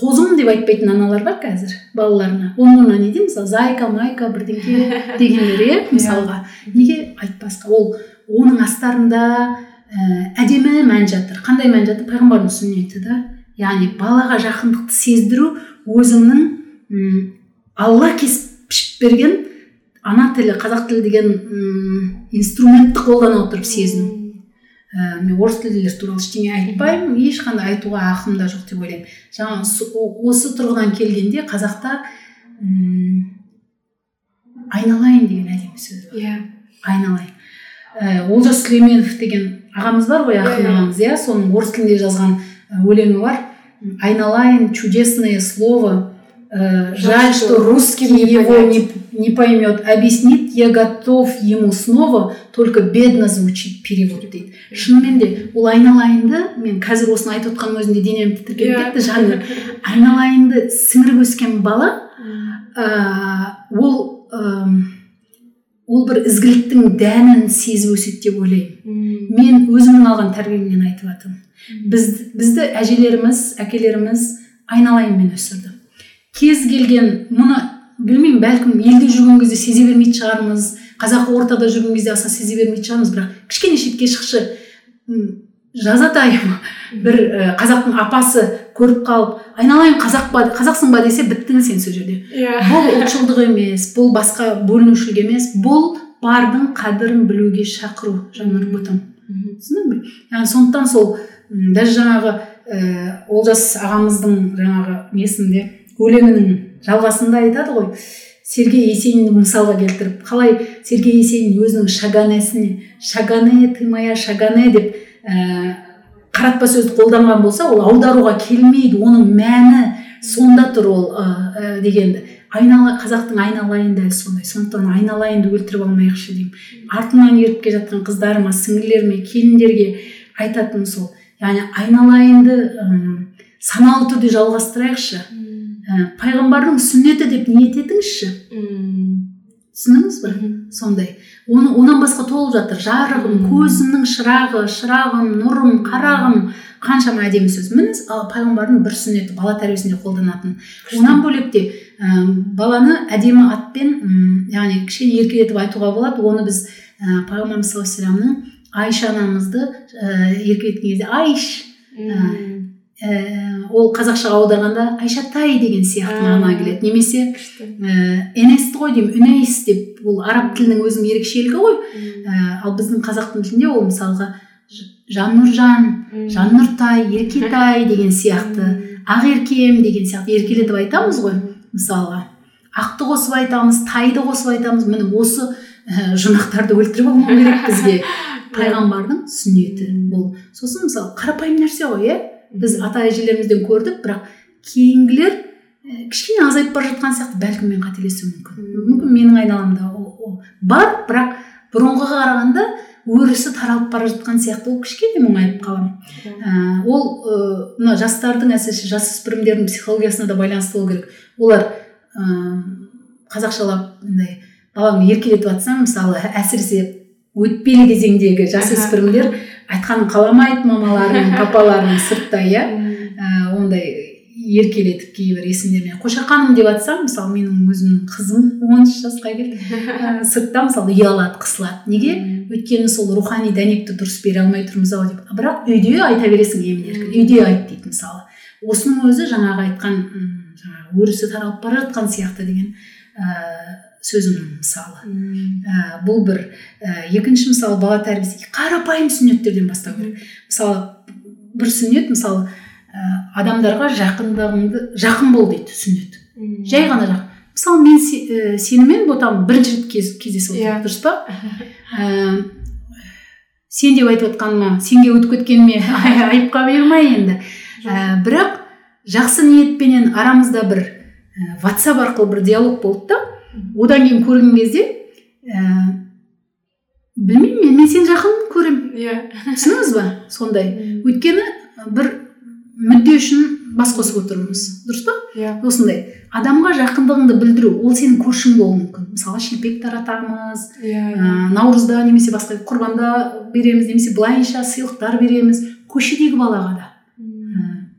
қозым деп айтпайтын аналар бар қазір балаларына. Оның орнына не дейміз мысалы зайка майка бірдеңке [LAUGHS] дегендер иә. мысалға. Неге айтпасқа? Ол оның астарында әдемі мән жатыр. Қандай мән жатыр? Пайғамбардың сүннеті да яғни балаға жақындықты сездіру өзіңнің м, алла кесіп пішіп берген ана тілі қазақ тілі деген м, инструментті қолдана отырып сезіну. Ә, мен орыс тілділер туралы ештеңе айтпаймын ешқандай айтуға ақым да жоқ деп ойлаймын. Жаңағы осы тұрғыдан келгенде қазақта м, айналайын деген әдемі сөз бар. Иә. Айналайын. Ә, олжас сүлейменов деген ағамыз бар ғой ақын Иә. ағамыз иә. соның орыс тілінде жазған ә, өлеңі бар. Айналайын чудесное слово жаль что русский его не, не поймет объяснит я готов ему снова только бедно звучит перевод дейді. Шынымен де ол айналайынды мен қазір осыны айтып отқанның өзінде денем тітіркеніп Иә. кетті жаным. [LAUGHS] Айналайынды сіңіріп өскен бала ә, ол ым, ол бір ізгіліктің дәнін сезіп өседі деп ойлаймын. Мен өзімнің алған тәрбиемнен айтып жатырмын біз, бізді әжелеріміз әкелеріміз айналайынмен өсірді кез келген мұны білмеймін бәлкім елде жүрген кезде сезе бермейтін шығармыз қазақы ортада жүрген кезде аса сезе бермейтін шығармыз бірақ кішкене шетке шықшы жазатайым. Бір ә, қазақтың апасы көріп қалып айналайын қазақ па қазақсың ба? десе біттің сен сол жерде. Иә. Бұл ұлтшылдық емес бұл басқа бөлінушілік емес бұл бардың қадірін білуге шақыру ботам түсіндің бе? Яғни сондықтан сол даже жаңағы ііі олжас ағамыздың жаңағы несінде өлеңінің жалғасында айтады ғой. Сергей есенинді мысалға келтіріп қалай сергей есенин өзінің шаганесіне шагане ты моя шагане деп ііі қаратпа сөзді қолданған болса ол аударуға келмейді оның мәні сонда тұр ол ә, ә, дегенді. Айнала қазақтың айналайын дәл сондай сондықтан айналайынды өлтіріп алмайықшы деймін. Артымнан еріп келе жатқан қыздарыма сіңлілеріме келіндерге айтатыным сол. Яғни айналайынды ым, саналы түрде жалғастырайықшы. Ә, пайғамбардың сүннеті деп ниет етіңізші. Түсіндіңіз ба сондай? Оны онан басқа толып жатыр. Жарығым көзімнің шырағы шырағым нұрым қарағым қаншама әдемі сөз. Міне пайғамбардың бір сүннеті бала тәрбиесінде қолданатын. Онан бөлек те ә, баланы әдемі атпен яғни кішкене еркелетіп айтуға болады. Оны біз ә, пайғамбарымыз саллаллаху алейхи айша анамызды ә, еркелеткен кезде айш ә, ол қазақшаға аударғанда айшатай деген сияқты мағына келеді. Немесе ә, энесті ғой деймін. Үнейс деп ол араб тілінің өзінің ерекшелігі ғой. Ә, ал біздің қазақтың тілінде ол мысалға жаннұржан жаннұртай еркетай [LAUGHS] деген сияқты ақеркем деген сияқты еркелетіп айтамыз ғой мысалға. Ақты қосып айтамыз тайды қосып айтамыз міне осы ә, жұмақтарды өлтіріп алмау керек бізге. [LAUGHS] Пайғамбардың сүннеті бұл. Сосын мысалы қарапайым нәрсе ғой иә? Біз ата әжелерімізден көрдік бірақ кейінгілер кішкене азайып бара жатқан сияқты бәлкім мен қателесуім мүмкін. Мүмкін менің айналамда ол, бар бірақ бұрынғыға қарағанда өрісі таралып бара жатқан сияқты ол кішкене мұңайып қаламын ә, ол мына ә, жастардың әсіресе жасөспірімдердің психологиясына да байланысты болу керек. Олар ә, қазақшалап мындай баланы еркелетіп жатсаң мысалы әсіресе өтпелі кезеңдегі жасөспірімдер айтқанын қаламайды мамаларының папаларының сыртта иә? Ә, ондай еркелетіп кейбір есімдермен қошақаным деп жатсам мысалы менің өзімнің қызым он үш жасқа келді. Ә, [LAUGHS] сыртта мысалы ұялады қысылады. Неге? Өйткені сол рухани дәнекті дұрыс бере алмай тұрмыз ау деп. Бірақ үйде айта бересің емін еркін. Үйде айт дейді мысалы. Осының өзі жаңағы айтқан жаңағы өрісі таралып бара жатқан сияқты деген ә, сөзімнің мысалы. Ә, бұл бір ә, екінші мысалы бала тәрбиесі. Қарапайым сүннеттерден бастау керек. Мысалы бір сүннет мысалы ә, адамдарға жақындығыңды жақын бол дейді сүннет. Жай ғана жақын мысалы мен се, ә, сенімен ботам бірінші рет кез, кездесіп отырмық yeah. дұрыс па? [LAUGHS] Ә, сен деп айтып отқаныма сенге өтіп кеткеніме [LAUGHS] айыпқа бұйырмай енді. Ә, бірақ жақсы ниетпенен арамызда бір ә, ватсап арқылы бір диалог болды да одан кейін көрген кезде ә, білмеймін мен, мен сені жақын көремін иә. Түсіндіңіз ба сондай? Өйткені бір мүдде үшін бас қосып отырмыз. Дұрыс па? Иә. Осындай. Адамға жақындығыңды білдіру ол сенің көршің болуы мүмкін. Мысалға шелпек таратамыз иә. ә, наурызда немесе басқа құрбанда береміз немесе былайынша сыйлықтар береміз. Көшедегі балаға да.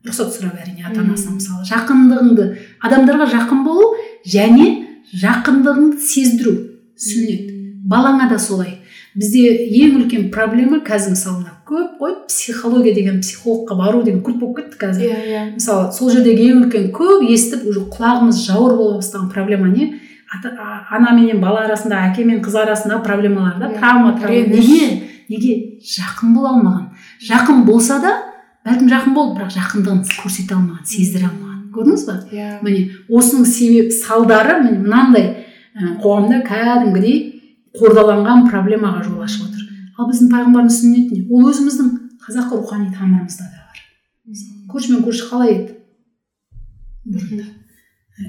Рұқсат сұрап әрине ата анасынан мысалы жақындығыңды адамдарға жақын болу және жақындығыңды сездіру сүннет. Балаңа да солай. Бізде ең үлкен проблема қазір мысалы мына көп қой психология деген психологқа бару деген культ болып кетті қазір. Иә yeah, yeah. мысалы сол жердегі ең үлкен көп естіп уже құлағымыз жауыр бола бастаған проблема не? Ана менен бала арасында әке мен қыз арасындағы проблемалар да травма травма. Неге? Неге? Жақын бола алмаған. Жақын болса да бәлкім жақын болды бірақ жақындығын көрсете алмаған сездіре алмаған. Көрдіңіз ба? Иә. Yeah. міне осының себеп салдары міне мынандай қоғамда кәдімгідей қордаланған проблемаға жол ашып отыр. Ал біздің пайғамбардың сүннетіне ол өзіміздің қазақы рухани тамырымызда да бар. Көрші мен көрші қалай еді? Бұрында.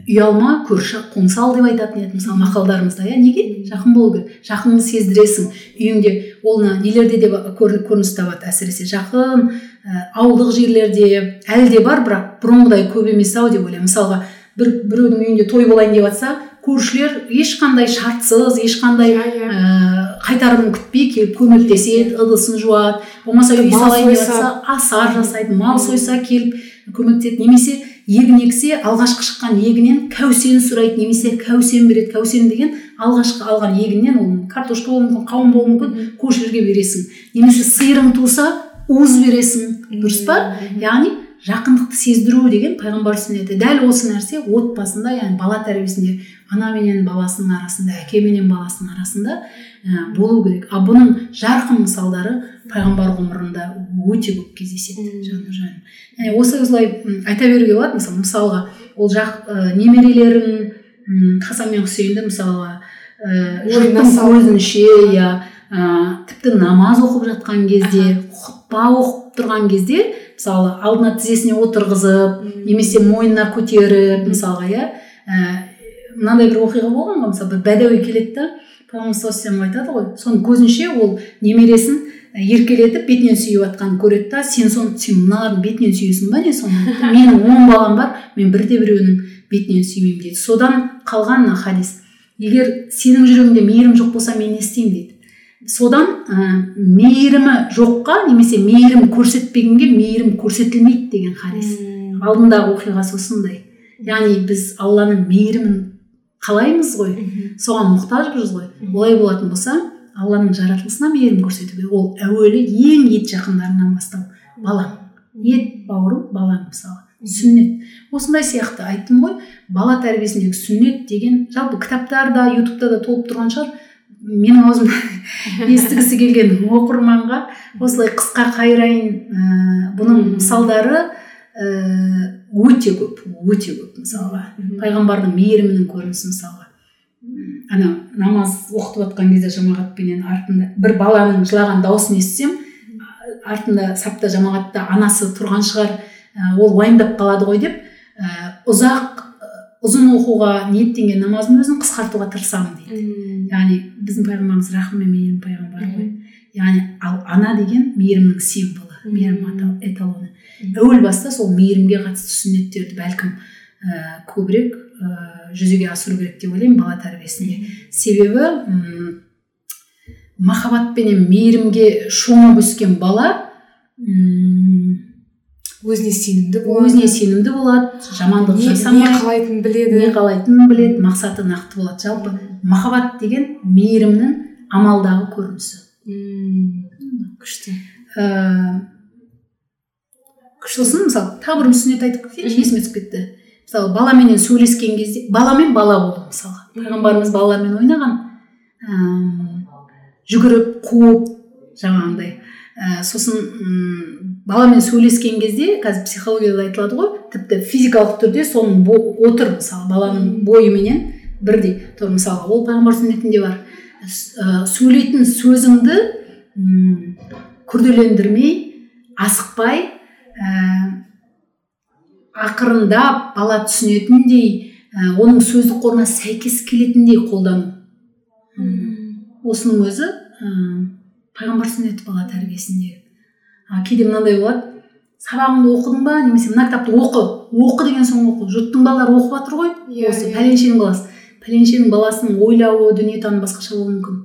Ұялма көрші қоңсал деп айтатын еді мысалы мақалдарымызда. Иә неге? Жақын болу керек. Жақыныңды сездіресің. Үйіңде ол нелерде де көрініс табады әсіресе. Жақын ә, ауылдық жерлерде әлі де бар бірақ бұрынғыдай көп емес ау деп ойлаймын. Мысалға бір біреудің үйінде той болайын деп жатса көршілер ешқандай шартсыз ешқандай ә, қайтарымын күтпей келіп көмектеседі ыдысын жуады. Болмаса үй салайын деп жатса асар жасайды мал сойса келіп көмектеседі. Немесе егін ексе алғашқы шыққан егінен кәусен сұрайды немесе кәусен береді. Кәусен деген алғашқы алған егіннен ол картошка болуы мүмкін қауын болуы мүмкін көршілерге бересің. Немесе сиырың туса уыз бересің. Дұрыс па? Яғни жақындықты сездіру деген пайғамбар сүннеті. Дәл осы нәрсе отбасында яғни бала тәрбиесінде ана менен баласының арасында әке менен баласының арасында болу керек. Ал бұның жарқын мысалдары пайғамбар ғұмырында өте көп кездеседі және осы осылай айта беруге болады мысалы мысалға ол жақ ә, немерелерін хасан мен хусейнді мысалға ә, жұрттың көзінше иә тіпті намаз оқып жатқан кезде құтпа оқып тұрған кезде мысалы алдына тізесіне отырғызып немесе мойнына көтеріп мысалға иә мынандай бір оқиға болған ғой мысалы бір бәдәуи келеді да пайғамбар айтады ғой. Соның көзінше ол немересін еркелетіп бетінен сүйіп жатқанын көреді да сен соны сен мыналардың бетінен сүйесің ба? не соны менің он балам бар мен бірде біреуінің бетінен сүймеймін дейді. Содан қалған мына хадис. Егер сенің жүрегіңде мейірім жоқ болса мен не істеймін? дейді. Содан ә, мейірімі жоққа немесе мейірім көрсетпегенге мейірім көрсетілмейді деген хадис. Алдындағы оқиғасы осындай. Яғни біз алланың мейірімін қалаймыз ғой. Соған мұқтажбыз ғой. Олай болатын болса алланың жаратылысына мейірім көрсету керек ол әуелі ең ет жақындарынан бастау. Балаң. Ет бауырым балаң мысалы. Сүннет. Осындай сияқты айттым ғой. Бала тәрбиесіндегі сүннет деген жалпы кітаптарда ютубта да толып тұрған шығар. Менің аузымнан [LAUGHS] естігісі келген оқырманға осылай қысқа қайырайын ә, бұның мысалдары ә, өте көп өте көп мысалға. Пайғамбардың мейірімінің көрінісі мысалға. Ана намаз оқытып жатқан кезде жамағатпенен артында бір баланың жылаған дауысын естісем артында сапта жамағатта анасы тұрған шығар ол уайымдап қалады ғой деп ұзақ ұзын оқуға ниеттенген намаздың өзін қысқартуға тырысамын дейді. Яғни біздің пайғамбарымыз рахым мен мейірім пайғамбар ғой. Яғни ал ана деген мейірімнің символы мейірім эталоны. Әуел баста сол мейірімге қатысты сүннеттерді бәлкім ә, көбірек ә, жүзеге асыру керек деп ойлаймын бала тәрбиесінде. Себебі махаббат пенен мейірімге шомып өскен бала өзіне сенімді болады. өзіне сенімді болады жамандық жасамай не қалайтынын біледі. Не қалайтынын біледі мақсаты нақты болады. Жалпы махаббат деген мейірімнің амалдағы көрінісі. Күшті. Ыыы сосын мысалы тағы бір сүннет айтып кетейінші есіме түсіп кетті. Мысалы баламенен сөйлескен кезде баламен бала болу мысалға. Пайғамбарымыз балалармен ойнаған ә, жүгіріп қуып жаңағындай. Ә, сосын ұм, баламен сөйлескен кезде қазір психологияда айтылады ғой тіпті физикалық түрде соның отыр мысалы баланың бойыменен бірдей. Тұр мысалы ол пайғамбар сүннетінде бар. Ә, сөйлейтін сөзіңді күрделендірмей асықпай ақырындап бала түсінетіндей ә, оның сөздік қорына сәйкес келетіндей қолдану. Осының өзі ә, пайғамбар сүннеті бала тәрбиесінде. А кейде мынандай болады. Сабағыңды оқыдың ба? немесе мына кітапты оқы оқы деген соң оқы жұрттың балалары оқып жатыр ғой? Иә, осы иә. пәленшенің баласы. Пәленшенің баласының ойлауы дүниетанымы басқаша болуы мүмкін.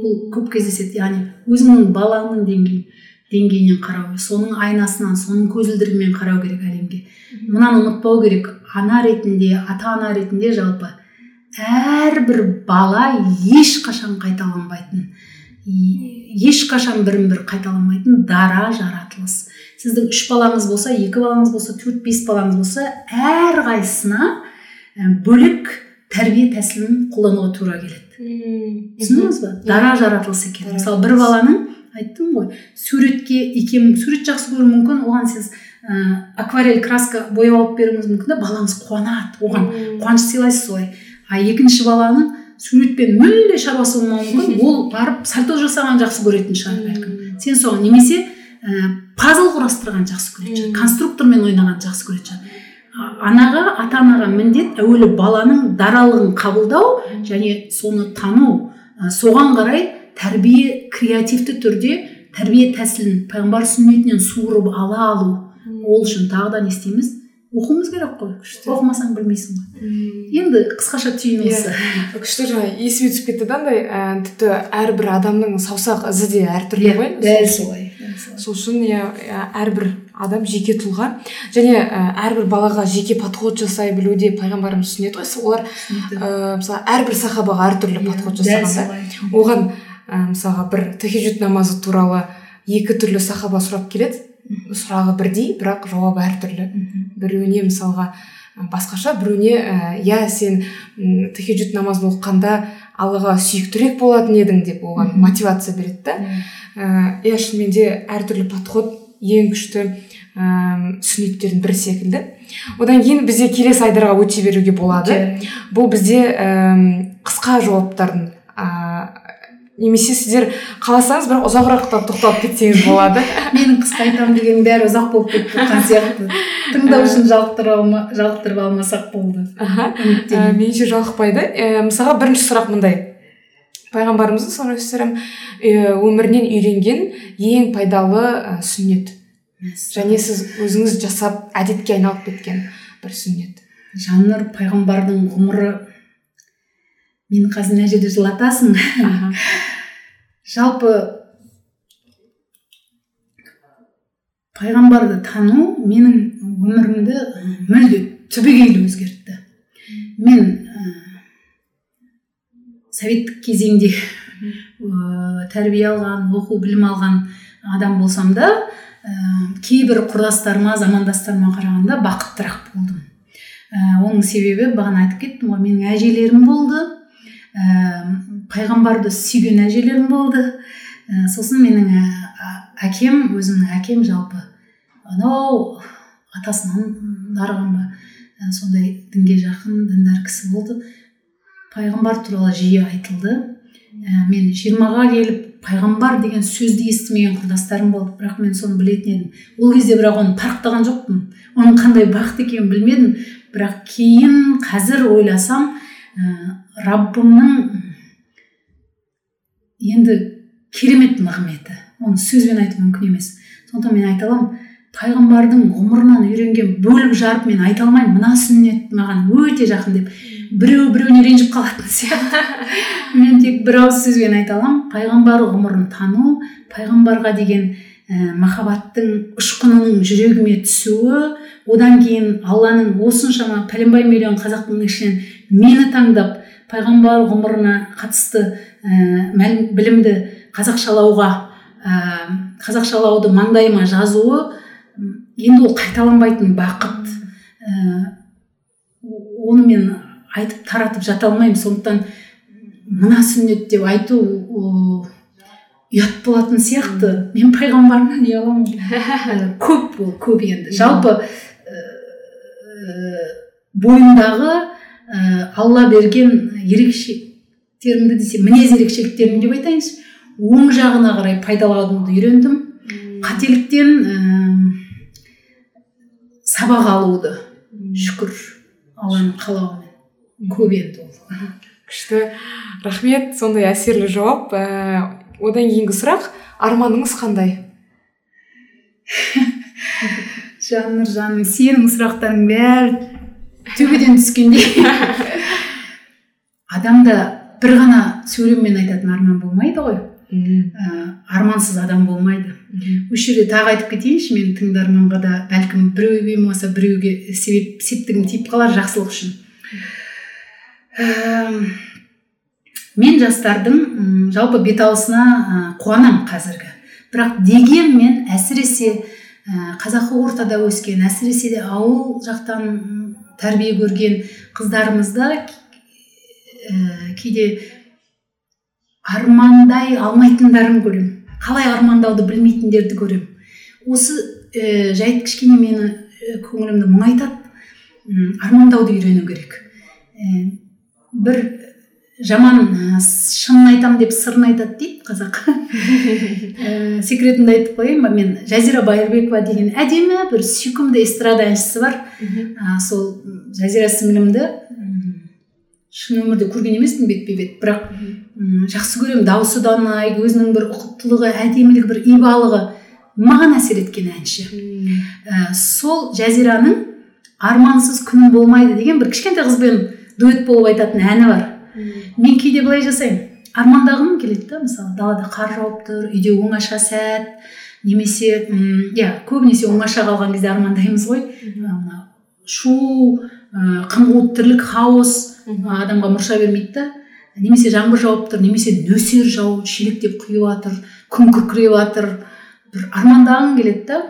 Бұл көп кездеседі. Яғни өзіңнің балаңның деңгейі. Деңгейінен қарау соның айнасынан соның көзілдірігімен қарау керек әлемге. Мынаны ұмытпау керек. Ана ретінде ата ана ретінде жалпы әрбір бала ешқашан қайталанбайтын ешқашан бірін бірі қайталанбайтын дара жаратылыс. Сіздің үш балаңыз болса екі балаңыз болса төрт бес балаңыз болса әрқайсысына бөлек тәрбие тәсілін қолдануға тура келеді. Түсіндіңіз ба? Дара жаратылыс екен. Мысалы бір баланың айттым ғой. Суретке икем сурет жақсы көруі мүмкін. Оған сіз ә, акварель краска бояп алып беруіңіз мүмкін да балаңыз қуанады оған. Қуаныш сыйлайсыз солай а екінші баланың суретпен мүлде шаруасы болмауы мүмкін. [LAUGHS] Ол барып сальто жасаған жақсы көретін шығар бәлкім. Сен соған немесе ә, пазл құрастырған жақсы көретін шығар конструктормен ойнаған жақсы көретін шығар. Анаға ата анаға міндет әуелі баланың даралығын қабылдау және соны тану. Соған қарай тәрбие креативті түрде тәрбие тәсілін пайғамбар сүннетінен суырып ала алу. Ол үшін тағы да не істейміз? Оқуымыз керек қой. Оқымасаң білмейсің ғой. Енді қысқаша түйін осы күшті жаңа. Есіме түсіп кетті да андай ә, тіпті әрбір адамның саусақ ізі де әртүрлі ғой. дәл солай сол үшін иә әрбір адам жеке тұлға. Және ә, әрбір балаға жеке подход жасай білу де пайғамбарымыз түсінеді ғой олар ә, мысалы әрбір сахабаға әртүрлі подход жасаған оған ә, мысалға бір тахижуд намазы туралы екі түрлі сахаба сұрап келеді. Сұрағы бірдей бірақ жауабы әртүрлі біреуіне мысалға басқаша біреуіне иә сен тахижуд намазын оқығанда аллаға сүйіктірек болатын едің деп оған мотивация береді да. Иә шынымен де әртүрлі подход ең күшті ә, сүннеттердің бірі секілді. Одан кейін бізде келесі айдарға өте беруге болады. Бұл бізде ә, қысқа жауаптардың ә, немесе сіздер қаласаңыз бірақ ұзағырақ та тоқталып кетсеңіз болады. [LAUGHS] Менің қысқа айтамын дегеннің бәрі ұзақ болып кетіп жатқан сияқты. Тыңдаушыны жалықтырып алмасақ болды. Аха. Ә, меніңше жалықпайды. Ә, мысалға бірінші сұрақ мындай. Пайғамбарымыздың саллаллаху өмірінен үйренген ең пайдалы ә, сүннет. Және сіз өзіңіз жасап әдетке айналып кеткен бір сүннет. Жаннұр пайғамбардың ғұмыры. Мені қазір мына жерде жылатасың. Жалпы пайғамбарды тану менің өмірімді мүлде түбегейлі өзгертті. Мен ә, советтік кезеңде ә, тәрбие алған оқу білім алған адам болсам да ә, кейбір құрдастарыма замандастарыма қарағанда бақыттырақ болдым. Ә, оның себебі бағана айтып кеттім ғой менің әжелерім болды. Пайғамбарды сүйген әжелерім болды. Ә, сосын менің ә, әкем өзімнің әкем жалпы анау атасынан дарыған ба? Ә, сондай дінге жақын діндар кісі болды. Пайғамбар туралы жиі айтылды. Ә, мен жиырмаға келіп пайғамбар деген сөзді естімеген құрдастарым болды. Бірақ мен соны білетін едім. Ол кезде бірақ оны парықтаған жоқпын. Оның қандай бақыт екенін білмедім. Бірақ кейін қазір ойласам раббымның енді керемет нығметі. Оны сөзбен айту мүмкін емес. Сондықтан мен айта аламын пайғамбардың ғұмырынан үйренген бөліп жарып мен айта алмаймын. Мына сүннет маған өте жақын деп біреу біреуіне ренжіп қалатын сияқты. [LAUGHS] Мен тек бір ауыз сөзбен айта аламын. Пайғамбар ғұмырын тану пайғамбарға деген ә, махаббаттың ұшқынының жүрегіме түсуі одан кейін алланың осыншама пәленбай миллион қазақтың ішінен мені таңдап пайғамбар ғұмырына қатысты ә, білімді қазақшалауға ә, қазақшалауды маңдайыма жазуы енді ол қайталанбайтын бақыт. Ә, оны мен айтып таратып жата алмаймын. Сондықтан мына сүннет деп айту ұят болатын сияқты. Мен пайғамбарымнан ұяламын. [LAUGHS] Көп ол көп енді. Жалпы бойымдағы ә, алла берген ерекшеліктерімді десе мінез ерекшеліктерім деп айтайыншы. Оң жағына қарай пайдалануды үйрендім. Қателіктен ә, сабақ алуды шүкір алланың қалауымен. Көп енді ол. [LAUGHS] күшті. Рахмет. Сондай әсерлі жауап. Ә, одан кейінгі сұрақ арманыңыз қандай? [LAUGHS] жаннұр жаным сенің сұрақтарың бәрі төбеден түскендей. [LAUGHS] Адамда бір ғана сөйлеммен айтатын арман болмайды ғой. Ә, армансыз адам болмайды. Осы жерде тағы айтып кетейінші мен тыңдарманға да бәлкім біреуге болмаса біреуге себеп септігім тиіп қалар жақсылық үшін. Ә, мен жастардың ұм, жалпы беталысына ә, қуанамын қазіргі. Бірақ дегенмен әсіресе қазақы ортада өскен әсіресе де ауыл жақтан тәрбие көрген қыздарымызда ә, кейде армандай алмайтындарын көремін қалай армандауды білмейтіндерді көремін осы ә, жайт кішкене мені ә, көңілімді мұңайтады. Армандауды үйрену керек. Ә, бір жаман шынын айтам деп сырын айтады дейді қазақ. Ә, [LAUGHS] секретімді айтып қояйын ба мен? Жазира байырбекова деген әдемі бір сүйкімді эстрада әншісі бар ә, сол жазира сіңілімді шын өмірде көрген емеспін бетпе бет. Бірақ жақсы көремін. Дауысы да ұнайды өзінің бір ұқыптылығы әдемілігі бір ибалығы маған әсер еткен әнші. Ә, сол жазираның армансыз күнім болмайды деген бір кішкентай қызбен дуэт болып айтатын әні бар. Мен кейде былай жасаймын. Армандағым келеді да мысалы далада қар жауып тұр үйде оңаша сәт немесе иә көбінесе оңаша қалған кезде армандаймыз ғой. Мына шу ә, қым тірлік хаос адамға мұрша бермейді да. Немесе жаңбыр жауып тұр немесе нөсер жауып шелектеп құйып жатыр күн күркіреп жатыр бір армандағың келеді да.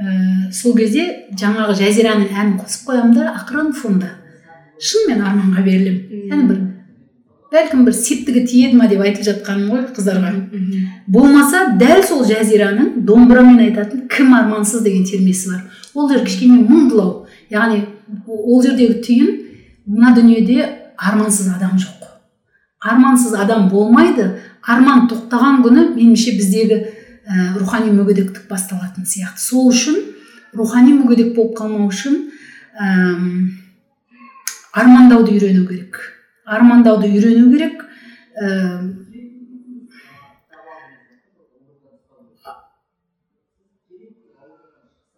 Ә, сол кезде жаңағы жазираның әнін қосып қоямын да ақырын фонда. Шынымен арманға берілемін. Яғни бір бәлкім бір септігі тиеді ма деп айтып жатқаным ғой қыздарға. Болмаса дәл сол жазираның домбырамен айтатын кім армансыз деген термесі бар. Ол жер кішкене мұңдылау яғни ол жердегі түйін мына дүниеде армансыз адам жоқ. Армансыз адам болмайды. Арман тоқтаған күні меніңше біздегі ә, рухани мүгедектік басталатын сияқты. Сол үшін рухани мүгедек болып қалмау үшін ә, армандауды үйрену керек. Армандауды үйрену керек ә,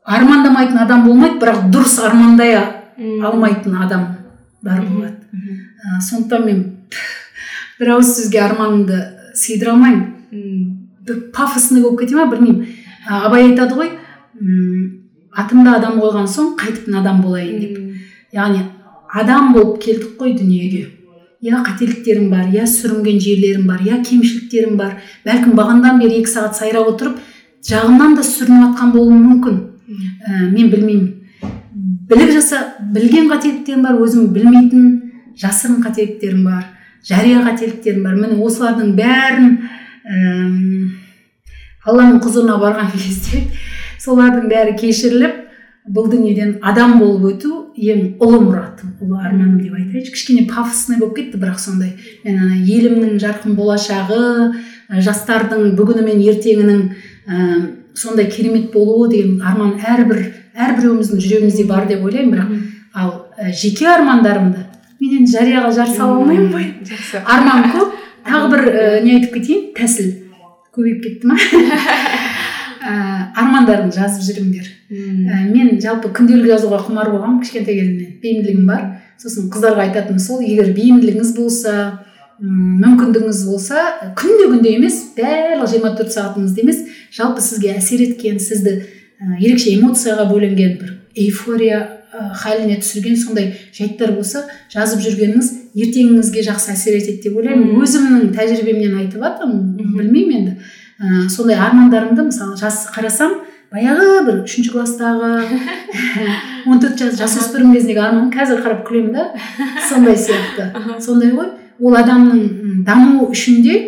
армандамайтын адам болмайды бірақ дұрыс армандай алмайтын адамдар болады. Ә, сондықтан мен бір ауыз сөзге арманыңды сыйдыра алмаймын. Бір пафосный болып кете ма білмеймін. Абай айтады ғой атымда адам қойған соң қайтып надан болайын деп. Яғни адам болып келдік қой дүниеге. Иә қателіктерің бар иә сүрінген жерлерің бар иә кемшіліктерің бар. Бәлкім бағанадан бері екі сағат сайрап отырып жағымнан да сүрініп жатқан болуым мүмкін. Ә, мен білмеймін. Біліп жаса білген қателіктерім бар өзім білмейтін жасырын қателіктерім бар жария қателіктерім бар. Міне осылардың бәрін алланың құзырына барған кезде [LAUGHS] солардың бәрі кешіріліп бұл дүниеден адам болып өту ең ұлы мұратым ұлы арманым деп айтайыншы. Кішкене пафосный болып кетті бірақ сондай. Мен ана елімнің жарқын болашағы жастардың бүгіні мен ертеңінің ә, сондай керемет болуы деген арман әрбір әрбіреуіміздің жүрегімізде бар деп ойлаймын. Бірақ ал ә, жеке армандарымды мен енді жарияға жар сала алмаймын ғой. Арман көп. [LAUGHS] Тағы бір ә, не айтып кетейін? Тәсіл. Көбейіп кетті ма? [LAUGHS] ә, армандарыңды жазып жүріңдер. Ә, мен жалпы күнделік жазуға құмар болғанмын кішкентай кезімнен бейімділігім бар. Сосын қыздарға айтатыным сол егер бейімділігіңіз болса мүмкіндігіңіз болса күнде күнде емес барлық жиырма төрт сағатыңызда емес жалпы сізге әсер еткен сізді ә, ерекше эмоцияға бөленген бір эйфория халіне түсірген сондай жайттар болса жазып жүргеніңіз ертеңіңізге жақсы әсер етеді деп ойлаймын. Өзімнің тәжірибемнен айтып жатырмын білмеймін енді. Ә, сондай армандарымды мысалы жас қарасам баяғы бір үшінші класстағы [LAUGHS] он төрт жас жасөспірім кезіндегі арман қазір қарап күлемін да [LAUGHS] сондай сияқты. Сондай ғой. Ол адамның дамуы үшін де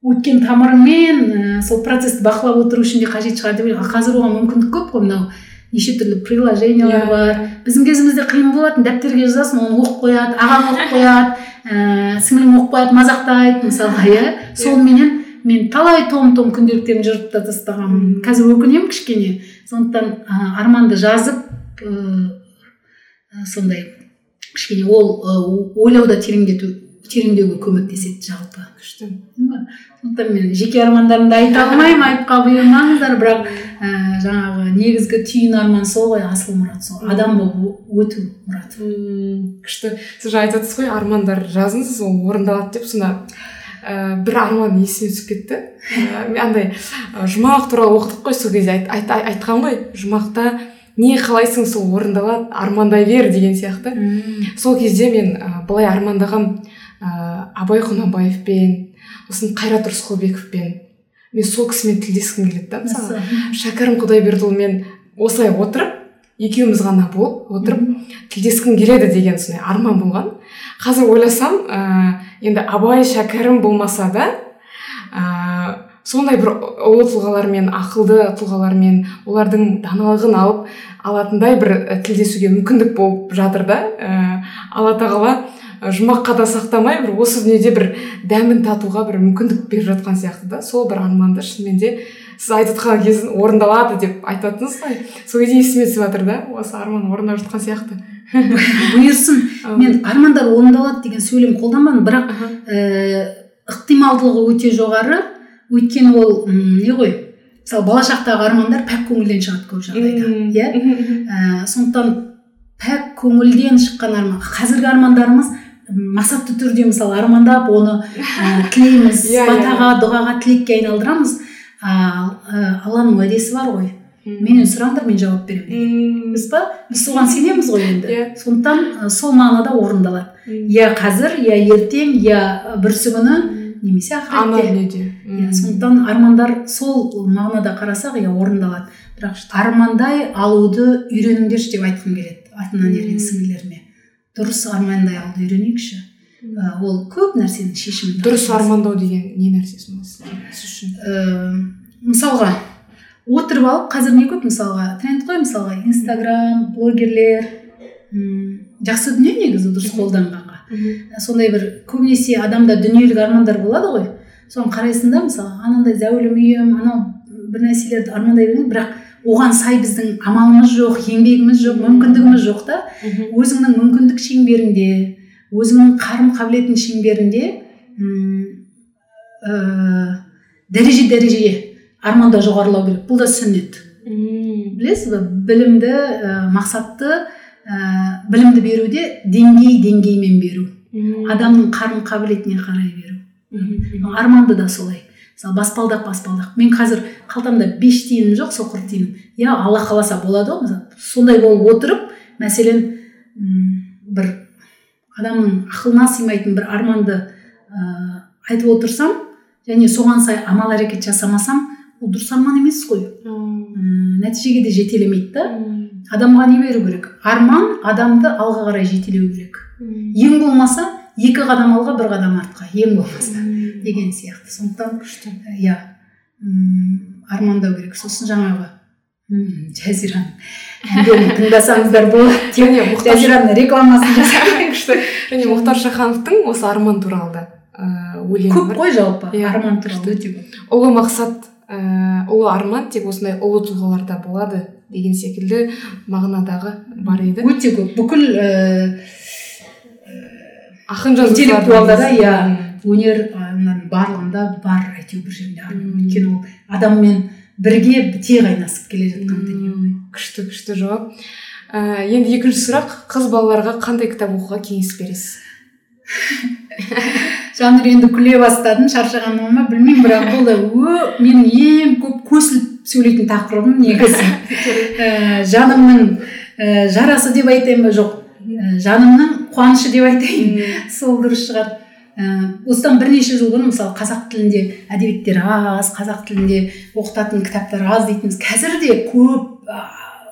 өткен тамырымен ә, сол процессті бақылап отыру үшін де қажет шығар деп ойлаймын. Қазір оған мүмкіндік көп қой мынау. Неше түрлі приложениялар иә, бар. иә. біздің кезімізде қиын болатын дәптерге жазасың оны оқып қояды ағаң оқып [LAUGHS] қояды ііі сіңлім оқып қояды мазақтайды мысалға иә, соныменен мен талай том том күнделіктерімді жыртып та тастағанмын. Қазір өкінемін кішкене. Сондықтан ә, арманды жазып ә, сондай кішкене ол ә, ойлауда тереңдету тереңдеуге көмектеседі жалпы. күшті. Сондықтан мен жеке армандарымды айта алмаймын айыпқа бұйырмаңыздар. Бірақ ә, жаңағы негізгі түйін арман сол ғой асыл мұрат сол. Адам болып өту мұрат күшті. Сіз жаңа айтып ғой армандар жазыңыз ол орындалады деп сонда. Ә, бір арман есіме түсіп кетті. Ә, мен андай жұмақ туралы оқыдық қой сол кезде. Айт, айт, айтқан ғой жұмақта не қалайсың сол орындалады армандай бер деген сияқты. Сол кезде мен ә, былай армандағам ә, абай құнанбаевпен сосын қайрат рысқұлбековпен. Мен сол кісімен тілдескім келеді да мысалы. Шәкәрім құдайбердіұлымен осылай отырып екеуміз ғана болып отырып тілдескім келеді деген сондай арман болған. Қазір ойласам ә, енді абай шәкәрім болмаса да ә, сондай бір ұлы тұлғалармен ақылды тұлғалармен олардың даналығын алып алатындай бір тілдесуге мүмкіндік болып жатыр да. Ә, алла тағала жұмаққа да сақтамай бір осы дүниеде бір дәмін татуға бір мүмкіндік беріп жатқан сияқты да. Сол бір арманды шынымен де сіз айтып жатқан кезде орындалады деп айтатынсыз ғой. Сол кезде есіме түсіп жатыр да осы арман орындап жатқан сияқты. [LAUGHS] бұйырсын. Мен армандар орындалады деген сөйлем қолданбадым бірақ ііі ықтималдылығы өте жоғары. Өйткені ол не ғой мысалы болашақтағы армандар пәк көңілден шығады көп жағдайда иә? Ә, сондықтан пәк көңілден шыққан арман қазіргі армандарымыз масатты түрде мысалы армандап оны ә, тілейміз [LAUGHS] иә, иә, батаға иә. дұғаға тілекке айналдырамыз. Ал алланың уәдесі бар ғой. Менен сұраңдар мен жауап беремін. Дұрыс па? Біз соған сенеміз ғой енді. Иә. Сондықтан сол мағынада орындалады. Иә қазір иә ертең иә күні немесе ақыретте иә сондықтан армандар сол мағынада қарасақ иә орындалады. Бірақ армандай алуды үйреніңдерші деп айтқым келеді артымнан ерген сіңлілеріме. Дұрыс армандай алуды үйренейікші. Ол көп нәрсенің шешімі дұрыс армандау деген не нәрсе сонда сіз үшін? Мысалға отырып алып қазір не көп мысалға? Тренд қой мысалға инстаграм блогерлер. М жақсы дүние негізі дұрыс қолданғанға. Сондай бір көбінесе адамда дүниелік армандар болады ғой. Соны қарайсың да мысалы анандай зәулім үйім анау бір нәрселерді армандай беремін бірақ оған сай біздің амалымыз жоқ еңбегіміз жоқ мүмкіндігіміз жоқ та. Өзіңнің мүмкіндік шеңберінде өзіңнің қарым қабілетің шеңберінде ә, дәреже дәрежеге арманда жоғарылау керек. Бұл да сүннет. Білесіз ба білімді ә, мақсатты ә, білімді беруде деңгей деңгеймен беру. Адамның қарым қабілетіне қарай беру. Арманды да солай. Мысалы баспалдақ баспалдақ. Мен қазір қалтамда беш тиыным жоқ соқыр тиыным. Иә алла қаласа болады ғой. Мысалы сондай болып отырып мәселен бір адамның ақылына сыймайтын бір арманды ә, айтып отырсам және соған сай амал әрекет жасамасам ол дұрыс арман емес қой нәтижеге де жетелемейді да. Адамға не беру керек? Арман адамды алға қарай жетелеу керек. Ең болмаса екі қадам алға бір қадам артқа. Ең болмаса деген сияқты. Сондықтан иә. Армандау керек. Сосын жаңағы жазираның әндерін тыңдасаңыздар болады. [LAUGHS] Жазираның рекламасын [LAUGHS] күшті. Және мұхтар шахановтың осы арман туралы да өлеңі көп қой жалпы. Иә, арман туралы өте көп. Ұлы мақсат ііі ұлы арман тек осындай ұлы тұлғаларда болады деген секілді мағынадағы бар еді. Өте көп. Бүкіл ііі ақын интеллектуалдада иә өнер барлығында бар әйтеуір бір жерінде. Арман өйткені ол адаммен бірге біте қайнасып келе жатқан дүние ғой. Күшті күшті жауап. Ә, енді екінші сұрақ. Қыз балаларға қандай кітап оқуға кеңес бересіз? [LAUGHS] жанр енді күле бастадым шаршағаныма ма білмеймін бірақ бұл менің ең көп көсіліп сөйлейтін тақырыбым негізі [LAUGHS] ә, жанымның ә, жарасы деп айтайын ба? Жоқ ә, жанымның қуанышы деп айтайын. Сол дұрыс шығар. Ә, осыдан бірнеше жыл бұрын мысалы қазақ тілінде әдебиеттер аз қазақ тілінде оқытатын кітаптар аз дейтінбіз. Қазір де көп ә,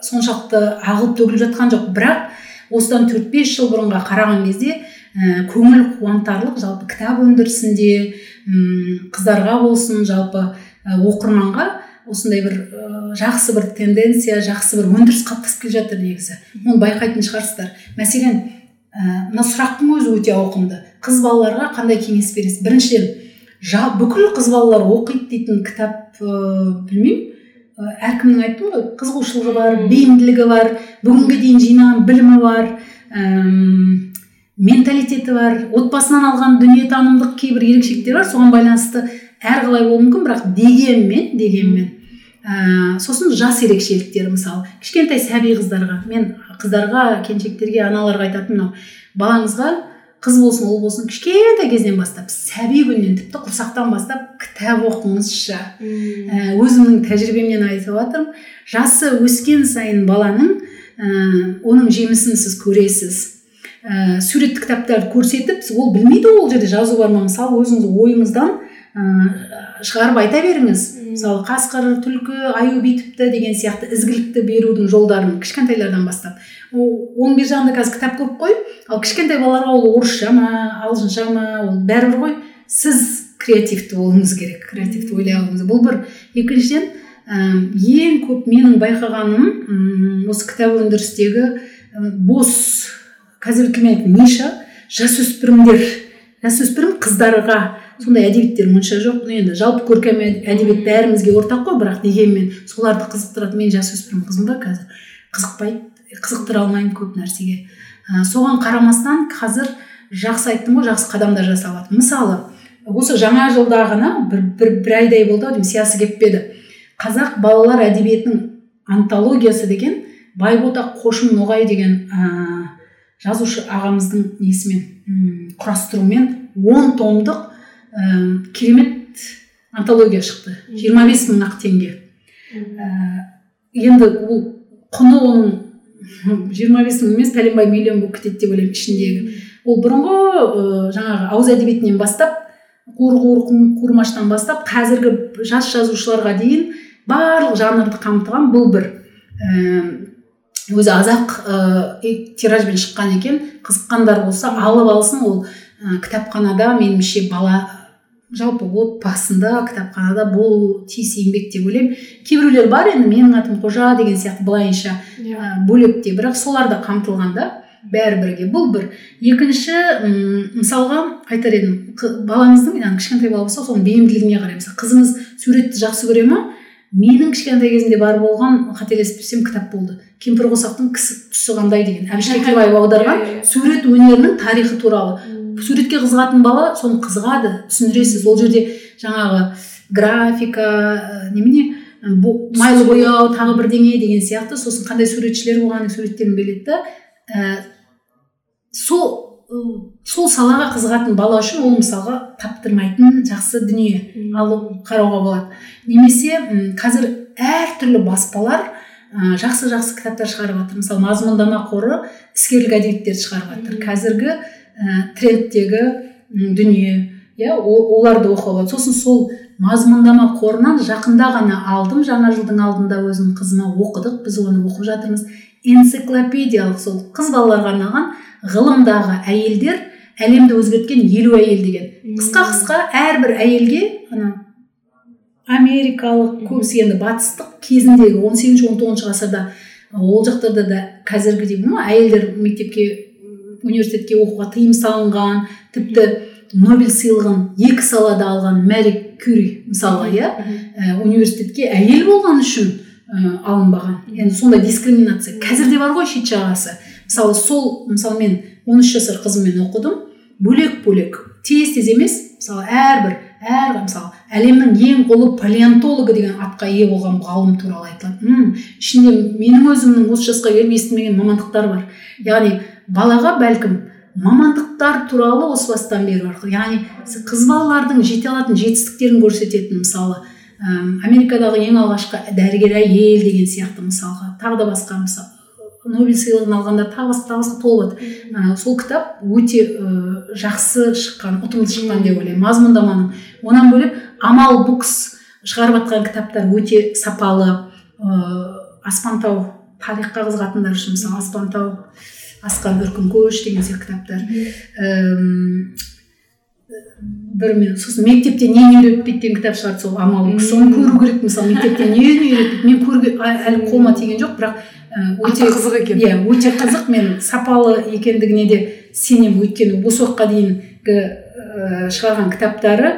соншалықты ағылып төгіліп жатқан жоқ. Бірақ осыдан төрт бес жыл бұрынға қараған кезде ә, көңіл қуантарлық жалпы кітап өндірісінде ұм, қыздарға болсын жалпы ә, оқырманға осындай бір ә, жақсы бір тенденция жақсы бір өндіріс қалыптасып келе жатыр негізі. Оны байқайтын шығарсыздар. Мәселен ә, мына сұрақтың өзі өте ауқымды. Қыз балаларға қандай кеңес бересіз? Біріншіден жа, бүкіл қыз балалар оқиды дейтін кітап ә, білмеймін. Әркімнің айттым ғой қызығушылығы бар бейімділігі бар бүгінге дейін жинаған білімі бар. Менталитеті бар отбасынан алған дүниетанымдық кейбір ерекшеліктері бар соған байланысты әрқалай болуы мүмкін бірақ дегенмен дегенмен ә, сосын жас ерекшеліктері мысалы кішкентай сәби қыздарға мен қыздарға келіншектерге аналарға айтатын мынау. Балаңызға қыз болсын ұл болсын кішкентай кезден бастап сәби күннен тіпті құрсақтан бастап кітап оқыңызшы. Ә, өзімнің тәжірибемнен айтып жатырмын жасы өскен сайын баланың ә, оның жемісін сіз көресіз. Ә, суретті кітаптарды көрсетіп ол білмейді ол жерде жазу бар ма? Мысалы өзіңіз ойыңыздан ә, шығарып айта беріңіз. Мысалы қасқыр түлкі аю бүйтіпті деген сияқты ізгілікті берудің жолдарын кішкентайлардан бастап. Оның бер жағында қазір кітап көп қой. Ал кішкентай балаларға ол орысша ма ағылшынша ма ол бәрібір ғой. Сіз креативті болуыңыз керек креативті ойлай алуыңыз. Бұл бір екіншіден ең көп менің байқағаным осы кітап өндірістегі бос қазіргі тілмен айтқанда ниша жасөспірімдер. Жасөспірім қыздарға. Сондай әдебиеттер мұнша жоқ. Енді жалпы көркем әдебиет бәрімізге ортақ қой. Бірақ дегенмен соларды қызықтырады. Мен жасөспірім қызмын ба қазір. Қызықпайды қызықтыра алмаймын көп нәрсеге. Ә, соған қарамастан қазір жақсы айттым ғой жақсы қадамдар жасалады мысалы осы жаңа жылда ғана бір, бір, бір айдай болды ау деймін сиясы кеппеді қазақ балалар әдебиетінің антологиясы деген байбота қошым ноғай деген ә, жазушы ағамыздың несімен құрастыруымен он томдық ә, керемет антология шықты. 25 бес мың ақ теңге. Ә, енді ол құны оның [LAUGHS] жиырма бес мың емес пәленбай миллион болып кетеді деп ойлаймын ішіндегі. Ол бұрынғы ә, жаңағы ауыз әдебиетінен бастап қуыр қуыр қуырмаштан бастап қазіргі жас жазушыларға дейін барлық жанрды қамтыған бұл бір. Өзі азақ ә, тиражбен шыққан екен. Қызыққандар болса алып алсын ол ә, кітапханада меніңше бала жалпы отбасында кітапханада болу тиіс еңбек деп ойлаймын. Кейбіреулер бар енді менің атым қожа деген сияқты былайынша ә, бөлек те. Бірақ солар да қамтылған да бәрі бірге. Бұл бір. Екінші мысалға айтар едім балаңыздың яғни кішкентай бала болса соның бейімділігіне қарай. Мысалы қызыңыз суретті жақсы көре ма? Менің кішкентай кезімде бар болған қателеспесем кітап болды. Кемпір қосақтың кісі түсі қандай деген. Әбіш кекілбаев аударған [LAUGHS] Иә, иә. сурет өнерінің тарихы туралы. Суретке қызығатын бала соны қызығады түсіндіресіз. Ол жерде жаңағы графика ә, немене майлы бояу тағы бірдеңе деген сияқты. Сосын қандай суретшілер болған суреттерін береді да ә, сол ы, сол салаға қызығатын бала үшін ол мысалға таптырмайтын жақсы дүние алып қарауға болады. Немесе қазір әртүрлі баспалар ә, жақсы жақсы кітаптар шығарып жатыр. Мысалы мазмұндама қоры іскерлік әдебиеттерді шығарып жатыр. Қазіргі ә, трендтегі дүние иә оларды оқуға болады. Сосын сол мазмұндама қорынан жақында ғана алдым жаңа жылдың алдында өзім қызыма оқыдық біз оны оқып жатырмыз. Энциклопедиялық сол қыз балаларға арналған ғылымдағы әйелдер әлемді өзгерткен елу әйел деген. Қысқа қысқа әрбір әйелге ана америкалық көбісі енді батыстық кезіндегі 18 сегізінші он тоғызыншы ғасырда ол жақтарда да қазіргідей ма әйелдер мектепке университетке оқуға тыйым салынған тіпті нобель сыйлығын екі салада алған мәри кюри мысалға иә? Ә, университетке әйел болған үшін ә, алынбаған. Енді сондай дискриминация. Қазір де бар ғой шет жағасы. Мысалы сол мысалы мен 13 жасар қызыммен оқыдым. Бөлек бөлек. Тез тез емес. Мысалы әрбір әр мысалы әлемнің ең ұлы палеонтологы деген атқа ие болған ғалым туралы айтылады. М, ішінде менің өзімнің осы жасқа келіп естімеген мамандықтар бар. Яғни балаға бәлкім мамандықтар туралы осы бастан беру арқылы яғни қыз балалардың жете алатын жетістіктерін көрсететін мысалы әм, америкадағы ең алғашқы дәрігер әйел деген сияқты мысалға тағы да басқа мысалы нобель сыйлығын алғандар тағы басқа тағы басқа толып жатыр сол кітап өте ә, жақсы шыққан ұтымды шыққан деп ойлаймын. Мазмұндаманың онан бөлек амал букс шығарып жатқан кітаптар өте сапалы. Ә, аспантау тарихқа қызығатындар үшін мысалы аспантау асқар өркін көш деген сияқты кітаптар. Әм, бір мен сосын мектепте нені үйретпейді деген кітап шығарды сол амал соны көру керек мысалы мектепте нені үйретпейді мен көруге ә- әлі қолыма тиген жоқ бірақ өте қызық екен. иә өте қызық. Мен сапалы екендігіне де сенемін. Өйткені осы уақытқа дейінгі ә, шығарған кітаптары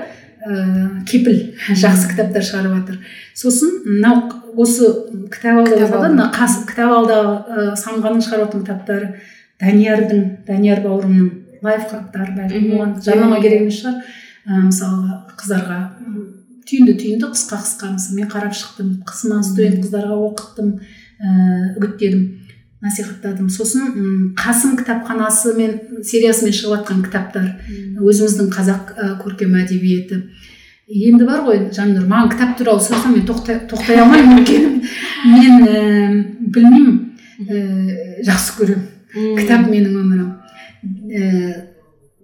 ә, кепіл жақсы кітаптар шығарып жатыр. Сосын мынау осы кітап алда Кітап жазады алды. мына қас- кітап алдағы ә, самғаның шығарып жатқан кітаптары даниярдың данияр бауырымның лайфхактар бәлкім оған жарнама керек емес шығар. Ә, мысалға қыздарға түйінді түйінді қысқа қысқа. Мысалы мен қарап шықтым қызыма студент қыздарға оқыттым. Ііі үгіттедім насихаттадым. Сосын қасым кітапханасы мен сериясымен шығып жатқан кітаптар өзіміздің қазақ ә, көркем әдебиеті. Енді бар ғой жаннұр маған кітап туралы сұрасаң мен тоқтай, тоқтай алмаймын өйткені мен ііі білмеймін. Ііі жақсы көремін. Кітап менің өмірім. Ііі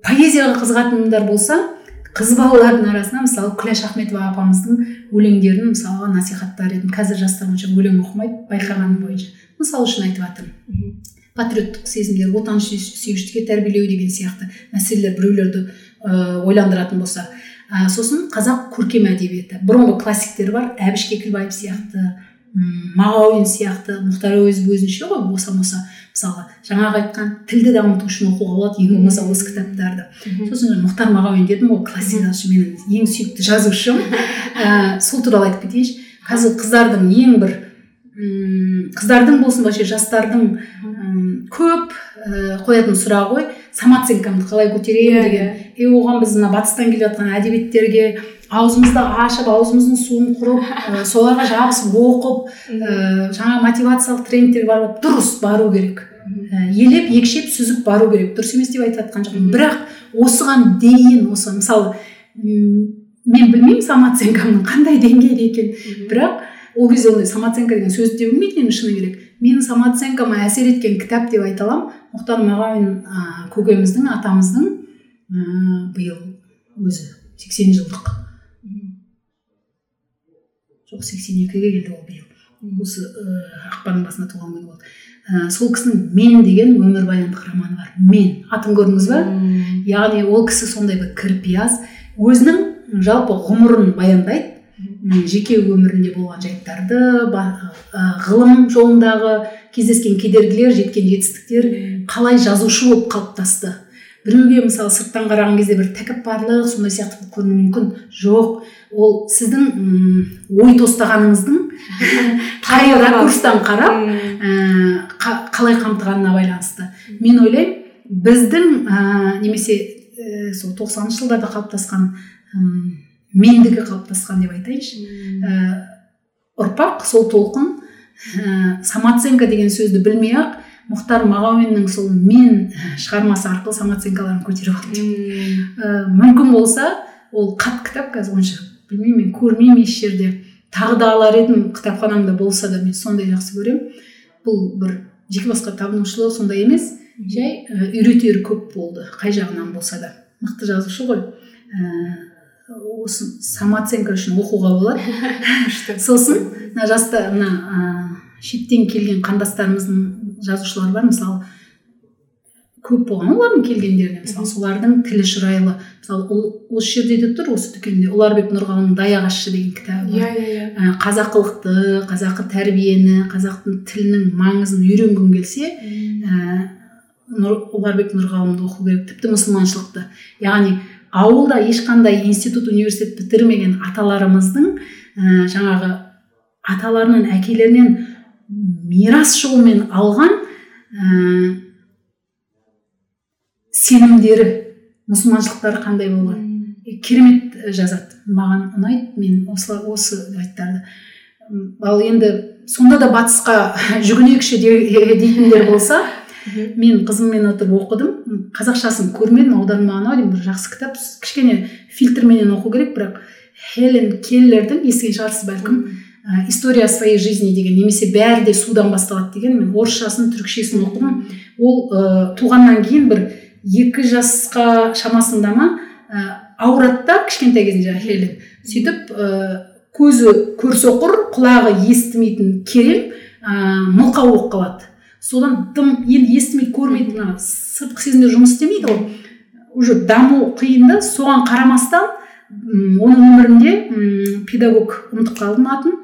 поэзияға қызығатындар болса қыз балалардың арасында мысалы күләш ахметова апамыздың өлеңдерін мысалға насихаттар едім қазір жастар онша өлең оқымайды байқағаным бойынша. Мысал үшін айтып жатырмын патриоттық сезімдер отансүйгіштікке тәрбиелеу деген сияқты мәселелер біреулерді ә, ойландыратын болса. Ә, сосын қазақ көркем әдебиеті. Бұрынғы классиктер бар. Әбіш кекілбаев сияқты мағауин сияқты мұхтар әуезов өзінше ғой боса мысалға жаңағы айтқан тілді дамыту үшін оқуға болады ең болмаса осы кітаптарды сосын мұхтар мағауин дедім ғой классикашы менің ең сүйікті жазушым. [LAUGHS] Ә, сол туралы айтып кетейінші. Қазір қыздардың ең бір м, қыздардың болсын вообще жастардың м, көп ә, қоятын сұрағы ғой самооценкамды қалай көтеремін Иә, деген. и оған біз мына батыстан келе жатқан әдебиеттерге аузымызды ашып аузымыздың суын құрып [LAUGHS] ә, соларға жабысып оқып ә, жаңа мотивациялық тренингтерге барып дұрыс бару керек. Ә, елеп екшеп сүзіп бару керек. Дұрыс емес деп айтып жатқан жоқпын. Бірақ осыған дейін осы мысалы мен білмеймін самооценкамның қандай деңгейде екенін бірақ ол кезде ондай самооценка деген сөзді де білмейтін едім шыны керек. Менің самооценкама әсер еткен кітап деп айта аламын. Мұхтар мағауин ә, көкеміздің атамыздың ә, биыл өзі 80 жылдық. Жоқ 82-ге келді ол биыл. Осы ә, ақпанның басында туған күні болды. Ә, сол кісінің мен деген өмірбаяндық романы бар. Мен атын көрдіңіз ба? Яғни ол кісі сондай бір кірпияз. Өзінің жалпы ғұмырын баяндайды. Жеке өмірінде болған жайттарды ғылым жолындағы кездескен кедергілер жеткен жетістіктер қалай жазушы болып қалыптасты? Біреуге мысалы сырттан қараған кезде бір тәкаппарлық сондай сияқты көрінуі мүмкін. Жоқ. Ол сіздің ой тостағаныңыздың [LAUGHS] қай ракурстан қарап ә, қалай қамтығанына байланысты. Мен ойлаймын біздің ә, немесе ә, сол тоқсаныншы жылдарда қалыптасқан мендігі қалыптасқан деп айтайыншы. Ә, ұрпақ сол толқын ә, самооценка деген сөзді білмей ақ мұхтар мағауиннің сол мен шығармасы арқылы самооценкаларын көтеріп алды. Ә, мүмкін болса ол қат кітап қазір онша білмеймін мен көрмеймін еш жерде. Тағы да алар едім кітапханамда болса да мен сондай жақсы көремін. Бұл бір жеке басқа табынушылық сондай емес. Жай ә, үйретері көп болды қай жағынан болса да. Мықты жазушы ғой. Осы самооценка үшін оқуға болады. [LAUGHS] Сосын мына жаста мына ә, шеттен келген қандастарымыздың жазушылары бар. Мысалы көп болған олардың келгендеріне. Мысалы солардың тілі шұрайлы мысалы осы жерде де тұр осы дүкенде. Ұларбек нұрғалымның даяқ ащы деген кітабы иә иә иә. Қазақылықты қазақы тәрбиені қазақтың тілінің маңызын үйренгің келсе ә, ұларбек нұрғалымды оқу керек. Тіпті мұсылманшылықты. Яғни ауылда ешқандай институт университет бітірмеген аталарымыздың ә, жаңағы аталарынан әкелерінен мирас жолымен алған ә, сенімдері мұсылманшылықтары қандай болған керемет жазады. Маған ұнайды мен осы осы жайттарды ал енді сонда да батысқа [LAUGHS] жүгінейікші дейтіндер болса мен қызыммен отырып оқыдым. Қазақшасын көрмедім аудармаған ау деймін бір жақсы кітап. Кішкене фильтрменен оқу керек бірақ хелен келлердің естіген шығарсыз бәлкім история своей жизни деген немесе бәрі де судан басталады деген мен орысшасын түрікшесін оқыдым. Ол ә, туғаннан кейін бір екі жасқа шамасында ма ә, ауырады да кішкентай кезінде жаңағы хелен сөйтіп ә, көзі көрсоқыр құлағы естімейтін керең ә, мылқау болып қалады. Содан дым енді естімейді көрмейді мына сыртқы сезімдер жұмыс істемейді ғой. Уже даму қиын да. Соған қарамастан оның өмірінде педагог ұмытып қалдым атын.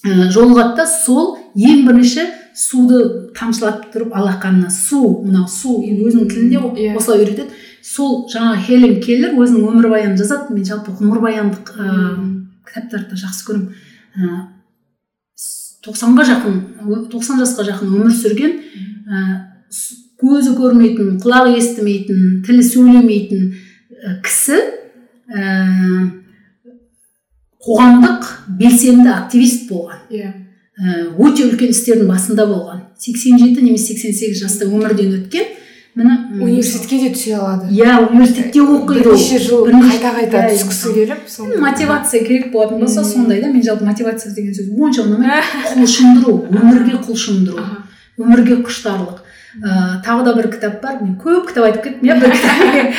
Ә, жолығады да сол ең бірінші суды тамшылатып тұрып алақанына су мынау су енді өзінің тілінде yeah. осылай үйретеді. Сол жаңағы хелен келлер өзінің өмірбаянын жазады. Мен жалпы ғұмырбаяндық ә, кітаптарды жақсы көремін. Тоқсанға жақын тоқсан жасқа жақын өмір сүрген ә, көзі көрмейтін құлағы естімейтін тілі сөйлемейтін кісі ә, қоғамдық белсенді активист болған. Иә. Өте үлкен істердің басында болған. 87 немесе 88 жаста өмірден өткен міне университетке де түсе алады. Иә университетте оқиды бірнеше жыл қайта қайта түскісі келіп сол мотивация керек болатын болса сондай да мен жалпы мотивация деген сөз онша ұнамайды құлшындыру өмірге құлшындыру өмірге құштарлық. Ыыы тағы да бір кітап бар мен көп кітап айтып кеттім иә бір кітап.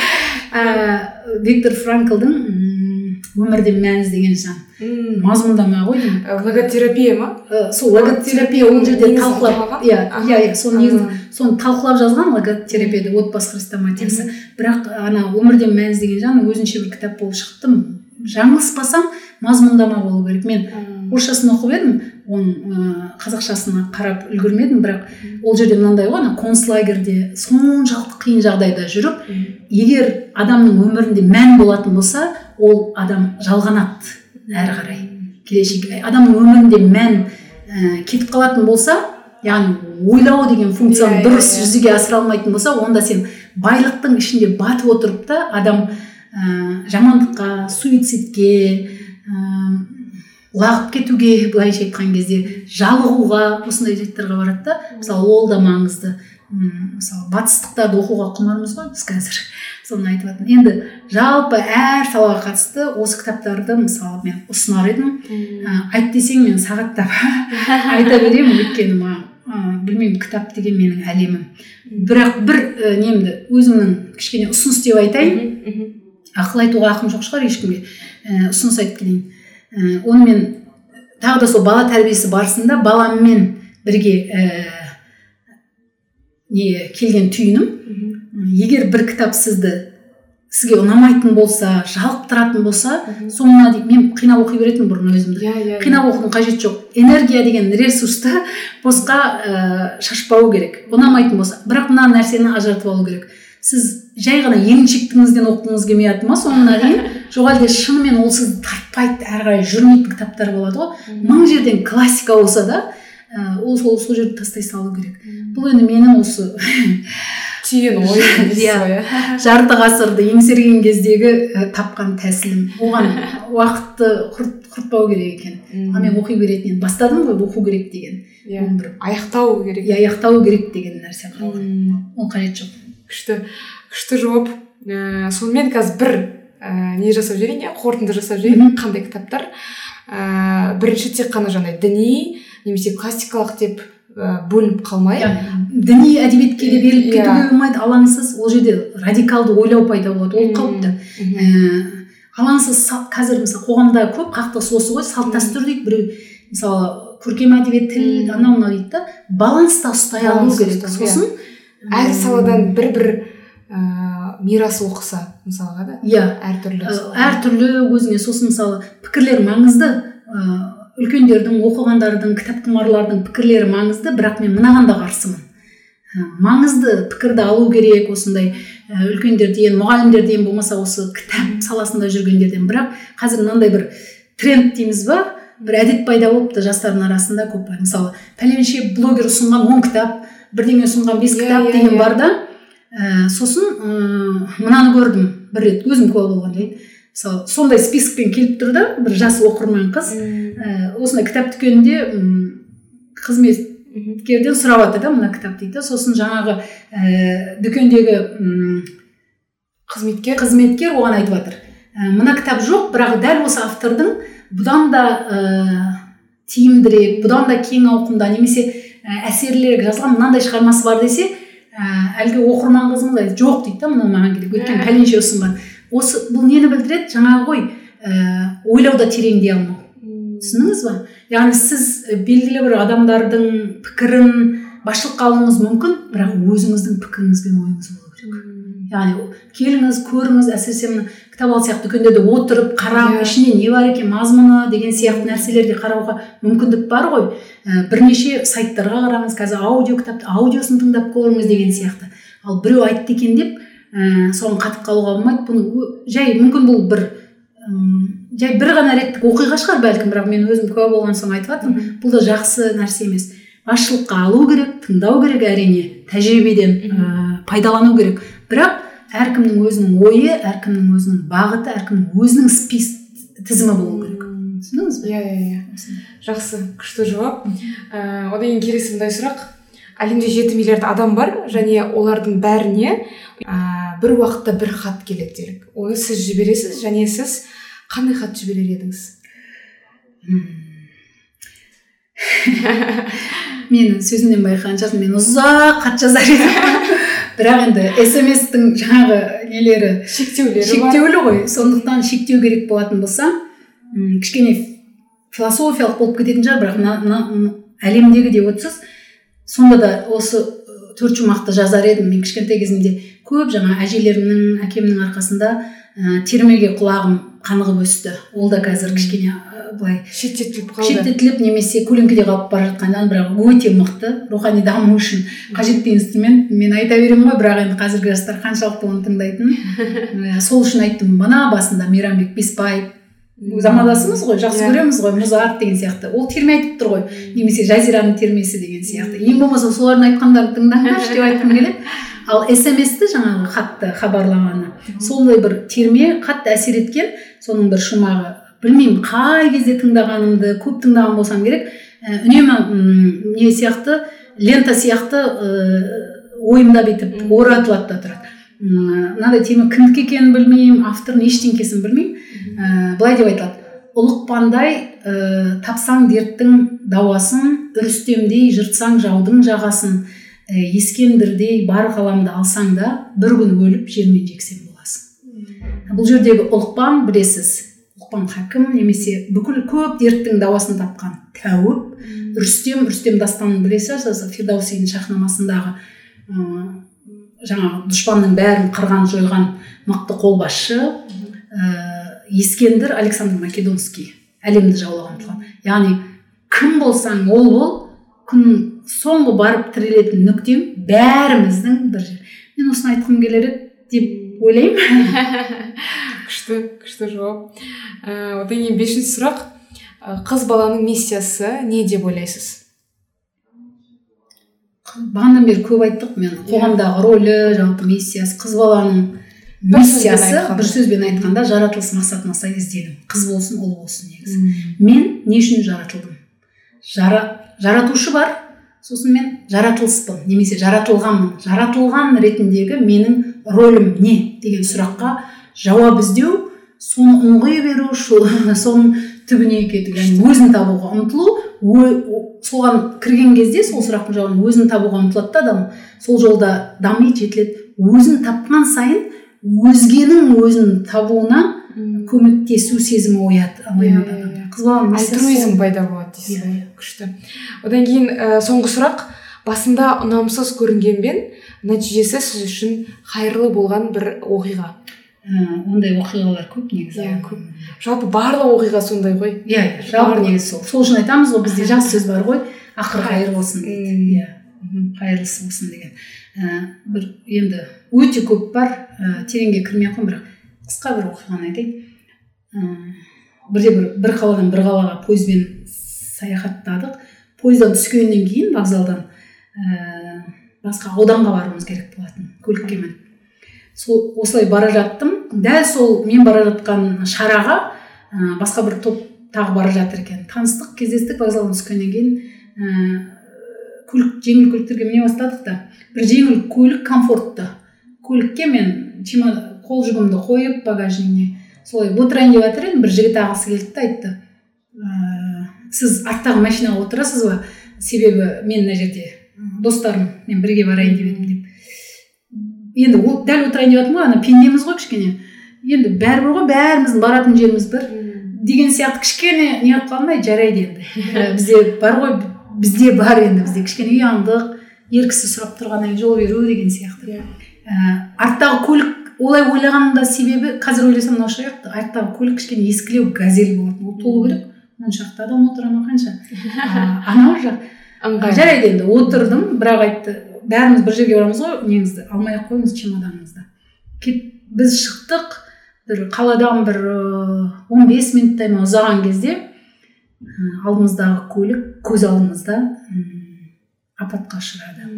Ыыы [LAUGHS] виктор франклдың өмірде мәніз деген жан. Мазмұндама ғой деймін. Логотерапия ма? Сол логотерапия ол жерде талқылап иә иә иә соны негізі соны талқылап жазған логотерапияда отбасы хрестоматиясы. Бірақ ана өмірде мәніз деген жан өзінше бір кітап болып шықты жаңылыспасам мазмұндама болу керек. Мен орысшасын оқып едім оның қазақшасына қарап үлгермедім бірақ ол жерде мынандай ғой ана концлагерьде соншалықты қиын жағдайда жүріп егер адамның өмірінде мән болатын болса ол адам жалғанады әрі қарай. Келешек адамның өмірінде мән ә, кетіп қалатын болса яғни ойлау деген функцияны yeah, дұрыс yeah, жүзеге асыра алмайтын болса онда сен байлықтың ішінде батып отырып та адам ә, жамандыққа суицидке ә, лағып кетуге былайша айтқан кезде жалығуға осындай жайттарға барады да мысалы ол да маңызды. Мысалы батыстықтарды оқуға құмармыз ғой біз қазір [LAUGHS] соны айтып жатырмын енді жалпы әр салаға қатысты осы кітаптарды мысалы мен ұсынар едім. Ә, айт десең мен сағаттап [LAUGHS] айта беремін. Өйткені маған ә, білмеймін кітап деген менің әлемім. Бірақ бір ә, немді өзімнің кішкене ұсыныс деп айтайын. Ақыл айтуға ақым жоқ шығар ешкімге. Ә, ұсыныс айтып кетейін ә, оны мен тағы да сол бала тәрбиесі барысында баламмен бірге ә, не келген түйінім егер бір кітап сізді сізге ұнамайтын болса жалықтыратын болса соңына дейін мен қинап оқи беретінмін бұрын өзімді. Иә иә қинап оқудың қажеті жоқ. Энергия деген ресурсты босқа ә, шашпау керек. Ұнамайтын болса. Бірақ мына нәрсені ажыратып алу керек. Сіз жай ғана еріншектігіңізден оқығыңыз келмей ма? Соңына дейін [LAUGHS] жоқ әлде шынымен ол сізді тартпайды әрі қарай жүрмейтін кітаптар болады ғой? Мың жерден классика болса да ол сол сол жерді тастай салу керек. Бұл енді менің осы түйген ойым иә жарты ғасырды еңсерген кездегі ә, тапқан тәсілім. Оған [LAUGHS] уақытты құрт, құртпау керек екен. Ал мен оқи беретін едім. Бастадым ғой оқу керек деген. Иә. Бір аяқтау керек. Иә аяқтау керек деген нәрсе қалған. Ол қажет жоқ. күшті күшті жауап. Ііі сонымен қазір бір ііі не жасап жіберейін иә? Қорытынды жасап жіберейін. Қандай кітаптар? Ііі бірінші тек қана жаңағыдай діни немесе классикалық деп і бөлініп қалмай. Иә, діни әдебиетке де беріліп Иә. кетуге болмайды. Алаңсыз ол жерде радикалды ойлау пайда болады ол қауіпті мхм. ііі алаңсыз қазір мысалы қоғамда көп қақтығыс осы ғой салт дәстүр дейді біреу мысалы көркем әдебиет тіл анау мынау дейді да. Баланста ұстай алу керек. сосын әр м, саладан бір бір ііі мирас оқыса мысалға да иә. әртүрлі Ә, әртүрлі өзіңе сосын мысалы пікірлер маңызды. Ыыы үлкендердің оқығандардың кітапқұмарлардың пікірлері маңызды бірақ мен мынаған да қарсымын. Ә, маңызды пікірді алу керек осындай ә, үлкендерден мұғалімдерден болмаса осы кітап саласында жүргендерден бірақ қазір мынандай бір тренд дейміз ба? бір әдет пайда болыпты жастардың арасында көп мысалы пәленше блогер ұсынған он кітап бірдеңе ұсынған бес Иә, кітап иә, деген иә. бар да. Ә, сосын ыыы мынаны көрдім. бір рет өзім куә болған жайт мысалы сондай спискпен келіп тұр да бір жас оқырман қыз. Ә, осындай кітап дүкенінде қызметкерден сұрап жатыр да мына кітап дейді. Сосын жаңағы ә, дүкендегі қызметкер? қызметкер оған айтып жатыр «Ә, мына кітап жоқ бірақ дәл осы автордың бұдан да ә, тиімдірек бұдан да кең ауқымда немесе ә, әсерлірек жазған мынандай шығармасы бар десе ә, әлгі оқырман айтады жоқ дейді да мынау маған керек. Өйткені Ә. пәленше ұсынған. Осы бұл нені білдіреді? жаңағы ғой ә, ойлауда тереңдей алмау. Түсіндіңіз ба? Яғни сіз белгілі бір адамдардың пікірін басшылыққа алуыңыз мүмкін бірақ өзіңіздің пікіріңіз бен ойыңыз болу керек. Яғни келіңіз көріңіз әсіресе мына кітап ал сияқты дүкендерде отырып қарап Иә. ішінде не бар екен мазмұны деген сияқты нәрселерге қарауға мүмкіндік бар ғой. Ә, бірнеше сайттарға қараңыз қазір аудио кітапты аудиосын тыңдап көріңіз деген сияқты. Ал біреу айтты екен деп ә, соған қатып қалуға болмайды. Бұны жай мүмкін бұл бір ым, жай бір ғана реттік оқиға шығар бәлкім бірақ мен өзім куә болған соң айтып жатырмын. Бұл да жақсы нәрсе емес. Басшылыққа алу керек тыңдау керек әрине тәжірибеден ә, пайдалану керек. Бірақ әркімнің өзінің ойы әркімнің өзінің бағыты әркімнің өзінің спис тізімі болу керек. Түсіндіңіз бе? Иә иә иә. Жақсы күшті жауап. Ііі одан кейін келесі мындай сұрақ. Әлемде жеті миллиард адам бар және олардың бәріне ііі бір уақытта бір хат келеді делік оны сіз жібересіз және сіз қандай хат жіберер едіңіз? [LAUGHS] Мен сөзімнен байқаған шығарсың мен ұзақ хат жазар едім. [LAUGHS] Бірақ енді смс-тің жаңағы нелері? Шектеулері шектеулі ғой. Сондықтан шектеу керек болатын болса кішкене философиялық болып кететін шығар бірақ әлемдегі деп отырсыз сонда да осы төрт шумақты жазар едім мен кішкентай кезімде. Көп жаңа әжелерімнің әкемнің арқасында ә, термеге құлағым қанығып өсті. Ол да қазір кішкене ы, былай шеттетіліп қалды. шеттетіліп немесе көлеңкеде қалып бара жатқаннан бірақ өте мықты рухани даму үшін қажетті инструмент. Мен айта беремін ғой бірақ енді қазіргі жастар қаншалықты оны тыңдайтынын. Ә, [LAUGHS] сол үшін айттым. Мына басында мейрамбек беспаев замандасымыз ғой жақсы Иә. көреміз ғой музарт деген сияқты. Ол терме айтып тұр ғой немесе жазираның термесі деген сияқты. Ең болмаса солардың айтқандарын тыңдаңдаршы деп айтқым [LAUGHS] келеді. Ал смс-ті жаңағы хатты хабарламаны. Сондай бір терме қатты әсер еткен соның бір шумағы білмеймін қай кезде тыңдағанымды көп тыңдаған болсам керек. Ә, үнемі не сияқты лента сияқты ыыы ойымда бүйтіп оратылады да тұрады. Мынандай терме кімдікі екенін білмеймін автордың ештеңкесін білмеймін. Ә, былай деп айтылады ұлықпандай ә, тапсаң дерттің дауасын үрістемдей жыртсаң жаудың жағасын ә, ескендірдей бар ғаламды алсаң да бір күн өліп жермен жексен боласың бұл жердегі ұлықпан білесіз ұлықпан хакім немесе бүкіл көп дерттің дауасын тапқан тәуіп рүстем рүстем дастанын білесіз фирдаусидің шахнамасындағы ыыы жаңағы дұшпанның бәрін қырған жойған мықты қолбасшы ә, ескендір александр македонский әлемді жаулаған тұлға. Яғни кім болсаң ол бол күннің соңғы барып тірелетін нүктең бәріміздің бір жер. Мен осыны айтқым келер еді деп ойлаймын. [LAUGHS] Күшті күшті жауап. Ә, одан кейін бесінші сұрақ. Қыз баланың миссиясы не деп ойлайсыз? Бағанадан бері көп айттық мен қоғамдағы рөлі жалпы миссиясы қыз баланың миссиясы бір сөзбен айтқанда жаратылыс мақсатына сай іздену қыз болсын ұл болсын негізі. Мен не үшін жаратылдым? Жара, жаратушы бар сосын мен жаратылыспын. Немесе жаратылғанмын. Жаратылған ретіндегі менің рөлім не деген сұраққа жауап іздеу соны ұңғи беру [LAUGHS] соның түбіне кету яғни өзін табуға ұмтылу соған кірген кезде сол сұрақтың жауабын өзін табуға ұмтылады да адам. Сол жолда дамиды жетіледі. Өзін тапқан сайын өзгенің өзін табуына көмектесу сезімі ояды. Иә, иә. қыз баланың альтруизм пайда болады дейсіз ғой күшті. Одан кейін ә, соңғы сұрақ. Басында ұнамсыз көрінгенмен нәтижесі сіз үшін қайырлы болған бір оқиға. Ондай оқиғалар көп негізі. Иә көп. Жалпы барлық оқиға сондай ғой. Иә жалпы негізі сол сол үшін айтамыз ғой бізде жақсы сөз бар ғой. Ақыры қайыр болсын. дейді иә қайырлысы болсын деген. Ә, бір енді өте көп бар. Ә, тереңге кірмей ақ қояйын бірақ қысқа бір оқиғаны айтайын. Ә, бірде бір бір қаладан бір қалаға пойызбен саяхаттадық. Пойыздан түскеннен кейін вокзалдан ә, басқа ауданға баруымыз керек болатын. Көлікке мініп. Сол осылай бара жаттым. Дәл сол мен бара жатқан шараға ә, басқа бір топ тағы бара жатыр екен. Таныстық кездестік вокзалдан түскеннен кейін ә, көлік жеңіл көліктерге міне бастадық та. Бір жеңіл көлік комфортты. Көлікке мен чема қол жүгімді қойып багажнине солай отырайын деп жатыр едім. Бір жігіт ағасы келді да айтты ә, сіз арттағы машинаға отырасыз ба? Себебі мен мына жерде достарым мен бірге барайын деп едім деп. Енді ол дәл отырайын деп жатырмын ғой ана пендеміз ғой кішкене. Енді бәрібір ғой бәріміздің баратын жеріміз бір. Деген сияқты кішкене не қылып қалмай жарайды енді. [LAUGHS] Бізде бар ғой бізде бар енді бізде кішкене ұяңдық ер кісі сұрап тұрғаннан кейін жол беру деген сияқты. Иә. Арттағы көлік олай ойлағанның да себебі қазір ойласам мынау шығар арттағы көлік кішкене ескілеу газель болатын. Ол толу керек. Он шақты адам отыра ма қанша. [LAUGHS] Анау жақ. Жарайды енді отырдым бірақ айтты бәріміз бір жерге барамыз ғой неңізді алмай ақ қойыңыз чемоданыңызды біз шықтық бір қаладан бір он бес минуттай ма ұзаған кезде алдымыздағы көлік көз алдымызда апатқа ұшырады.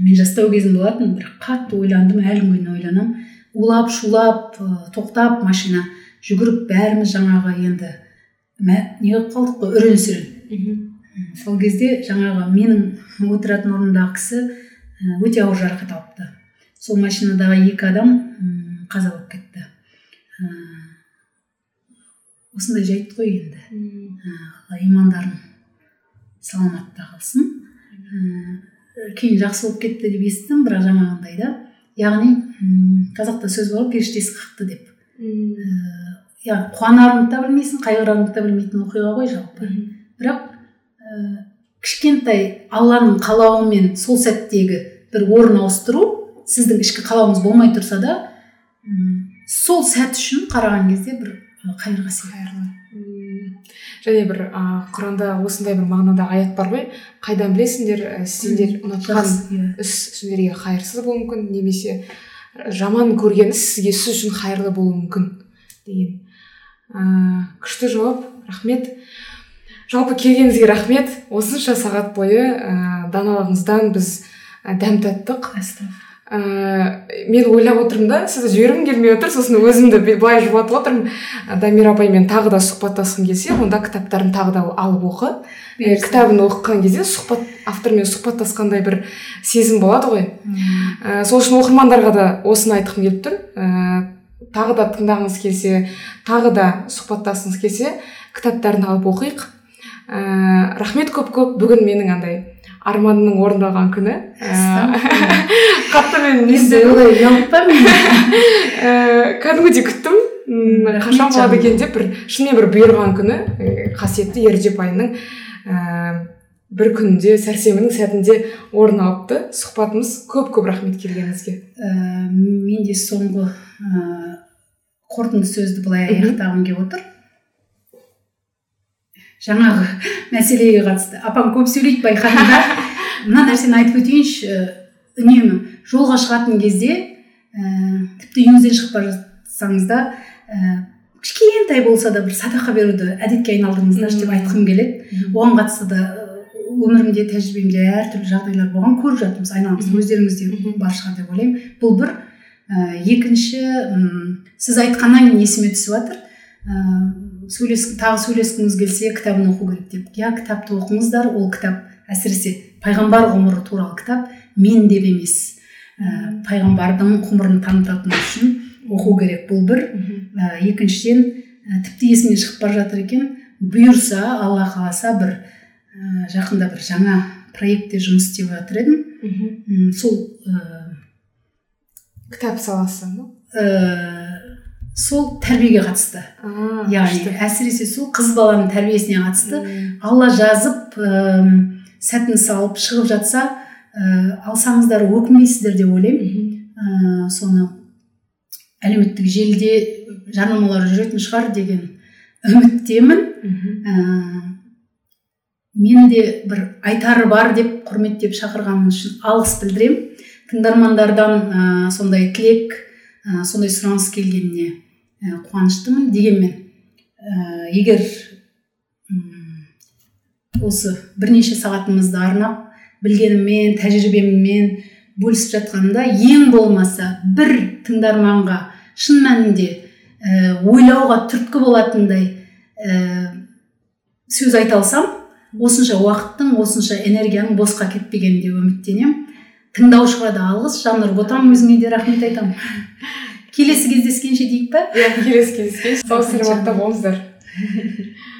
Мен жастау кезім болатын бір қатты ойландым әлі күнге ойланамын улап шулап тоқтап машина жүгіріп бәріміз жаңағы енді не қылып қалдық қой? Үрен сүрен сол кезде жаңағы менің отыратын орнымдағы кісі өте ауыр жарақат алыпты. Сол машинадағы екі адам қаза болып кетті. Осындай жайт қой енді. Алла имандарың саламатта қалсын. Кейін жақсы болып кетті деп естідім бірақ жаңағындай да. Яғни қазақта сөз бар ғой періштесі қақты деп. Яғни қуанарыңды да білмейсің қайғырарыңды да білмейтін оқиға ғой жалпы. Бірақ кішкентай алланың қалауымен сол сәттегі бір орын ауыстыру сіздің ішкі қалауыңыз болмай тұрса да сол сәт үшін қараған кезде бір қайыр қасиет. Және бір ә, құранда осындай бір мағынадағы аят бар ғой. Қайдан білесіңдер сендер ұнатқан иә. іс сендерге қайырсыз болуы мүмкін немесе жаман көрген іс сізге сіз үшін қайырлы болуы мүмкін деген. Ә, күшті жауап рахмет. Жалпы келгеніңізге рахмет. Осынша сағат бойы ә, даналығыңыздан біз ә, дәм таттық. Ә, мен ойлап отырмын да сізді жібергім келмей отыр сосын өзімді былай жұбатып отырмын. Дамира апаймен тағы да сұхбаттасқым келсе онда кітаптарын тағы да алып оқы. Ә, кітабын оқыған кезде сұхбат автормен сұхбаттасқандай бір сезім болады ғой. Ә, сол үшін оқырмандарға да осыны айтқым келіп тұр. Ә, тағы да тыңдағыңыз келсе тағы да сұхбаттасқыңыз келсе кітаптарын алып оқиық. Ә, рахмет көп көп. Бүгін менің андай арманымның орындалған күні. Қатты мен ұялтпаймын [LAUGHS] кәдімгідей күттім. Қашан болады екен деп бір шынымен бір бұйырған күні. Қасиетті ережеп айының бір күнде сәрсенбінің сәтінде орын алыпты. Сұхбатымыз көп көп рахмет келгеніңізге. Ә, мен де соңғы ә, қорытынды сөзді былай аяқтағым келіп отыр. Жаңағы мәселеге қатысты. Апам көп сөйлейді байқадым да. [LAUGHS] Мына нәрсені айтып өтейінші үнемі жолға шығатын кезде ә, тіпті үйіңізден шығып бара жатсаңыз да ә, кішкентай болса да бір садақа беруді әдетке айналдырыңыздаршы деп айтқым келеді. Оған қатысты да өмірімде тәжірибемде әртүрлі жағдайлар болған көріп жатырмыз айналамызда өздеріңізде бар шығар деп ойлаймын. Бұл бір ә, екінші сіз айтқаннан кейін есіме түсіп жатыр сөйлес тағы сөйлескіңіз келсе кітабын оқу керек деп. Иә кітапты оқыңыздар ол кітап әсіресе пайғамбар ғұмыры туралы кітап мен деп емес. Ә, пайғамбардың ғұмырын танытатын үшін оқу керек бұл бір. Ә, екіншіден ә, тіпті есімнен шығып бара жатыр екен бұйырса алла қаласа бір ә, жақында бір жаңа проектте жұмыс істеп жатыр едім. Сол ә, кітап саласы ма ә, сол тәрбиеге қатысты. Яғни әсіресе сол қыз баланың тәрбиесіне қатысты. Алла жазып ә, сәтін салып шығып жатса ә, алсаңыздар өкінбейсіздер деп ойлаймын. Ә, соны әлеуметтік желіде жарнамалар жүретін шығар деген үміттемін. Мені де бір айтары бар деп құрметтеп шақырғаныңыз үшін алғыс білдіремін. Тыңдармандардан ә, сондай тілек ә, сондай сұраныс келгеніне ә, қуаныштымын дегенмен. Егер осы бірнеше сағатымызды арнап білгеніммен тәжірибеммен бөлісіп жатқанымда ең болмаса бір тыңдарманға шын мәнінде ә, ойлауға түрткі болатындай ә, сөз айта алсам осынша уақыттың осынша энергияның босқа кетпегеніне үміттенемін. Тыңдаушыға да алғыс жаннұр ботам өзіңе де рахмет айтамын. Келесі кездескенше дейік па? Иә келесі кездескенше. Сау саламатта болыңыздар. [LAUGHS]